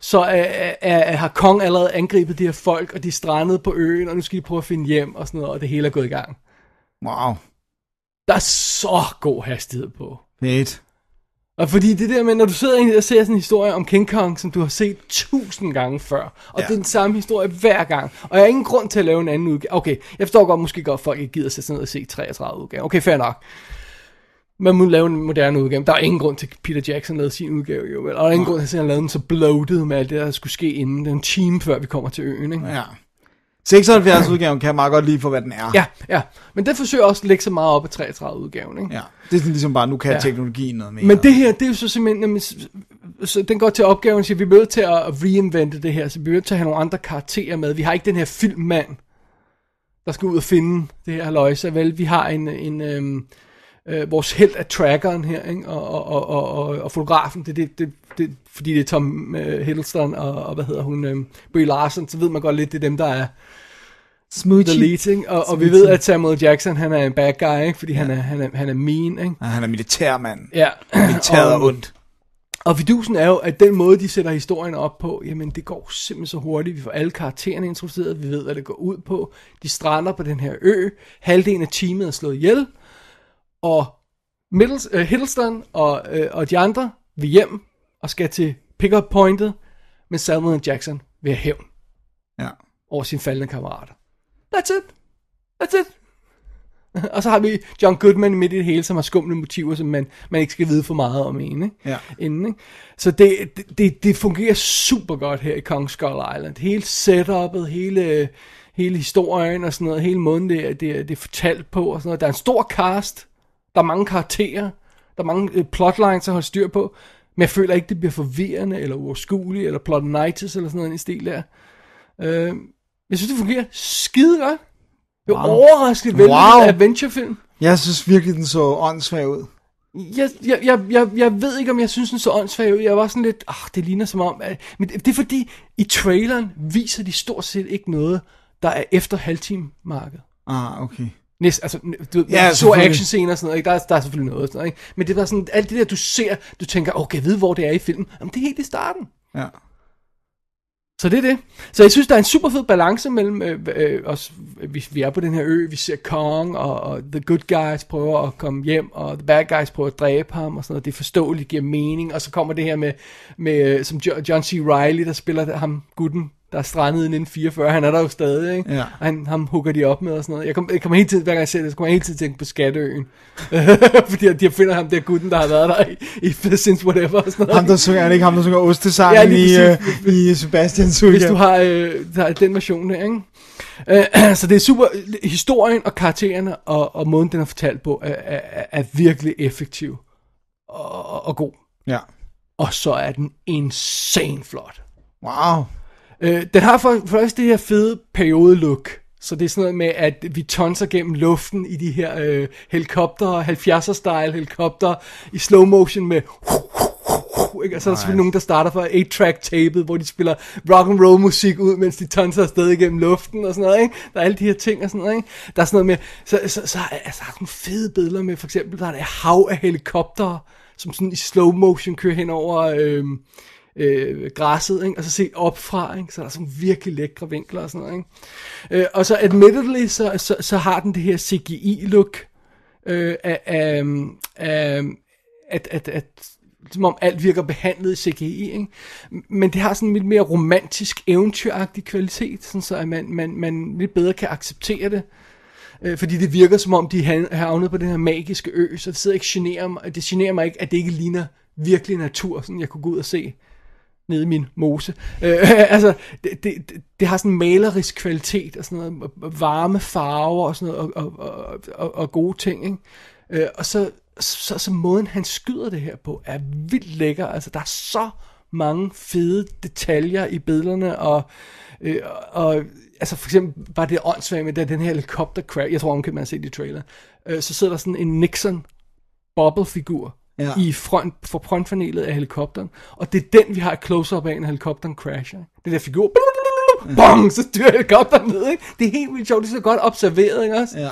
Så er, er, er, har Kong allerede angrebet de her folk, og de er strandet på øen, og nu skal de prøve at finde hjem, og sådan noget, og det hele er gået i gang. Wow. Der er så god hastighed på. Fedt. Og fordi det der med, når du sidder og ser sådan en historie om King Kong, som du har set tusind gange før, og ja. Det er den samme historie hver gang, og jeg har ingen grund til at lave en anden udgave. Okay, jeg forstår godt, måske godt folk ikke gider sætte sig ned og se 33 udgave. Okay, fair nok. Man må lave en moderne udgave. Der er ingen grund til, at Peter Jackson lavede sin udgave, jo. vel? Og der er ingen grund til, at han lavede den så bloated med alt det, der skulle ske inden. Den time, før vi kommer til øen, ikke? Ja. 76 udgaven kan jeg meget godt lide for, hvad den er. Ja, ja. Men den forsøger også at lægge så meget op af 33 udgaven, ikke? ja. Det er sådan ligesom bare, nu kan Ja. teknologien noget mere. Men det her, det er jo så simpelthen, jamen, så den går til opgaven, at vi er nødt til at reinvente det her, så vi er nødt til at have nogle andre karakterer med. Vi har ikke den her filmmand, der skal ud og finde det her løjse, vel? Vi har en, en øhm, øh, vores held af trackeren her, ikke? Og, og, og, og, og, og fotografen, det, det, det, det, fordi det er Tom øh, Hiddleston og, og, hvad hedder hun, øh, Brie Larson, så ved man godt lidt, det er dem, der er Smoochie. The Lead, ikke? Og, og vi ved, at Samuel Jackson, han er en bad guy, ikke? Fordi han, er, han, er, han er mean, ikke? Ja, han er militærmand. Ja. Militæret er Og- ondt. Og fidusen er jo, at den måde, de sætter historien op på, jamen det går simpelthen så hurtigt. Vi får alle karaktererne introduceret, vi ved, hvad det går ud på. De strander på den her ø. Halvdelen af teamet er slået ihjel. Og Middles, uh, Hiddleston og, uh, og de andre vil hjem og skal til pick-up pointet, men Samuel Jackson vil have hævn Ja. over sine faldende kammerater. That's it. That's it. (laughs) og så har vi John Goodman midt i det hele, som har skumle motiver, som man, man ikke skal vide for meget om en, ikke? Ja. Inden, ikke? Så det, det- det, fungerer super godt her i Kong Skull Island. Hele setupet, hele, hele historien og sådan noget, hele måden det, det, det er fortalt på og sådan noget. Der er en stor cast, der er mange karakterer, der er mange øh, plotlines at holde styr på, men jeg føler ikke, det bliver forvirrende eller uoverskueligt, eller plotinitis eller sådan noget i stil der. Øh, jeg synes, det fungerer skide godt. Det var wow. overraskende vældig Wow. adventurefilm. Jeg synes virkelig, den så åndssvag ud. Jeg, jeg, jeg, jeg, jeg ved ikke, om jeg synes, den så åndssvag ud. Jeg var sådan lidt, ah, det ligner som om... At, men det, det er fordi, i traileren viser de stort set ikke noget, der er efter halvtime-markedet. Ah, okay. Næst, altså, du, Ja, så action scener og sådan noget, ikke? Der, er, der er selvfølgelig noget og sådan noget, ikke? Men det var sådan, alt det der, du ser, du tænker, okay, jeg ved, hvor det er i filmen. Jamen, det er helt i starten. Ja. Så det er det. Så jeg synes, der er en super fed balance mellem øh, øh, os. Vi, vi er på den her ø, vi ser Kong, og, og the good guys prøver at komme hjem, og the bad guys prøver at dræbe ham, og sådan noget. Det er forståeligt, giver mening. Og så kommer det her med, med øh, som Jo- John C. Reilly, der spiller ham, gutten, der er strandet i 1944. Han er der jo stadig, ikke? Ja. Og han, ham hugger de op med og sådan noget. Jeg kommer, jeg kommer hele tiden, hver gang jeg ser det, så kommer jeg hele tiden til at tænke på Skatteøen. (laughs) Fordi at de finder ham der gutten, der har været der i, i since whatever. Og sådan noget. Ham, der synger, er ikke ham, der synger Ostesangen Ja, i, øh, i Sebastians Hvis du har øh, der er den version der, ikke? Øh, (clears throat) så det er super, historien og karaktererne og, og måden den er fortalt på er, er, er virkelig effektiv og, og god. Ja. Og så er den insane flot. Wow. Øh, den har for, først det her fede periode-look. Så det er sådan noget med, at vi tonser gennem luften i de her øh, helikopter, 70'er-style helikopter, i slow motion med... Ikke? Og så er der selvfølgelig nogen, der starter fra 8-track tapet, hvor de spiller rock and roll musik ud, mens de tonser afsted igennem luften og sådan noget. Ikke? Der er alle de her ting og sådan noget. Ikke? Der er sådan noget med... Så, så, så altså, der er nogle fede billeder med, for eksempel, der er et hav af helikopter, som sådan i slow motion kører hen over... Øh, øh, græsset, ikke? og så se opfra, ikke? så er der sådan virkelig lækre vinkler og sådan noget. Ikke? Øh, og så admittedly, så, så, så har den det her CGI-look øh, af, af, af at, at, at som om alt virker behandlet i CGI, ikke? men det har sådan en lidt mere romantisk, eventyragtig kvalitet, sådan så at man, man, man lidt bedre kan acceptere det. Øh, fordi det virker som om, de har havnet på den her magiske ø, så det sidder ikke generer mig, det generer mig ikke, at det ikke ligner virkelig natur, sådan jeg kunne gå ud og se nede i min mose. (laughs) Øh, altså, det, det, det, har sådan en malerisk kvalitet og sådan noget, varme farver og sådan noget, og, og, og, og, gode ting, ikke? Øh, og så, så, så måden han skyder det her på, er vildt lækker. Altså, der er så mange fede detaljer i billederne, og, øh, og altså for eksempel bare det åndssvagt med, da den her helikopter crash, jeg tror, man kan se det i trailer, øh, så sidder der sådan en Nixon bobble-figur, Ja. i front, for frontpanelet af helikopteren. Og det er den, vi har et close-up af, når helikopteren crasher. Den der figur, bong, så styrer helikopteren ned, ikke? Det er helt vildt sjovt, det er så godt observeret, ikke også? Ja.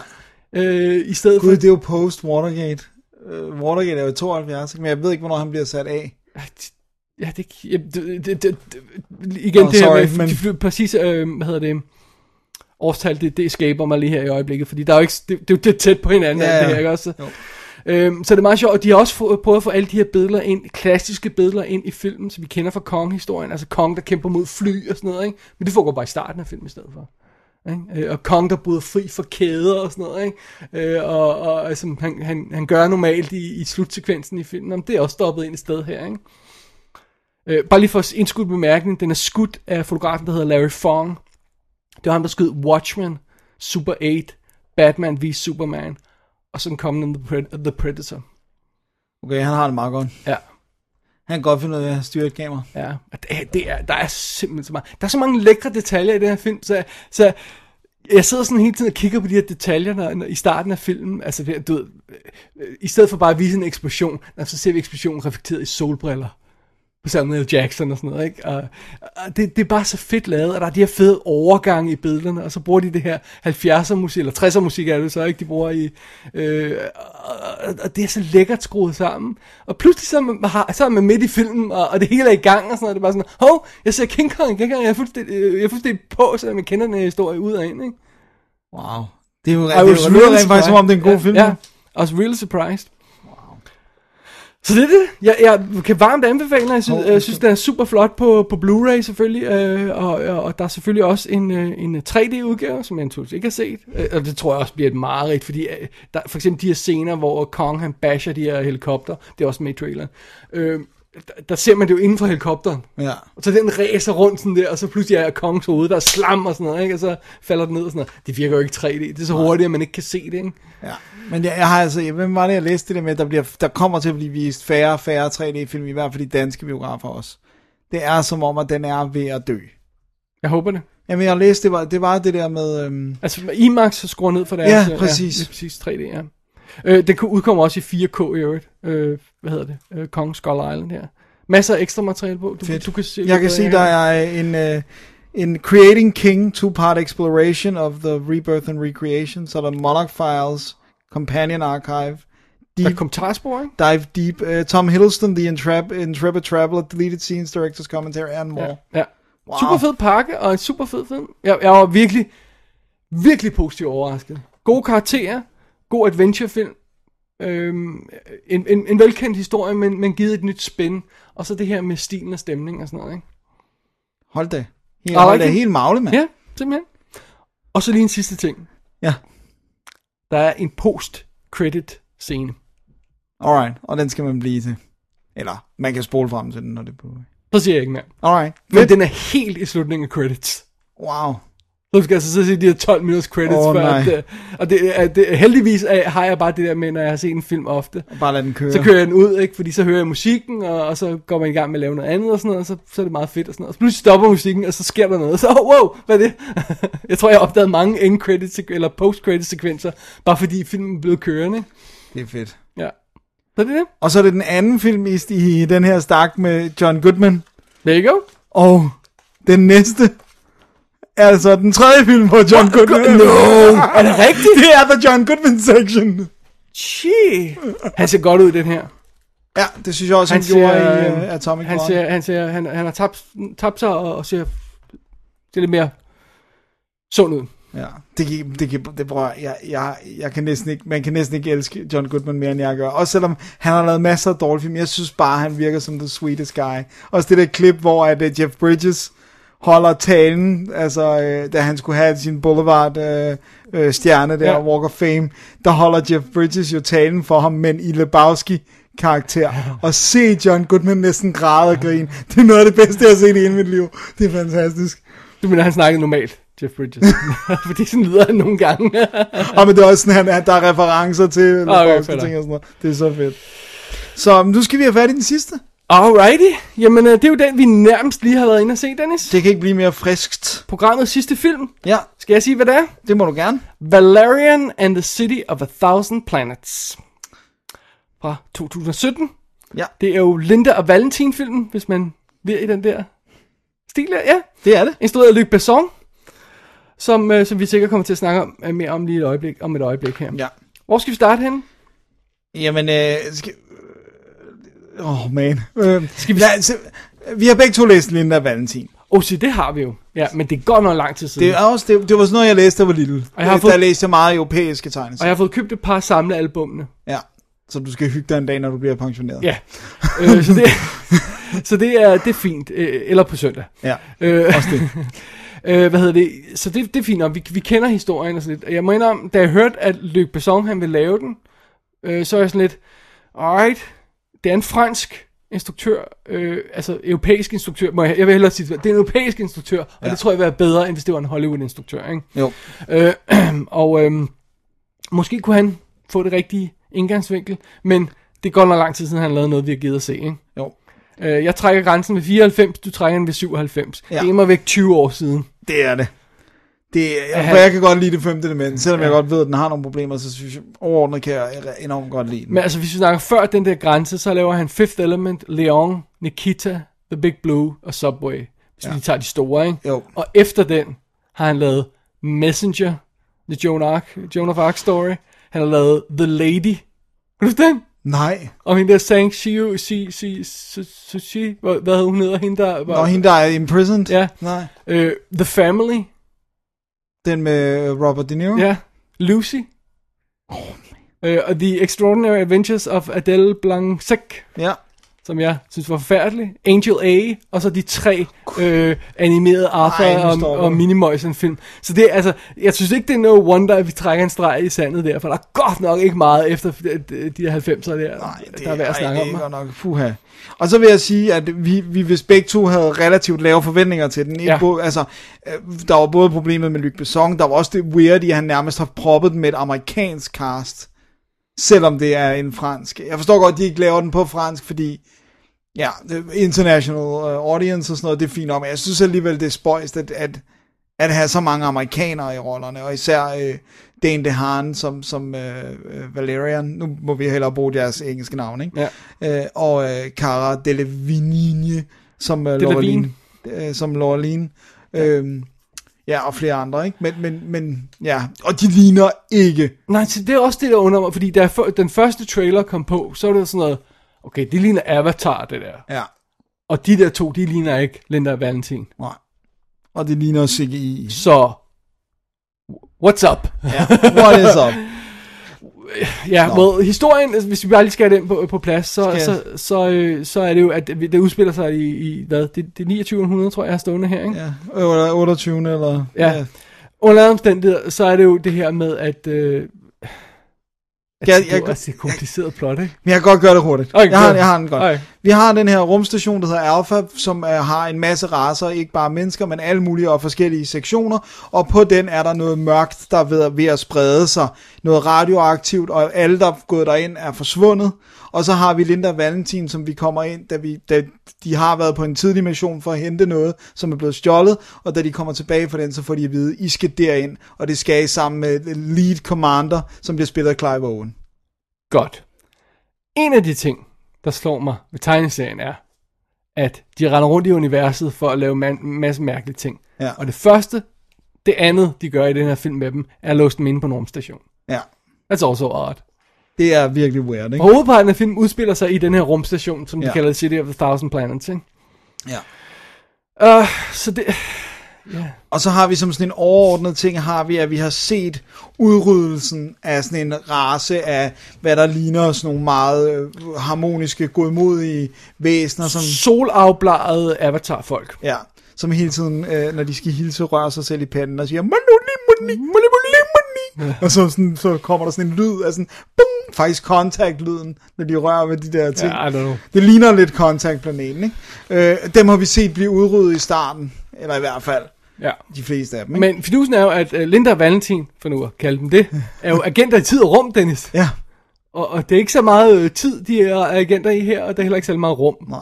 Øh, I stedet Gud, for... det er jo post-Watergate. Uh, Watergate er jo 72, ikke? men jeg ved ikke, hvornår han bliver sat af. Ja, det, ja, det, det, det, det igen, Oh, det her sorry, med, men- præcis, øh, hvad hedder det, årstal, det, det skaber mig lige her i øjeblikket, fordi der er jo ikke, det, det er det er tæt på hinanden, Ja, alt det ja. her, ikke også? Jo. Øhm, så det er meget sjovt, og de har også få, prøvet at få alle de her billeder ind, klassiske billeder ind i filmen, som vi kender fra Kong-historien, altså Kong, der kæmper mod fly og sådan noget, ikke? Men det foregår bare i starten af filmen i stedet for. Ikke? Øh, Og Kong, der bryder fri for kæder og sådan noget, ikke? Øh, og, og altså, han, han, han gør normalt i, i slutsekvensen i filmen, men det er også stoppet ind et sted her, ikke? Øh, bare lige for indskudt bemærkning, den er skudt af fotografen, der hedder Larry Fong. Det var ham, der skød Watchmen, Super 8, Batman v Superman, og så kom den The, Pred- The Predator. Okay, han har det meget godt. Ja. Han kan godt finde ud af at styre et kamera. Ja, og det, det er, der er simpelthen så meget. Der er så mange lækre detaljer i den her film, så, så jeg sidder sådan hele tiden og kigger på de her detaljer når, når, i starten af filmen. Altså, du ved, øh, i stedet for bare at vise en eksplosion, så ser vi eksplosionen reflekteret i solbriller. Samuel Jackson og sådan noget, ikke? Og, og det, det er bare så fedt lavet, og der er de her fede overgange i billederne, og så bruger de det her 70'er musik, eller 60'er musik er det så, ikke? De bruger i, øh, og, og det er så lækkert skruet sammen. Og pludselig så er man, så er man midt i filmen, og, og det hele er i gang, og sådan noget. Det er bare sådan, hov, jeg ser King Kong, King Kong, jeg er fuldstændig, øh, jeg er fuldstændig på, så man kender den her historie ud og ind, ikke? Wow. Det er jo, det er jo was lyder really rent faktisk som om det er en god ja, film. Ja, I was really surprised. Så det er det. Jeg, jeg kan varmt anbefale den. Jeg synes, jeg synes den er super flot på, på Blu-ray selvfølgelig. Øh, og, og, og der er selvfølgelig også en, øh, en 3D-udgave, som jeg naturligvis ikke har set. Øh, og det tror jeg også bliver et mareridt, fordi øh, der, for eksempel de her scener, hvor Kong han basher de her helikopter, det er også med i traileren. Øh, der, der ser man det jo inden for helikopteren. Ja. Og så den ræser rundt sådan der, og så pludselig er kongens hoved, der er slam og sådan noget, ikke? og så falder den ned og sådan noget. Det virker jo ikke 3D, det er så hurtigt, at man ikke kan se det, ikke? Ja, men jeg, jeg har altså, hvem var det, jeg læste det med, der, bliver, der kommer til at blive vist færre og færre 3D-film, i hvert fald de danske biografer også. Det er som om, at den er ved at dø. Jeg håber det. Jamen, jeg læste, det var det, var det der med... Øhm, Altså IMAX skruer ned for deres... Ja, øh, præcis. Ja, det er præcis 3D, ja. Øh, den udkommer også i 4K i øvrigt. Øh, hvad hedder det? Øh, Kong Skull Island her. Masser af ekstra materiale på. Du, Fedt. du kan se, jeg kan se, der er en, øh, en Creating King two-part exploration of the rebirth and recreation, så er der Monarch Files, Companion Archive, Der er Deep, kommentarspor, ikke? Dive Deep, uh, Tom Hiddleston, The Intrep- Intrepid Traveler, Deleted Scenes, Director's Commentary, and more. Ja. ja. Wow. Super fed pakke, og en super fed film. Jeg, jeg var virkelig, virkelig positivt overrasket. Gode karakterer, god adventurefilm, øhm, en, en, en velkendt historie, men, men givet et nyt spin, og så det her med stilen og stemning og sådan noget, ikke? Hold da. Helt, I hold da helt magle, mand. Ja, simpelthen. Og så lige en sidste ting. Ja. Der er en post-credit scene. Alright, og den skal man blive til. Eller, man kan spole frem til den, når det er på. Så siger jeg ikke mere. Alright, Men fedt. den er helt i slutningen af credits. Wow. Så skal jeg altså så se de her 12 minutters credits. Åh, før, nej. at, øh, og det, er, det, heldigvis er, har jeg bare det der med, når jeg har set en film ofte. Bare lad den køre. Så kører jeg den ud, ikke? fordi så hører jeg musikken, og, og så går man i gang med at lave noget andet og sådan noget, og så, så er det meget fedt og sådan noget. Og så pludselig stopper musikken, og så sker der noget. (laughs) Så, oh, wow, hvad er det? (laughs) jeg tror, jeg har opdaget mange end credit eller post credit sekvenser, bare fordi filmen er blevet kørende. ikke? Det er fedt. Ja. Så er det det. Og så er det den anden film i, i den her stak med John Goodman. There you go. Og den næste altså den tredje film på John Goodman. No! Er det rigtigt? Det er The John Goodman section. Gee. Han ser godt ud i den her. Ja, det synes jeg også, han, Han gjorde ser, i øh, uh, Atomic Han, Blonde. ser, han, ser, han, han har tabt, tabt sig og, og ser, ser lidt mere sund ud. Ja, det kan, det kan, det prøver, jeg, jeg, jeg kan næsten ikke, man kan næsten ikke elske John Goodman mere, end jeg gør. Også selvom han har lavet masser af dårlige film. Jeg synes bare, han virker som the sweetest guy. Også det der klip, hvor at, uh, Jeff Bridges holder talen, altså uh, da han skulle have sin Boulevard uh, uh, stjerne der, Ja. Walk of Fame, der holder Jeff Bridges jo talen for ham, men i Lebowski karakter. Og se John Goodman næsten græde og grine. Det er noget af det bedste, jeg har set i hele mit liv. Det er fantastisk. Du mener, han snakkede normalt, Jeff Bridges. (laughs) Fordi sådan lyder han nogle gange. (laughs) Og men det er også sådan, han, der er referencer til Okay, okay, ting og sådan noget. Det er så fedt. Så nu skal vi have fat i den sidste. Alrighty. Jamen, øh, det er jo den, vi nærmest lige har været inde og se, Dennis. Det kan ikke blive mere friskt. Programmets sidste film. Ja, Skal jeg sige, hvad det er? det må du gerne. Valerian and the City of a Thousand Planets. Fra 2017. Ja. Det er jo Linda og Valentin-filmen, hvis man vil i den der stil der. Ja. Det er det. Instrueret af Luc Besson. Som, øh, som vi sikkert kommer til at snakke om, øh, mere om lige et øjeblik, om et øjeblik her. Ja. Hvor skal vi starte hen? Jamen, øh, skal... Åh, oh, man. Øh, skal vi... Ja, så, vi har begge to læst Linda og Valentin. Oh, se, det har vi jo. Ja, men det går nok lang tid siden. Det, er også, det, det var sådan noget, jeg læste, jeg var lille. Og jeg har der fået- læste jeg meget europæiske Og tegneserier. jeg har fået købt et par samlealbumene. Ja, så du skal hygge dig en dag, når du bliver pensioneret. Ja. øh, så det, så det, er, det er fint. Øh, eller på søndag. Ja, Øh, også det. (laughs) øh, hvad hedder det? Så det, det er fint nok. Vi, vi kender historien og sådan lidt. Og Jeg må indrømme, da jeg hørte, at Luc Besson han ville lave den, øh, så er jeg sådan lidt, alright, det er en fransk instruktør, øh, altså europæisk instruktør, må jeg, jeg vil hellere sige det, er en europæisk instruktør, og Ja. det tror jeg vil være bedre, end hvis det var en Hollywood-instruktør, ikke? Jo. Øh, (clears throat) og øh, måske kunne han få det rigtige indgangsvinkel, men det går nok lang tid siden, han lavede noget, vi har givet at se, ikke? Jo. Øh, jeg trækker grænsen ved 94, du trækker den ved 97. Ja. Det er immer væk 20 år siden. Det er det. Det, Ja. for jeg kan godt lide det femte element. Selvom ja. jeg godt ved, at den har nogle problemer, så synes jeg, overordnet kan jeg enormt godt lide den. Men altså, hvis vi snakker før den der grænse, så laver han Fifth Element, Leon, Nikita, The Big Blue og Subway. Hvis ja. vi tager de store, ikke? Jo. Og efter den har han lavet Messenger, The Joan, Arc, Joan of Arc story. Han har lavet The Lady. Har du den? Nej. Og hende der Sang Shiu, si, si, si, si, hvad, hvad hun hedder, hende der var... Nå, hende der er imprisoned? Ja. Nej. Øh, The Family. Den med Robert De Niro? Ja. Lucy. Øh, og The Extraordinary Adventures of Adele Blanc-Sec, Ja. Som jeg synes var forfærdelig. Angel A, og så de tre øh, animerede Arthur Ej, og, og. Minimoys film. Så det altså, jeg synes ikke, det er no wonder, at vi trækker en streg i sandet der, for der er godt nok ikke meget efter de de her 90'er der, Nej, det, der er værd at ej, snakke det om. er godt nok. Puha. Og så vil jeg sige, at vi, vi hvis begge to havde relativt lave forventninger til den. Ja. Ja. altså, øh, der var både problemet med Luc Besson, der var også det weird i, at han nærmest har proppet den med et amerikansk cast, selvom det er en fransk. Jeg forstår godt, at de ikke laver den på fransk, fordi ja, international uh, audience og sådan noget, det er fint men jeg synes alligevel, det er spøjst, at, at, at have så mange amerikanere i rollerne, og især øh, Dane DeHaan som, som øh, øh, Valerian, nu må vi hellere bruge deres engelske navn, ikke? Ja. Øh, og øh, Cara Delevingne som øh. Laureline, øh, som Laureline. Øhm, ja, og flere andre, ikke? Men, men, men ja, og de ligner ikke. Nej, så det er også det, der undrer mig, fordi da den første trailer kom på, så var det sådan noget, okay, det ligner Avatar, det der. Ja, Og de der to, de ligner ikke Linda og Valentin. nej. Og det ligner CGI. Så, what's up? Ja, what is up? (laughs) Ja, Nå. well, historien, altså, hvis vi bare lige skal have den på, på plads, så, Skal så, så, øh, så er det jo, at det udspiller sig i, i hvad, det, det er 2900, tror jeg, er stående her, ikke? Ja, øh, 28. eller... Ja. Under alle omstændigheder, så er det jo det her med, at... Øh, Ja, det, jeg- er jo altså et kompliceret plot, ikke? Men jeg kan godt gøre det hurtigt. Okay, jeg, har, jeg har den godt. Okay. Vi har den her rumstation, der hedder Alpha, som uh, har en masse raser, ikke bare mennesker, men alle mulige og forskellige sektioner. Og på den er der noget mørkt, der er ved, ved at sprede sig. Noget radioaktivt, og alle, der er gået derind, er forsvundet. Og så har vi Linda Valentin, som vi kommer ind, da, vi, da de har været på en tidlig mission for at hente noget, som er blevet stjålet. Og da de kommer tilbage fra den, så får de at vide, I skal derind. Og det skal I sammen med lead commander, som bliver spillet af Clive Owen. Godt. En af de ting, der slår mig ved tegneserien er, at de render rundt i universet for at lave en masse mærkelige ting. Ja. Og det første, det andet, de gør i den her film med dem, er at låse dem inde på en rumstation. Ja, That's also odd. Det er virkelig weird, ikke? Og hovedparten af filmen udspiller sig i den her rumstation, som de Ja. kalder City of the Thousand Planets, ikke? Ja. Uh, så det... Og så har vi som sådan en overordnet ting, har vi, at vi har set udryddelsen af sådan en race af, hvad der ligner sådan nogle meget øh, harmoniske, godmodige væsener, som, Solafbladede avatar-folk. ja, som hele tiden, øh, når de skal hilse, rører sig selv i panden og siger, monoli, monoli, monoli, (laughs) Og så, sådan, så kommer der sådan en lyd af sådan, bum, faktisk contact-lyden, når de rører ved de der ting. Ja, I don't know. Det ligner lidt contact-planeten, ikke? Øh, dem har vi set blive udryddet i starten, eller i hvert fald Ja. de fleste af dem, ikke? Men fidusen er jo, at uh, Linda og Valentin, for nu at kalde dem det, (laughs) er jo agenter i tid og rum, Dennis. Ja, Og, og det er ikke så meget øh, tid, de er agenter i her, og det er heller ikke så meget rum. Nej.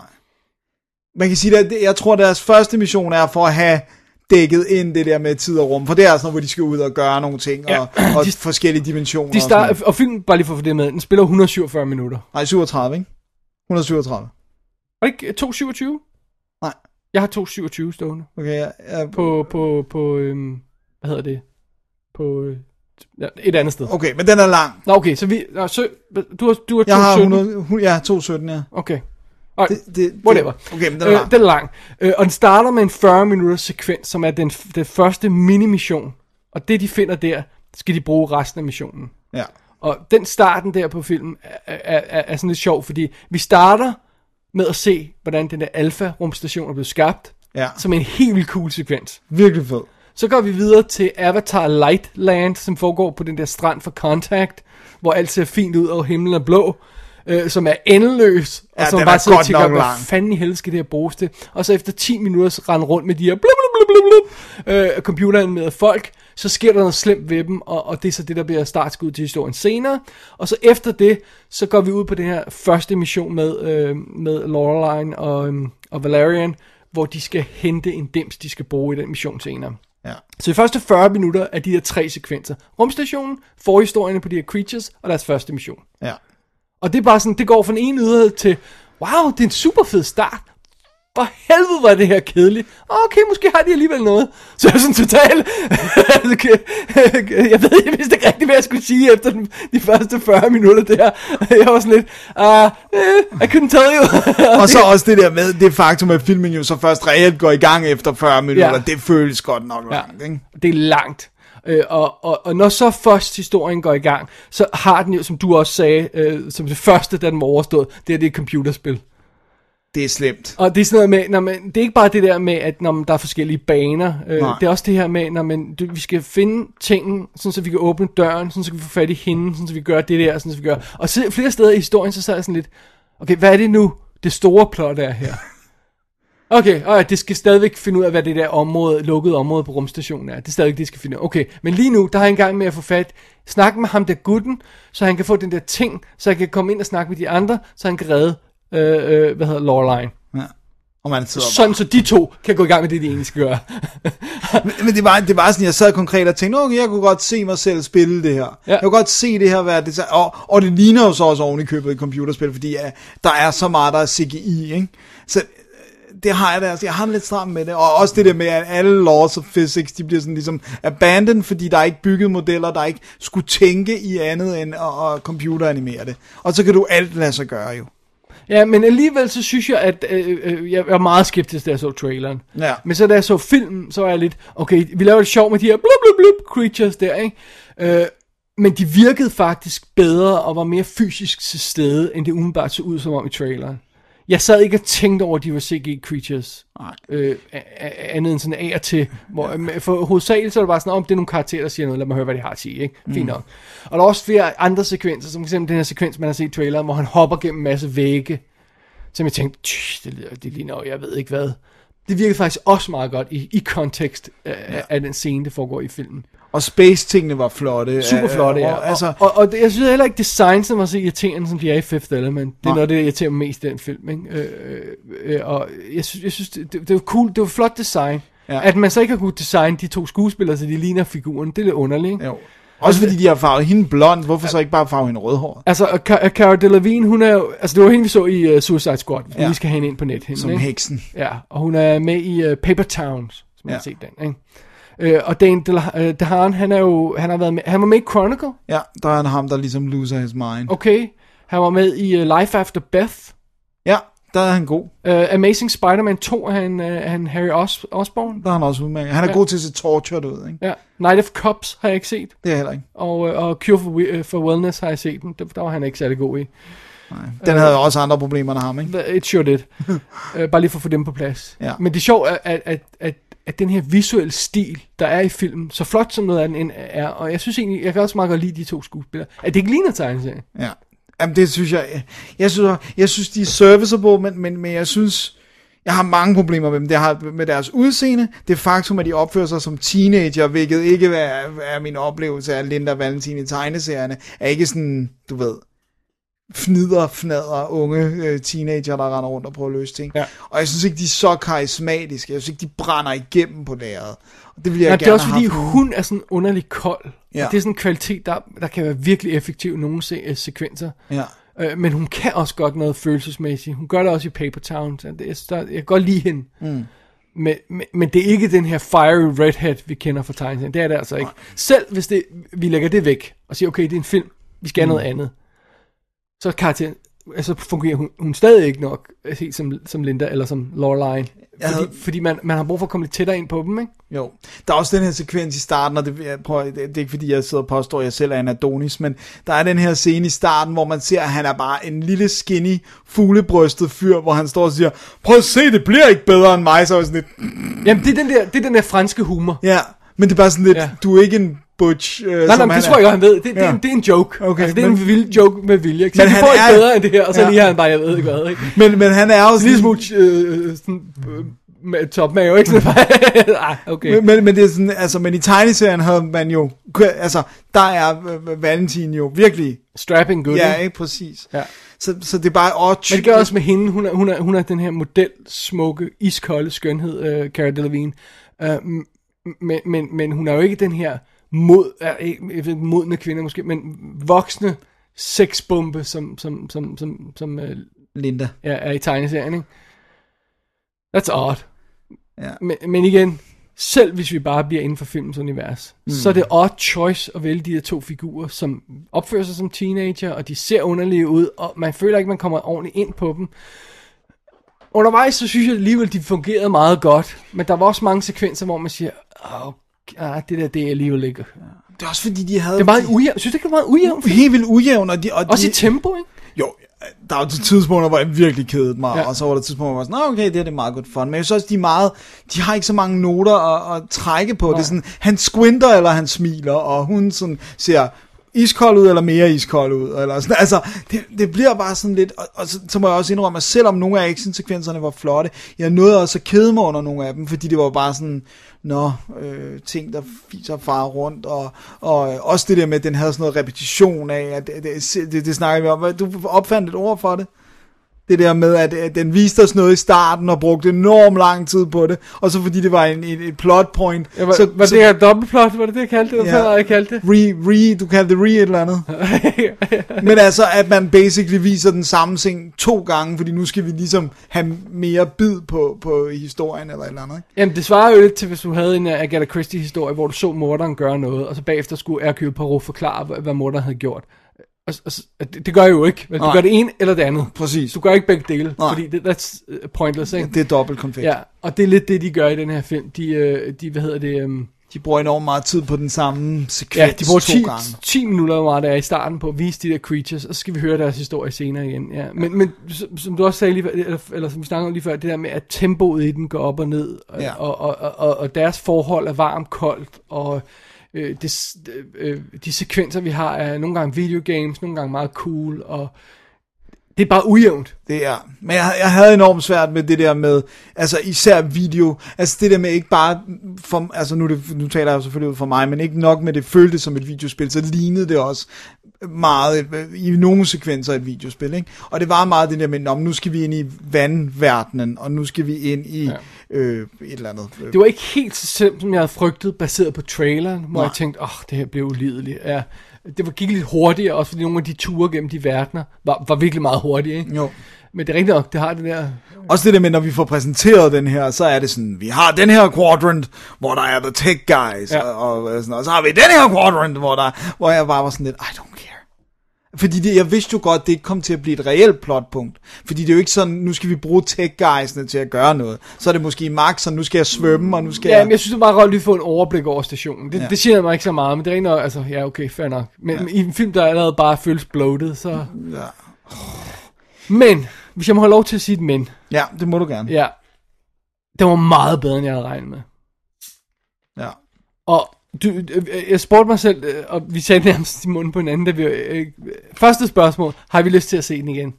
Man kan sige, at jeg tror, at deres første mission er for at have dækket ind det der med tid og rum, for det er sådan noget, hvor de skal ud og gøre nogle ting, Ja. og, (clears throat) og De- forskellige dimensioner. De og start, og filmen, bare lige for det med, den spiller 147 minutter. Nej, 37, ikke? 137. Var det ikke 227? Nej. Jeg har 227 stående. Okay, jeg, jeg, På, på, på øhm, hvad hedder det? På øh, ja, et andet sted. okay, men den er lang. Nå, okay, så vi, nå, så, du har, du har Jeg har 217. 100, hu- ja, 217, ja. Okay. Alright. Det, det, Whatever. Det, okay, men den er lang. Øh, den er lang. Øh, og den starter med en 40 minutters sekvens, som er den, den første mini-mission. Og det, de finder der, skal de bruge resten af missionen. Ja. Og den starten der på filmen er, er, er, er sådan lidt sjov, fordi vi starter med at se, hvordan den der alfa-rumstation er blevet skabt, Ja, som en helt vildt cool sekvens. virkelig fed. Så går vi videre til Avatar Lightland, som foregår på den der strand for Contact, hvor alt ser fint ud, og himlen er blå, øh, som er endeløs, og Ja, som bare er sidder og tænker, hvad fanden i helvede skal det her bruges til? Og så efter 10 minutter rende rundt med de her blub, blub, blub, blub, øh, computeranimerede folk, så sker der noget slemt ved dem, og, og det er så det, der bliver startskud til historien senere. Og så efter det, så går vi ud på den her første mission med, øh, med Laureline og, øhm, og Valerian, hvor de skal hente en dims, de skal bruge i den mission senere. Ja. Så de første 40 minutter er de her tre sekvenser. Rumstationen, forhistorierne på de her creatures, og deres første mission. Ja. Og det er bare sådan, det går fra den ene yderhed til, wow, det er en super fed start. for helvede var det her kedeligt. Okay, måske har de alligevel noget. Så jeg er sådan total... (laughs) jeg ved, jeg vidste ikke rigtig, hvad jeg skulle sige efter den, de første 40 minutter der. Jeg var sådan lidt, uh, I couldn't tell you. (laughs) Og så også det der med, det faktum, at filmen jo så først reelt går i gang efter 40 minutter, Ja. det føles godt nok Ja, langt, ikke? det er langt. Øh, og, og, og når så først historien går i gang, så har den jo, som du også sagde, øh, som det første, da den var overstået, det er det er et computerspil. Det er slemt. Og det er sådan noget med, når man, det er ikke bare det der med, at når man, der er forskellige baner. Øh, det er også det her med, når man, du, vi skal finde tingen, sådan så vi kan åbne døren, sådan så vi kan få fat i hende, sådan så vi gøre det der, sådan så vi gør. Og så, flere steder i historien, så sad jeg sådan lidt, okay, hvad er det nu, det store plot er her? (laughs) Okay, og det skal stadigvæk finde ud af, hvad det der område, lukkede område på rumstationen er. Det er stadigvæk det, de skal finde ud af. Okay, men lige nu, der er jeg en gang med at få fat, snakke med ham der gutten, så han kan få den der ting, så han kan komme ind og snakke med de andre, så han kan redde, øh, øh, hvad hedder Loreline. Ja. Og man sidder Sådan, så de to kan gå i gang med det, de egentlig skal gøre. (laughs) Men, men det var, det var sådan, jeg sad konkret og tænkte, okay, jeg kunne godt se mig selv spille det her. Ja. Jeg kunne godt se det her være det, og, og det ligner jo så også oven i købet et computerspil, fordi ja, der er så meget, der er CGI, ikke? Så det har jeg da, altså, jeg har lidt stramt med det, og også det der med, at alle laws of physics, de bliver sådan ligesom abandoned, fordi der er ikke bygget modeller, der ikke skulle tænke i andet end at, at computeranimere det. Og så kan du alt lade sig gøre jo. Ja, men alligevel så synes jeg, at øh, øh, jeg var meget skeptisk, da jeg så traileren. Ja. Men så da jeg så filmen, så var jeg lidt, okay, vi laver det sjov med de her blub, blub, blub creatures der, ikke? Øh, men de virkede faktisk bedre og var mere fysisk til stede, end det umiddelbart så ud som om i traileren. Jeg sad ikke og tænkte over, at de var CG creatures. Nej. Øh, andet end sådan af og til. Hvor, for hovedsageligt så er det bare sådan, om det er nogle karakterer, der siger noget, lad mig høre, hvad de har at sige. Ikke? Fint nok. Og der er også flere andre sekvenser, som eksempel den her sekvens, man har set i traileren, hvor han hopper gennem en masse vægge. Som jeg tænkte, "Tsh, det, det ligner, jo, jeg ved ikke hvad. Det virkede faktisk også meget godt i, i kontekst af, ja. af den scene, det foregår i filmen. Og space-tingene var flotte. Super flotte, ja. Og, altså, og, og, og det, jeg synes heller ikke, designsen var så irriterende, som de er i Fifth Element. Det er Nej. noget, det irriterer mig mest i den film. Ikke? Øh, øh, øh, og jeg synes, jeg synes det, det, var cool, det var flot design. Ja. At man så ikke har kunnet designe de to skuespillere, så de ligner figuren, det er lidt underligt. Ikke? jo. Også fordi de har farvet hende blond, hvorfor så ikke bare farve hende rødhåret? Altså, Cara Delevingne, hun er jo, altså det var hende, vi så i uh, Suicide Squad, vi Ja. skal have hende ind på net. Hende, Som ikke? heksen. Ja, og hun er med i uh, Paper Towns, som. Ja. har set den, ikke? Øh, og DeHaan, uh, DeHaan, han er jo, han har været med, han var med i Chronicle, Ja, der er han ham, der ligesom loser his mind. okay? Han var med i uh, Life After Beth, Ja, der er han god. Uh, Amazing Spider-Man 2 er han, uh, han Harry Os- Osborn. Der er han også udmærket. Han er Ja. god til at se tortured ud, ikke? Ja. Night of Cops har jeg ikke set. Det er heller ikke. Og, uh, og Cure for, uh, for Wellness har jeg set. Den. Der, var han ikke særlig god i. Den havde også andre problemer end ham, ikke? It sure did. uh, (laughs) bare lige for at få dem på plads. Ja. Men det er sjovt, at, at, at, at, den her visuelle stil, der er i filmen, så flot som noget af den end er, og jeg synes egentlig, jeg kan også meget godt lide de to skuespillere, at det ikke ligner tegneserie. Ja. Jamen, det synes jeg... Jeg synes, jeg synes de er serviceable, men, men, men jeg synes... Jeg har mange problemer med dem. Det har med deres udseende. Det faktum, at de opfører sig som teenager, hvilket ikke er, er min oplevelse af Linda Valentin i tegneserierne, er ikke sådan, du ved, fnider, fnader, unge øh, teenager, der render rundt og prøver at løse ting. Ja. Og jeg synes ikke, de er så karismatiske. Jeg synes ikke, de brænder igennem på lærredet. Og det vil jeg Ja, gerne det er også fordi, hun er sådan underlig kold. Ja. Og det er sådan en kvalitet, der, der kan være virkelig effektiv i nogle se- øh, sekvenser. Ja. Øh, men hun kan også godt noget følelsesmæssigt. Hun gør det også i Paper Town. Så det, jeg, der, jeg kan godt lide hende. Mm. Men, men, men det er ikke den her fiery redhead, vi kender fra tegneserien. Det er det altså ikke. Selv hvis det, vi lægger det væk og siger, okay, det er en film, vi skal have noget andet. Så er karakteren, altså fungerer hun, hun stadig ikke nok, helt som, som Linda eller som Loreline. Fordi, havde- fordi man, man har brug for at komme lidt tættere ind på dem, ikke? Jo, der er også den her sekvens i starten, og det, jeg prøver, det, det er ikke fordi, jeg sidder og påstår, at jeg selv er en Adonis, men der er den her scene i starten, hvor man ser, at han er bare en lille skinny, fuglebrystet fyr, hvor han står og siger, prøv at se, det bliver ikke bedre end mig, så er sådan lidt, Jamen, det er den der, det er den der franske humor. ja, men det er bare sådan lidt, Ja. du er ikke en butch, øh, Nej, nej, men han det tror jeg er. godt, han ved. Det, det, er, Ja. en- det er en joke. Okay, altså, det er men- en vild joke med vilje. Ikke? Så Men han får ikke er- bedre end det her, og så Ja. lige har han bare, jeg ved ikke hvad, ikke? Men, men han er jo lille sådan, smule øh, sådan, øh, med topmave, ikke? Sådan (laughs) ah, okay. men, men, men det er sådan, altså, men i tegneserien havde man jo, altså, der er øh, Valentin jo virkelig, Strapping good, ja, ikke? præcis. Ja. Så, så det er bare, åh, Men det gør også med hende. Hun er, hun er, hun er den her model, smukke, iskolde skønhed, uh, Cara Delevingne. Uh, men, men, men hun er jo ikke den her mod, er, ikke- jeg ved, ikke, modne kvinde måske, men voksne sexbombe, som, som, som, som, som uh, Linda. ja, er i tegneserien, ikke? That's odd. Ja. Men, men igen, selv hvis vi bare bliver inden for filmens univers, mm. så er det odd choice at vælge de her to figurer, som opfører sig som teenager, og de ser underlige ud, og man føler ikke, man kommer ordentligt ind på dem. Undervejs, så synes jeg alligevel, de fungerede meget godt, men der var også mange sekvenser, hvor man siger, åh, ah, det der, det er alligevel ikke. Det er også fordi, de havde... Det er meget ujævnt. Synes du ikke, det er meget ujævnt? Helt vildt ujævn, og de... Og Også de, i tempo, ikke? Jo, der var til tidspunkter, hvor jeg virkelig kedede mig, Ja. og så var der tidspunkter, hvor jeg var sådan, "Nå, okay, det her det er meget godt fun. Men jeg synes også, de er meget, de har ikke så mange noter at, at trække på. Det er sådan, han squinter, eller han smiler, og hun sådan ser iskold ud, eller mere iskold ud, eller sådan, altså, det, det bliver bare sådan lidt, og, og så, så, må jeg også indrømme, at selvom nogle af actionsekvenserne var flotte, jeg nåede også at kede mig under nogle af dem, fordi det var bare sådan, nå, øh, ting, der fiser far rundt, og, og øh, også det der med, at den havde sådan noget repetition af, at det, det, det, det snakker vi om, du opfandt et ord for det? Det der med, at, at den viste os noget i starten, og brugte enormt lang tid på det, og så fordi det var en, et, et plot point, Ja, var, så, var så, det her dobbeltplot? Var det det, jeg kaldte det? Hvad Ja. jeg kaldte det? Re, re, du kaldte det re et eller andet. (laughs) Men altså, at man basically viser den samme ting to gange, fordi nu skal vi ligesom have mere bid på, på historien eller et eller andet. Ikke? Jamen, det svarer jo lidt til, hvis du havde en uh, Agatha Christie-historie, hvor du så morderen gøre noget, og så bagefter skulle Hercule Poirot forklare, hvad morderen havde gjort. Og, og, det, det gør jeg jo ikke. Vel? Du gør det ene eller det andet. Præcis. Du gør ikke begge dele, Nej. fordi det, that's uh, pointless, ikke? Det er dobbelt konfekt. Ja, og det er lidt det, de gør i den her film. De, øh, de hvad hedder det... Um, De bruger enormt meget tid på den samme sekvens ja, de bruger to 10, gange. 10 minutter, hvor meget der er i starten på at vise de der creatures, og så skal vi høre deres historie senere igen. Ja. Men, men som, som du også sagde lige før, eller, eller som vi snakkede om lige før, det der med, at tempoet i den går op og ned, og, Ja. og, og, og, og, og deres forhold er varmt, koldt, og øh, det, øh, de sekvenser, vi har, er nogle gange videogames, nogle gange meget cool, og det er bare ujævnt. Det er, men jeg, jeg havde enormt svært med det der med, altså især video, altså det der med ikke bare, for, altså nu, det, nu taler jeg selvfølgelig ud for mig, men ikke nok med det føltes som et videospil, så lignede det også meget, øh, i nogle sekvenser et videospil, ikke? Og det var meget det der med, "Nå, men nu skal vi ind i vandverdenen, og nu skal vi ind i ja. Øh, et eller andet. Øh, Det var ikke helt så slemt, som jeg havde frygtet, baseret på traileren, hvor Nej. jeg tænkte, åh, oh, det her bliver ulideligt. Ja, det var, gik lidt hurtigere, også fordi nogle af de ture gennem de verdener var, var virkelig meget hurtige, ikke? Jo. Men det er rigtigt nok, det har det der... Også det der med, når vi får præsenteret den her, så er det sådan, vi har den her quadrant, hvor der er the tech guys, Ja. og, og, sådan, og så har vi den her quadrant, hvor, der, hvor jeg bare var sådan lidt, I don't. Fordi det, jeg vidste jo godt, det ikke kom til at blive et reelt plotpunkt. Fordi det er jo ikke sådan, nu skal vi bruge tech guysene til at gøre noget. Så er det måske max, og nu skal jeg svømme, og nu skal Ja, jeg... men jeg synes, det var meget godt lige få en overblik over stationen. Det, ja. Ja. det siger mig ikke så meget, men det er ikke noget, altså, ja, okay, fair nok. Men, ja. men i en film, der allerede bare føles bloated, så... Ja. Men, hvis jeg må have lov til at sige et men, ja, det må du gerne. ja, det var meget bedre, end jeg havde regnet med. Ja. Og du, øh, jeg spurgte mig selv, øh, og vi sagde nærmest i munden på hinanden, da vi, øh, første spørgsmål, har vi lyst til at se den igen?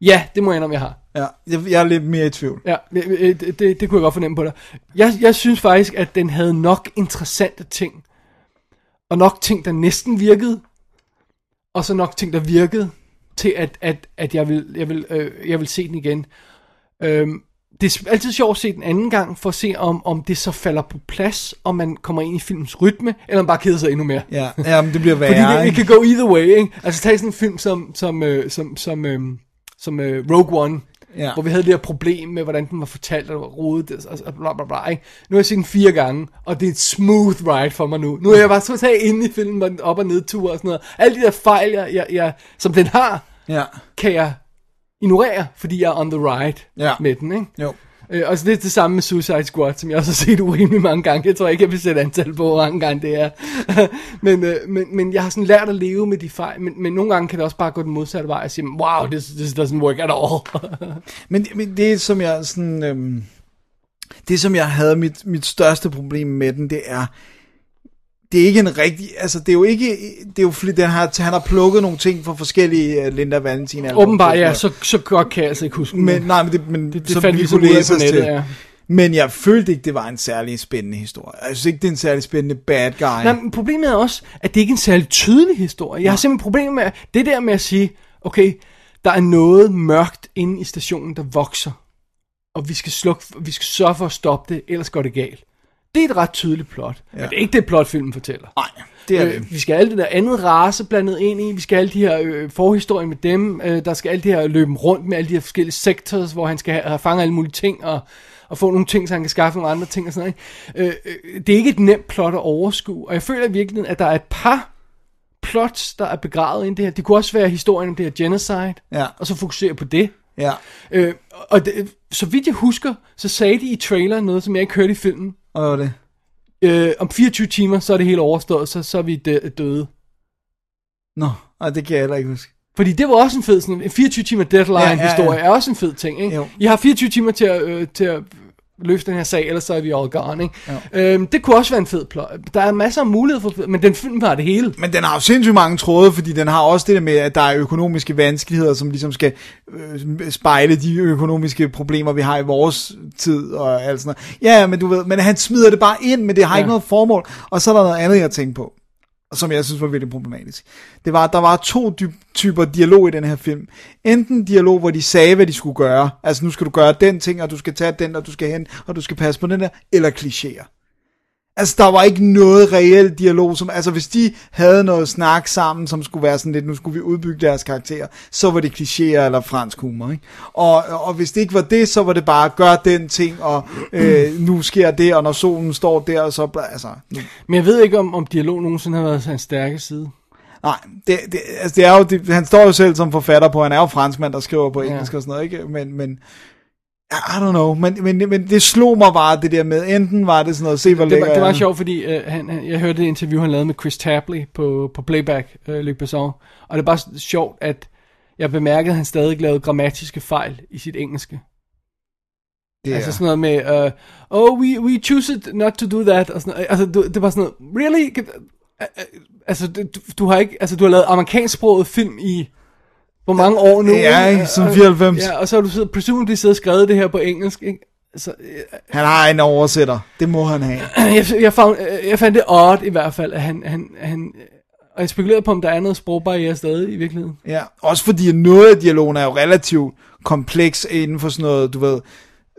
Ja, det må jeg indrømme, jeg har. ja. Jeg, jeg er lidt mere i tvivl. Ja, øh, det, det, det kunne jeg godt fornemme på dig. Jeg, jeg synes faktisk, at den havde nok interessante ting, og nok ting, der næsten virkede, og så nok ting, der virkede, til at, at, at jeg, vil, jeg, vil, øh, jeg vil se den igen. Øhm, det er altid sjovt at se den anden gang, for at se, om, om det så falder på plads, om man kommer ind i filmens rytme, eller man bare keder sig endnu mere. Ja, ja men det bliver (laughs) værre, Fordi det, det kan gå either way, ikke? Altså tag sådan en film som, som, øh, som, som, øh, som øh, Rogue One, Ja. hvor vi havde det her problem med, hvordan den var fortalt, og det var rodet, og, og bla bla bla, ikke? Nu har jeg set den fire gange, og det er et smooth ride for mig nu. Nu er jeg bare totalt inde i filmen, hvor den op- og nedtur og sådan noget. Alle de der fejl, jeg, jeg, jeg, som den har, Ja, kan jeg ignorere, fordi jeg er on the ride Ja. med den, ikke? jo. Øh, og så det er det samme med Suicide Squad, som jeg også har set urimelig mange gange. Jeg tror ikke, jeg vil sætte antal på, hvor mange gange det er. (laughs) men, øh, men, men jeg har sådan lært at leve med de fejl. Men, men nogle gange kan det også bare gå den modsatte vej og sige, wow, this, this doesn't work at all. (laughs) Men, men det som jeg sådan, øhm, det som jeg havde mit, mit største problem med den, det er, det er ikke en rigtig, altså det er jo ikke, det er jo fordi, den har, han har plukket nogle ting fra forskellige uh, Linda Valentin album. Åbenbart, ja, så, så godt kan jeg altså ikke huske. Men, nej, men det, men det, det så fandt vi så på nettet, til. ja. Men jeg følte ikke, det var en særlig spændende historie. Jeg synes ikke, det er en særlig spændende bad guy. Nej, men problemet er også, at det ikke er en særlig tydelig historie. Jeg har simpelthen problemer med det der med at sige, okay, der er noget mørkt inde i stationen, der vokser. Og vi skal, slukke, vi skal sørge for at stoppe det, ellers går det galt. Det er et ret tydeligt plot. Ja. Men det er ikke det plot, filmen fortæller. Nej, det er det. Øh, vi skal alt det der andet race blandet ind i. Vi skal alle de her øh, forhistorier med dem. Øh, der skal alt det her løbe rundt med alle de her forskellige sectors, hvor han skal have, have fanget alle mulige ting. Og, og få nogle ting, så han kan skaffe nogle andre ting og sådan noget. Øh, øh, det er ikke et nemt plot at overskue, og jeg føler i virkeligheden, at der er et par plots, der er begravet i det her. Det kunne også være historien om det her genocide, Ja. og så fokusere på det. Ja. Øh, og det, så vidt jeg husker, så sagde de i traileren noget, som jeg ikke hørte i filmen. Og hvad var det? Øh, om 24 timer, så er det helt overstået, så, så er vi dø- døde. Nå, ej, det kan jeg heller ikke huske. Fordi det var også en fed, sådan en 24 timer deadline-historie, Ja, ja, ja. er også en fed ting, ikke? Jo. I har 24 timer til at, øh, til at løse den her sag, ellers så er vi all gone, ikke? Ja. Øhm, det kunne også være en fed plot. Der er masser af muligheder for, men den film har det hele. Men den har jo sindssygt mange tråde, fordi den har også det der med, at der er økonomiske vanskeligheder, som ligesom skal øh, spejle de økonomiske problemer, vi har i vores tid og alt sådan noget. Ja, men du ved, men han smider det bare ind, men det har ja. Ikke noget formål. Og så er der noget andet, jeg tænkte på, som jeg synes var virkelig problematisk. Det var, at der var to typer dialog i den her film. Enten dialog, hvor de sagde, hvad de skulle gøre. Altså, nu skal du gøre den ting, og du skal tage den, og du skal hen, og du skal passe på den der. Eller klichéer. Altså, der var ikke noget reel dialog, som, altså, hvis de havde noget snak sammen, som skulle være sådan lidt, nu skulle vi udbygge deres karakterer, så var det klichéer eller fransk humor, ikke? Og, og hvis det ikke var det, så var det bare, gør den ting, og øh, nu sker det, og når solen står der, så, altså, nu, Men jeg ved ikke, om, om dialog nogensinde har været hans stærke side. nej, det, det, altså, det er jo, det, han står jo selv som forfatter på, han er jo franskmand, der skriver på engelsk Ja. og sådan noget, ikke? Men, men, I don't know, men, men, men det slog mig bare, det der med, enten var det sådan noget, se hvor Det var, det var er. sjovt, fordi øh, han, han, jeg hørte det interview, han lavede med Chris Tapley på, på Playback, øh, Luc Besson. Og det er bare sjovt, at jeg bemærkede, at han stadig lavede grammatiske fejl i sit engelske. Det er, Altså sådan noget med, uh, oh, we, we choose it not to do that. Og sådan, noget. altså, du, det var sådan noget, really? Øh, øh, Altså, du, du har ikke, altså, du har lavet amerikansksproget film i, hvor mange år nu? Ja, Og- 94. Ja, og så har du presumably siddet og skrevet det her på engelsk, ikke? Altså, Han har en oversætter. Det må han have. (clears throat) jeg, jeg, fandt, jeg fandt det odd i hvert fald, at han, han, han og jeg spekulerede på, om der er noget sprogbarriere stadig i virkeligheden. Ja, også fordi noget af dialogen er jo relativt kompleks inden for sådan noget, du ved,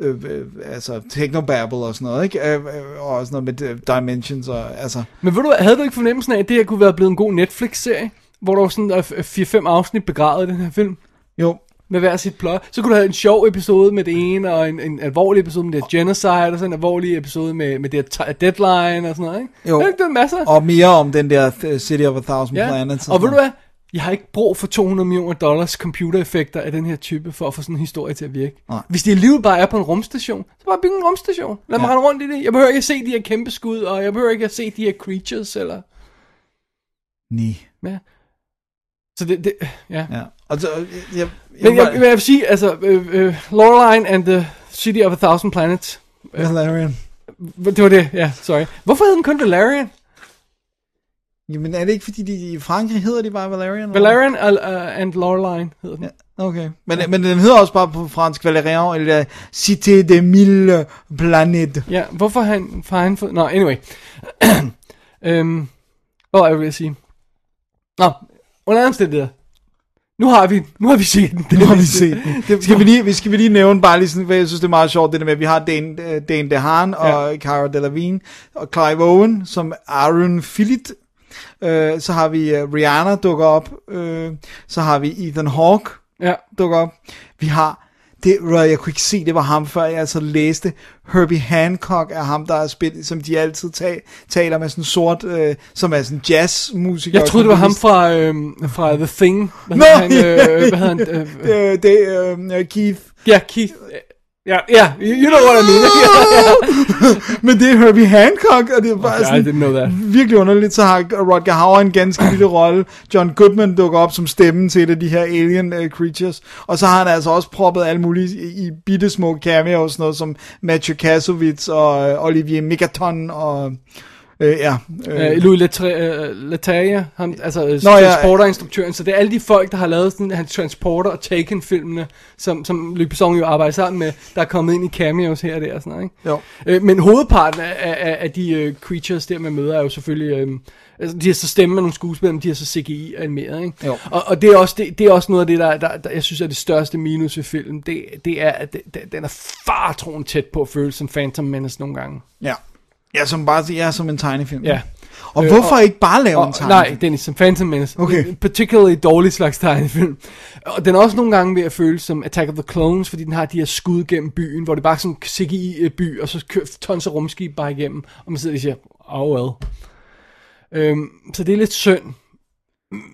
øh, øh, altså technobabble og sådan noget, ikke? Øh, øh, og sådan noget med øh, dimensions og, altså, Men ved du havde du ikke fornemmelsen af, at det her kunne være blevet en god Netflix-serie? Hvor der var sådan øh, 4-5 afsnit begravet i den her film? jo, Med hver sit plot. Så kunne du have en sjov episode med det ene, og en, en alvorlig episode med det her genocide, og så en alvorlig episode med, med det her deadline og sådan noget, ikke? Jo. Er det ikke det masser? og mere om den der uh, City of a Thousand ja. Planets. Og ved du hvad? Jeg har ikke brug for 200 millioner dollars computereffekter af den her type, for at få sådan en historie til at virke. Nej. Hvis det alligevel bare er på en rumstation, så bare bygge en rumstation. Lad mig Ja. rende rundt i det. Jeg behøver ikke at se de her kæmpe skud, og jeg behøver ikke at se de her creatures, eller... Ni. Ja. Så det, det ja. Ja. Og så, øh, jeg, jeg, Men jeg, jeg, jeg vil sige, altså, øh, øh, Loreline and the City of a Thousand Planets, Valerian. det var det, ja, sorry. Hvorfor hed den kun Valerian? Jamen er det ikke fordi, de, i Frankrig hedder de bare Valerian? eller? Valerian uh, and Loreline hedder den. Ja, okay. Men, men den hedder også bare på fransk Valerian, eller Cité de Mille Planètes. Ja, hvorfor han, for han fået... Nå, anyway. (clears throat) øhm, hvad var jeg sige? Nå, under omstændigheder. Nu har vi, nu har vi set den. Nu har vi set den. Det, Skal vi lige, skal vi lige nævne bare lige sådan, for jeg synes det er meget sjovt, det der med, at vi har Dane, øh, Dane DeHaan og Cara Delevingne og Clive Owen som Aaron Phillips. Øh, så har vi uh, Rihanna dukker op. Øh, så har vi Ethan Hawke Ja, dukker op. Vi har, det, jeg kunne ikke se, det var ham, før jeg altså læste. Herbie Hancock er ham, der er spillet, som de altid ta- taler med sådan sort, øh, som er sådan jazzmusiker. jeg troede, det var ham fra, øhm, fra The Thing. Hvad Nå, han? Øh, hvad han? Øh, (laughs) øh, Øh, det er øh, Keith. ja, Keith. Ja, ja, you know what I mean. (laughs) Men det er Herbie Hancock, og det er bare Okay, I sådan didn't know that. virkelig underligt. Så har Rodger Hauer en ganske lille rolle. John Goodman dukker op som stemmen til et af de her alien uh, creatures. Og så har han altså også proppet alle mulige i, i bitte små cameos, sådan noget som Matthew Kasovitz og uh, Olivier Megaton og... Øh, ja, øh, Øh, Louis Leterrier, øh, ham, altså øh, Nå, ja. transporterinstruktøren, så det er alle de folk, der har lavet sådan, hans Transporter og Taken-filmene, som, som Luc Besson jo arbejder sammen med, der er kommet ind i cameos her og der og sådan noget, ikke? Jo. Øh, men hovedparten af, af, af de uh, creatures der, man møder, er jo selvfølgelig, øh, altså de har så stemme med nogle skuespillere, men de har så CGI animeret, ikke? Jo. Og, og det, er også, det, det er også noget af det, der, der, der, jeg synes er det største minus ved filmen, det, det er, at det, den er fartroen tæt på at føles som Phantom Menace nogle gange. ja. Ja, som bare ja, som en tegnefilm. Ja. Og Øh, hvorfor ikke bare lave en og, tegnefilm? Nej, Dennis, som Phantom Menace. Okay. En particularly dårlig slags tegnefilm. Og den er også nogle gange ved at føles som Attack of the Clones, fordi den har de her skud gennem byen, hvor det bare er sådan en CGI-by, og så kører tons af rumskib bare igennem, og man sidder og siger, oh well. Øhm, så det er lidt synd.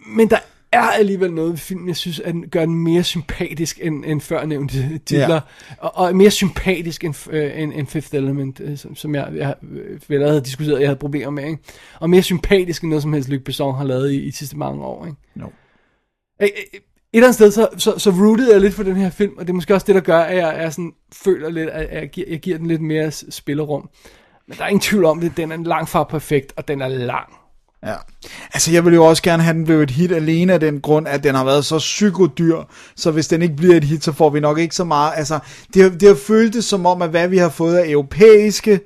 Men der er alligevel noget ved filmen, jeg synes, at den gør den mere sympatisk end, end før nævnte titler. Ja. Og, og mere sympatisk end, øh, end, end Fifth Element, øh, som, som jeg, jeg vel havde diskuteret, jeg havde problemer med. Ikke? Og mere sympatisk end noget som helst Luc Besson har lavet i, i de sidste mange år. Ikke? No. Et eller andet sted, så, så, så rooted jeg lidt for den her film, og det er måske også det, der gør, at jeg, jeg sådan, føler lidt, at jeg, giver, jeg giver den lidt mere spillerum. Men der er ingen tvivl om det, den er langt fra perfekt, og den er lang. Ja. Altså, jeg vil jo også gerne have, at den blev et hit alene af den grund, at den har været så psykodyr, så hvis den ikke bliver et hit, så får vi nok ikke så meget. Altså, det har, det har føltes som om, at hvad vi har fået af europæiske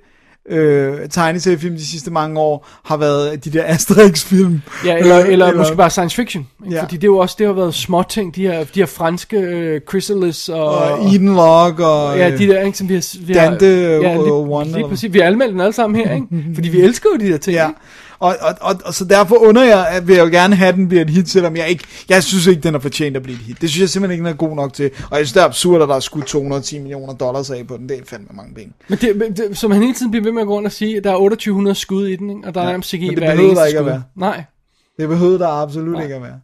øh, tegneseriefilm de sidste mange år, har været de der Asterix-film. Ja, eller, Øh, eller, eller måske bare science fiction. Ikke? Ja. Fordi det er jo også, det har været små ting, de her, de her franske øh, Chrysalis og... Og Eden Log og... Ja, de der, ikke, som vi har... Vi Dante, har, ja, øh, lige, One, lige præcis. Vi har anmeldt den alle sammen her, ikke? (laughs) Fordi vi elsker jo de der ting, Ja. ikke? Og, og, og, og, så derfor under jeg, at vil jeg jo gerne have, den bliver et hit, selvom jeg ikke, jeg synes ikke, den er fortjent at blive et hit. Det synes jeg simpelthen ikke, den er god nok til. Og jeg synes, det er absurd, at der er skudt 210 millioner dollars af på den. Det er fandme mange penge. Men det, men det, som han hele tiden bliver ved med at gå rundt og sige, at der er 2800 skud i den, ikke? og der er nærmest CGI men det hvert behøver eneste der ikke at skud. være. Nej. Det behøvede der absolut ikke at være.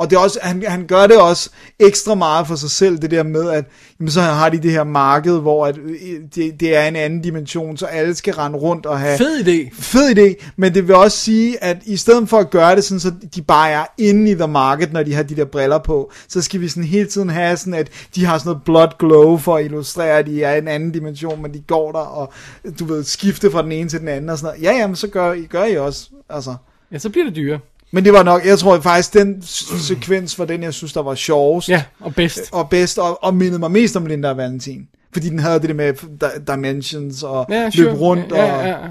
Og det er også, han, han gør det også ekstra meget for sig selv, det der med, at jamen, så har de det her marked, hvor at, øh, det, det er en anden dimension, så alle skal rende rundt og have... Fed idé. Fed idé, men det vil også sige, at i stedet for at gøre det sådan, så de bare er inde i the market, når de har de der briller på, så skal vi sådan hele tiden have sådan, at de har sådan noget blood glow for at illustrere, at de er i en anden dimension, men de går der og, du ved, skifte fra den ene til den anden og sådan noget. Ja, jamen, så gør, gør I også, altså. Ja, så bliver det dyre. Men det var nok, jeg tror faktisk, den sekvens var den, jeg synes, der var sjovest. Ja, og bedst. Og bedst, og, og mindede mig mest om Linda og Valentin. Fordi den havde det der med di- dimensions og Ja, løb sure. rundt. Ja, og, ja, ja.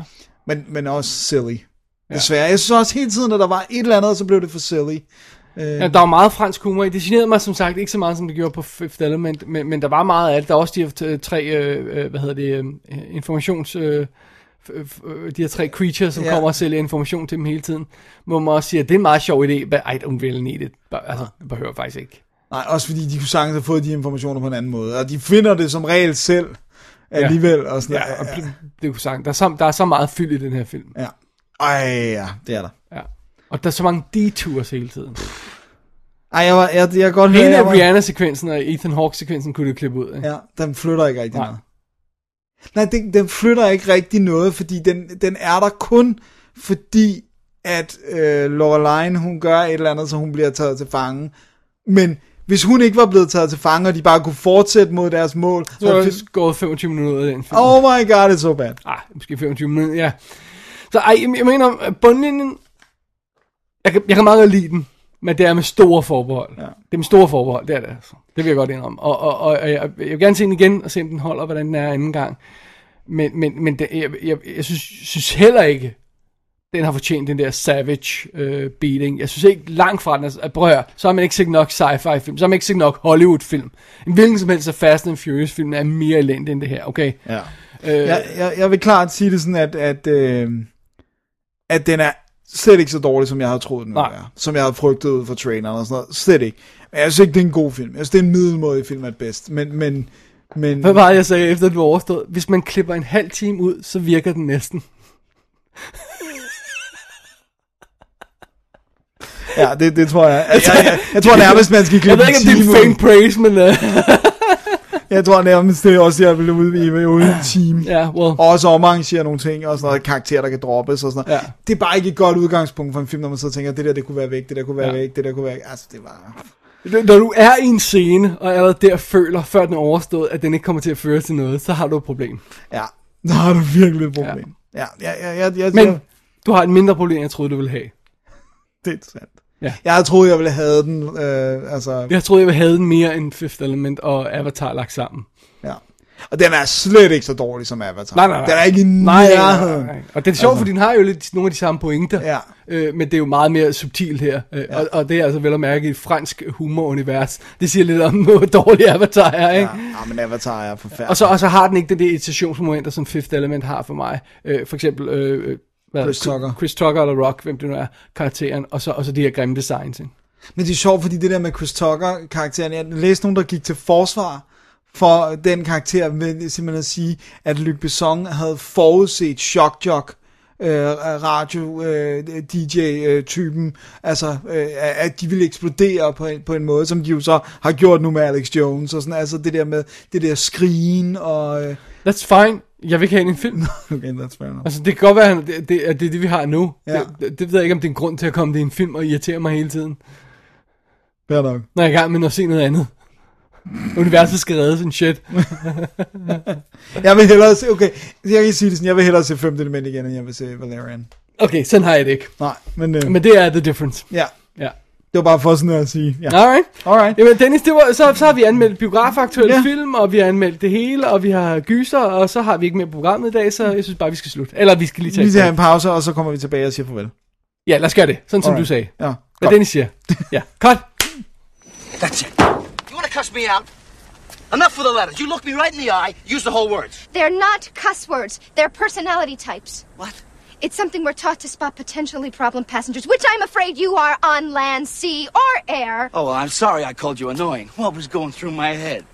Men, men også silly. Desværre. Jeg synes også hele tiden, at der var et eller andet, så blev det for silly. Ja, der var meget fransk humor i. Det generede mig som sagt ikke så meget, som det gjorde på Fifth Element, men, men der var meget af det. Der er også de tre, øh, øh, hvad hedder det, øh, informations... Øh, f- øh, de her tre creatures, som Ja. ja. kommer og sælger information til dem hele tiden, hvor man også siger, at det er en meget sjov idé, but I don't really need it. Altså, det behøver faktisk ikke. Nej, også fordi de kunne sagtens have fået de informationer på en anden måde. Og de finder det som regel selv alligevel. Og sådan, Ja, og det, det kunne sagt. Der er, så, der er så meget fyld i den her film. ja. Ej, ja, det er der. Ja. Og der er så mange detours hele tiden. Ej, jeg, var, jeg, jeg, jeg godt Hele Rihanna-sekvensen og Ethan Hawke-sekvensen kunne du klippe ud. Ikke? Ja, den flytter ikke rigtig Nej. noget. Nej, den, den flytter ikke rigtig noget, fordi den, den er der kun fordi, at øh, Loreline, hun gør et eller andet, så hun bliver taget til fange. Men hvis hun ikke var blevet taget til fange, og de bare kunne fortsætte mod deres mål, Så er der gået 25 minutter af den film. oh my god, it's so bad. Ah, måske 25 minutter, ja. Så ej, jeg, mener, bundlinjen, jeg kan, jeg kan meget godt lide den, men det er med store forbehold. Ja. Det er med store forbehold, det er det altså. Det vil jeg godt indrømme. Og, og, og, og jeg, jeg vil gerne se den igen, og se om den holder, hvordan den er anden gang. Men, men, men det, jeg, jeg, jeg synes, synes heller ikke, den har fortjent den der savage øh, beating. Jeg synes ikke langt fra den, altså, at prøv at høre, så har man ikke set nok sci-fi film, så har man ikke set nok Hollywood film. En hvilken som helst af Fast and Furious film er mere elendig end det her, okay? Ja. Øh, Jeg, jeg, jeg vil klart sige det sådan, at, at, øh, at den er slet ikke så dårlig, som jeg havde troet, den ville Nej. være. Som jeg havde frygtet ud fra traileren og sådan noget. Slet ikke. Men jeg synes ikke, det er en god film. Jeg synes, det er en middelmådig film at bedst. Men, men, men Hvad var det, jeg sagde efter var overstået? Hvis man klipper en halv time ud, så virker den næsten. ja, det, det tror jeg. Jeg, jeg, jeg, jeg tror nærmest, man skal Jeg klippe ved ikke, om det er ud. praise, men... Uh, (laughs) Jeg tror nærmest, det er også, jeg ville udvive uden en time. ja, well. Og også omarrangere nogle ting, og sådan noget karakterer, der kan droppes og sådan noget. Ja. Det er bare ikke et godt udgangspunkt for en film, når man så tænker, det der, det kunne være væk, det der kunne være Ja. væk, det der kunne være væk. Altså, det var... Når du er i en scene, og allerede der føler, før den er overstået, at den ikke kommer til at føre til noget, så har du et problem. Ja, der har du virkelig et problem. Ja, ja, ja, ja, ja, Men ja du har et mindre problem, end jeg troede, du ville have. det er sandt. Ja. Jeg troet, jeg ville have den, øh, altså, Jeg troede, jeg ville have den mere end Fifth Element og Avatar lagt sammen. ja. Og den er slet ikke så dårlig som Avatar. Nej, nej, nej. Den er ikke i Nej, nej, nej, nej. Og det er sjovt, Altså. fordi den har jo lidt nogle af de samme pointer. Ja. Øh, men det er jo meget mere subtilt her. Øh, og, og det er altså vel at mærke et fransk humorunivers. Det siger lidt om, (laughs) hvor dårlig Avatar er, ikke? Ja, ja, men Avatar er forfærdelig. Og så, og så har den ikke det der irritationsmomenter, som Fifth Element har for mig. Øh, for eksempel, øh, hvad, Chris Tucker. Chris Tucker eller Rock, hvem det nu er, karakteren, og så, og så de her grimme designs. Ikke? Men det er sjovt, fordi det der med Chris Tucker-karakteren, jeg læste nogen, der gik til forsvar for den karakter, ved simpelthen at sige, at Luc Besson havde forudset Shock Jock, øh, radio øh, DJ-typen, altså øh, at de ville eksplodere på en, på en måde, som de jo så har gjort nu med Alex Jones, og sådan, altså det der med det der skrigen, og... Øh, That's fine. Jeg vil ikke have en film. (laughs) okay, that's fair enough. Altså, det kan godt være, at det, det, det er det, vi har nu. Ja. Det, det, det ved jeg ikke, om det er en grund til at komme det i en film og irritere mig hele tiden. Fair nok. Når jeg er i gang med at se noget andet. Universet skal redde sådan shit. (laughs) Jeg vil hellere se, okay, jeg kan sige det sådan, jeg vil hellere se femte element igen, end jeg vil se Valerian. Okay, sådan har jeg det ikke. Nej, men, øh, Men det er the difference. ja, Ja. det var bare for sådan noget at sige. Ja. Alright. Alright. Jamen Dennis, det var, så, så har vi anmeldt biografaktuelle Ja. film, og vi har anmeldt det hele, og vi har gyser, og så har vi ikke mere på programmet i dag, så jeg synes bare, vi skal slutte. Eller vi skal lige tage Vi skal have en pause, og så kommer vi tilbage og siger farvel. Ja, lad os gøre det, sådan som Alright. du sagde. Ja, Hvad. Dennis siger. (laughs) Ja, cut. That's it. You want to cuss me out? Enough with the letters. You look me right in the eye, use the whole words. They're not cuss words. They're personality types. What? It's something we're taught to spot potentially problem passengers, which I'm afraid you are on land, sea, or air. Oh, well, I'm sorry I called you annoying. What was going through my head?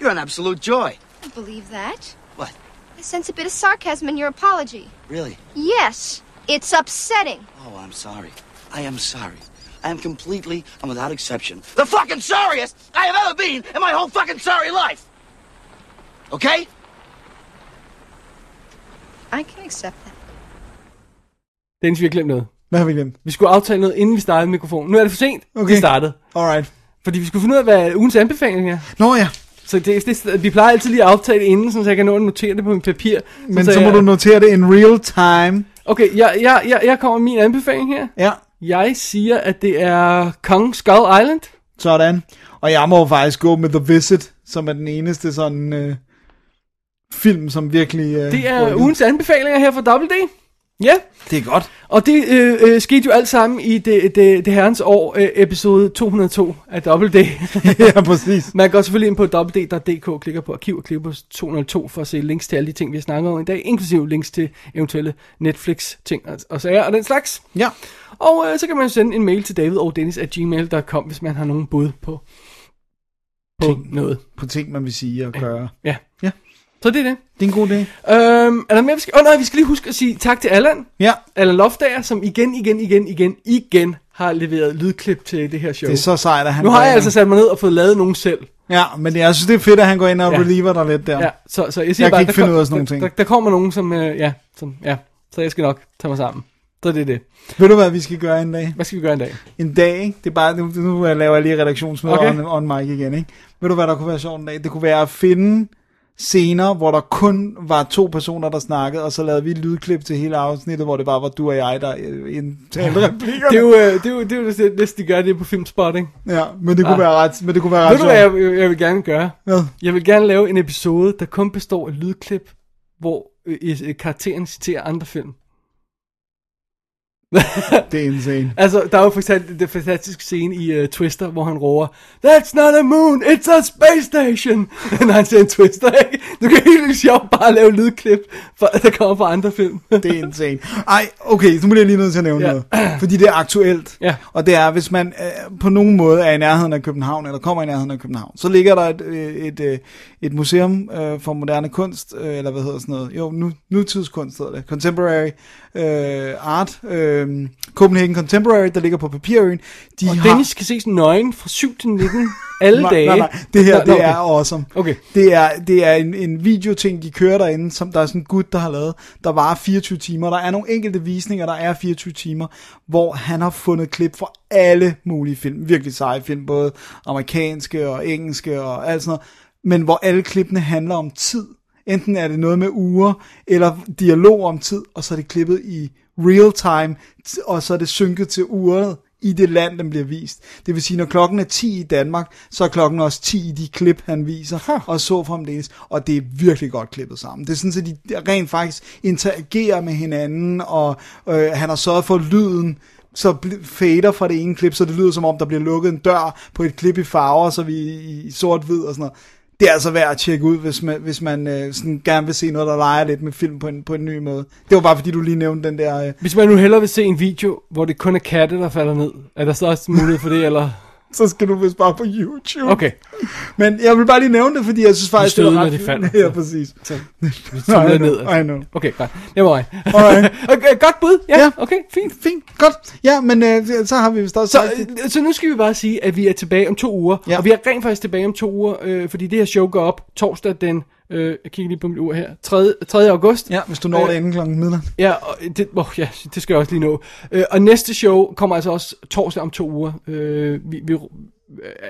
You're an absolute joy. I believe that. What? I sense a bit of sarcasm in your apology. Really? Yes, it's upsetting. Oh, I'm sorry. I am sorry. I am completely and without exception the fucking sorriest I have ever been in my whole fucking sorry life. Okay? I can accept that. Dennis, vi har glemt noget. Hvad har vi glemt? Vi skulle aftale noget, inden vi startede mikrofonen. Nu er det for sent, okay. Okay. vi startede. Alright. Fordi vi skulle finde ud af, hvad ugens anbefaling er. Nå ja, Så det, det, vi plejer altid lige at aftale det inden, så jeg kan nå at notere det på min papir. men så så må jeg, du notere det in real time. Okay, jeg, jeg, jeg, jeg kommer med min anbefaling her. Ja, Jeg siger, at det er Kong Skull Island. sådan. Og jeg må faktisk gå med The Visit, som er den eneste sådan øh, film, som virkelig... Øh, Det er ugens anbefalinger her fra WD. Ja, Det er godt. og det øh, øh, skete jo alt sammen i det, det, det herrens år, øh, episode 202 af WD. (laughs) ja, præcis. Man går selvfølgelig ind på www.dk, klikker på arkiv og klikker på 202 for at se links til alle de ting, vi har snakket om i dag, inklusive links til eventuelle Netflix-ting og, og sager og den slags. Ja. Og øh, så kan man jo sende en mail til davidogdennis.gmail.com, hvis man har nogen bud på, på Ting. noget. På ting, man vil sige og gøre. Ja. Ja. Så det er det. Det er en god dag. Øhm, er der mere, vi skal... Åh oh, nej, vi skal lige huske at sige tak til Allan. Ja, Allan Loftager, som igen, igen, igen, igen, igen har leveret lydklip til det her show. det er så sejt, at han... nu har jeg altså sat mig ned og fået lavet nogen selv. Ja, men jeg synes, det er fedt, at han går ind og Ja. reliever dig lidt der. Ja, så, så jeg siger Jeg kan bare, ikke der finde kom- ud af sådan nogle der, ting. Der, der, kommer nogen, som, øh, ja, som, ja, så jeg skal nok tage mig sammen. Så det er det. Ved du, hvad vi skal gøre en dag? Hvad skal vi gøre en dag? En dag, ikke? Det er bare, nu, nu laver jeg lige redaktionsmøde okay. on, on mic igen, ikke? Ved du, hvad der kunne være sjovt en dag? Det kunne være at finde scener, hvor der kun var to personer, der snakkede, og så lavede vi et lydklip til hele afsnittet, hvor det bare var du og jeg, der øh, indtalte replikkerne. Det er jo, øh, det er jo, det er jo det de gør det på Filmspot, ikke? Ja, men det kunne Ah. være ret, men det kunne være ret Ved du, hvad jeg, jeg vil gerne gøre? Hvad? Jeg vil gerne lave en episode, der kun består af lydklip, hvor øh, karakteren citerer andre film. Det er insane. (laughs) Altså, der er jo for eksempel det fantastiske scene i uh, Twister, hvor han råber, That's not a moon, it's a space station! (laughs) Når han siger en Twister, ikke? Du kan helt sjovt bare lave lydklip, for, der kommer fra andre film. Det er insane. Ej, okay, så må jeg lige nødt til at nævne Ja. noget. Fordi det er aktuelt. Ja. Og det er, hvis man øh, på nogen måde er i nærheden af København, eller kommer i nærheden af København, så ligger der et, øh, et, et, et museum øh, for moderne kunst, øh, eller hvad hedder sådan noget? Jo, nu, nutidskunst hedder det. Contemporary øh, Art. Øh, Copenhagen Contemporary, der ligger på Papirøen. De Og Dennis kan ses nøgen fra 7 til 19 (laughs) alle nej, dage. Nej, nej, det her, det okay. er awesome. Okay. Det er, det er en, en videoting, de kører derinde, som der er sådan en gut, der har lavet, der varer 24 timer. Der er nogle enkelte visninger, der er 24 timer, hvor han har fundet klip fra alle mulige film. Virkelig seje film, både amerikanske og engelske og alt sådan noget. Men hvor alle klippene handler om tid. Enten er det noget med uger, eller dialog om tid, og så er det klippet i real time, og så er det synket til uret i det land, den bliver vist. Det vil sige, når klokken er 10 i Danmark, så er klokken også 10 i de klip, han viser, huh. og så fremdeles. Og det er virkelig godt klippet sammen. Det er sådan, at de rent faktisk interagerer med hinanden, og øh, han har sørget for lyden, så fader fra det ene klip, så det lyder som om, der bliver lukket en dør på et klip i farver, så vi i sort-hvid og sådan noget det er altså værd at tjekke ud, hvis man, hvis man øh, sådan gerne vil se noget, der leger lidt med film på en, på en ny måde. Det var bare fordi, du lige nævnte den der... Øh, Hvis man nu hellere vil se en video, hvor det kun er katte, der falder ned, er der så også mulighed for det, eller? Så skal du vist bare på YouTube. Okay. Men jeg vil bare lige nævne det, fordi jeg synes faktisk, det var ret... de falder. (laughs) Ja, præcis. Så, (laughs) vi I ned. know, I know. Okay, godt. Det var mig. (laughs) Alright. okay, godt bud. Ja, Ja. okay, fint. Fint, godt. Ja, men øh, så har vi vist også Så, øh, så nu skal vi bare sige, at vi er tilbage om to uger. Ja. Og vi er rent faktisk tilbage om to uger, øh, fordi det her show går op torsdag den, øh, jeg kigger lige på mit ur her, 3. 3. august. Ja, hvis du når Øh, det inden klokken midnat. Ja, og det, oh, ja, det skal jeg også lige nå. Øh, og næste show kommer altså også torsdag om to uger. Øh, vi, vi, af en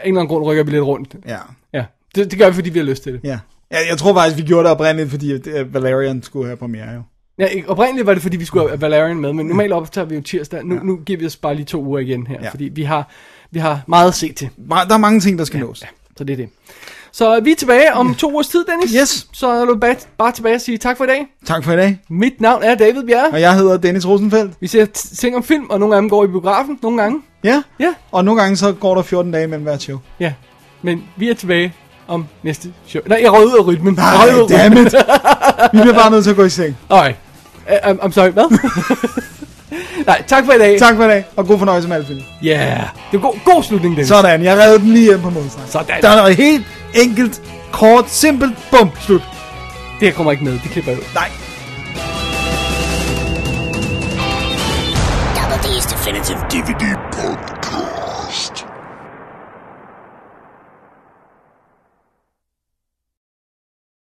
eller anden grund rykker vi lidt rundt. Ja. Ja, det, det gør vi, fordi vi har lyst til det. Ja. ja. Jeg tror faktisk, vi gjorde det oprindeligt, fordi at Valerian skulle have premiere jo. Ja, oprindeligt var det, fordi vi skulle have Valerian med, men normalt optager vi jo tirsdag. Nu, ja. nu giver vi os bare lige to uger igen her, Ja. ja. fordi vi har, vi har meget at se til. Der er mange ting, der skal nås. Ja, så det er det. Så vi er tilbage om to ugers tid, Dennis. Yes. Så er du bare, bare tilbage og sige tak for i dag. Tak for i dag. Mit navn er David Bjerre. Og jeg hedder Dennis Rosenfeldt. Vi ser ting om film, og nogle af dem går i biografen, nogle gange. Ja. Ja. Og nogle gange så går der 14 dage mellem hvert show. Ja, men vi er tilbage om næste show. Nej, jeg røg ud af rytmen. Nej, jeg røg ud af dammit. Vi bliver bare nødt til at gå i seng. Alright. Uh, I'm, I'm sorry, hvad? (laughs) Nej, tak for i dag. Tak for i dag, og god fornøjelse med alle film. Ja, yeah. det var god, god slutning, Dennis. Sådan, jeg redde den lige hjem på modstregen. Sådan. Der er noget helt enkelt, kort, simpelt, bum, slut. Det her kommer ikke med, det klipper jeg ud. Nej. Double D's Definitive DVD.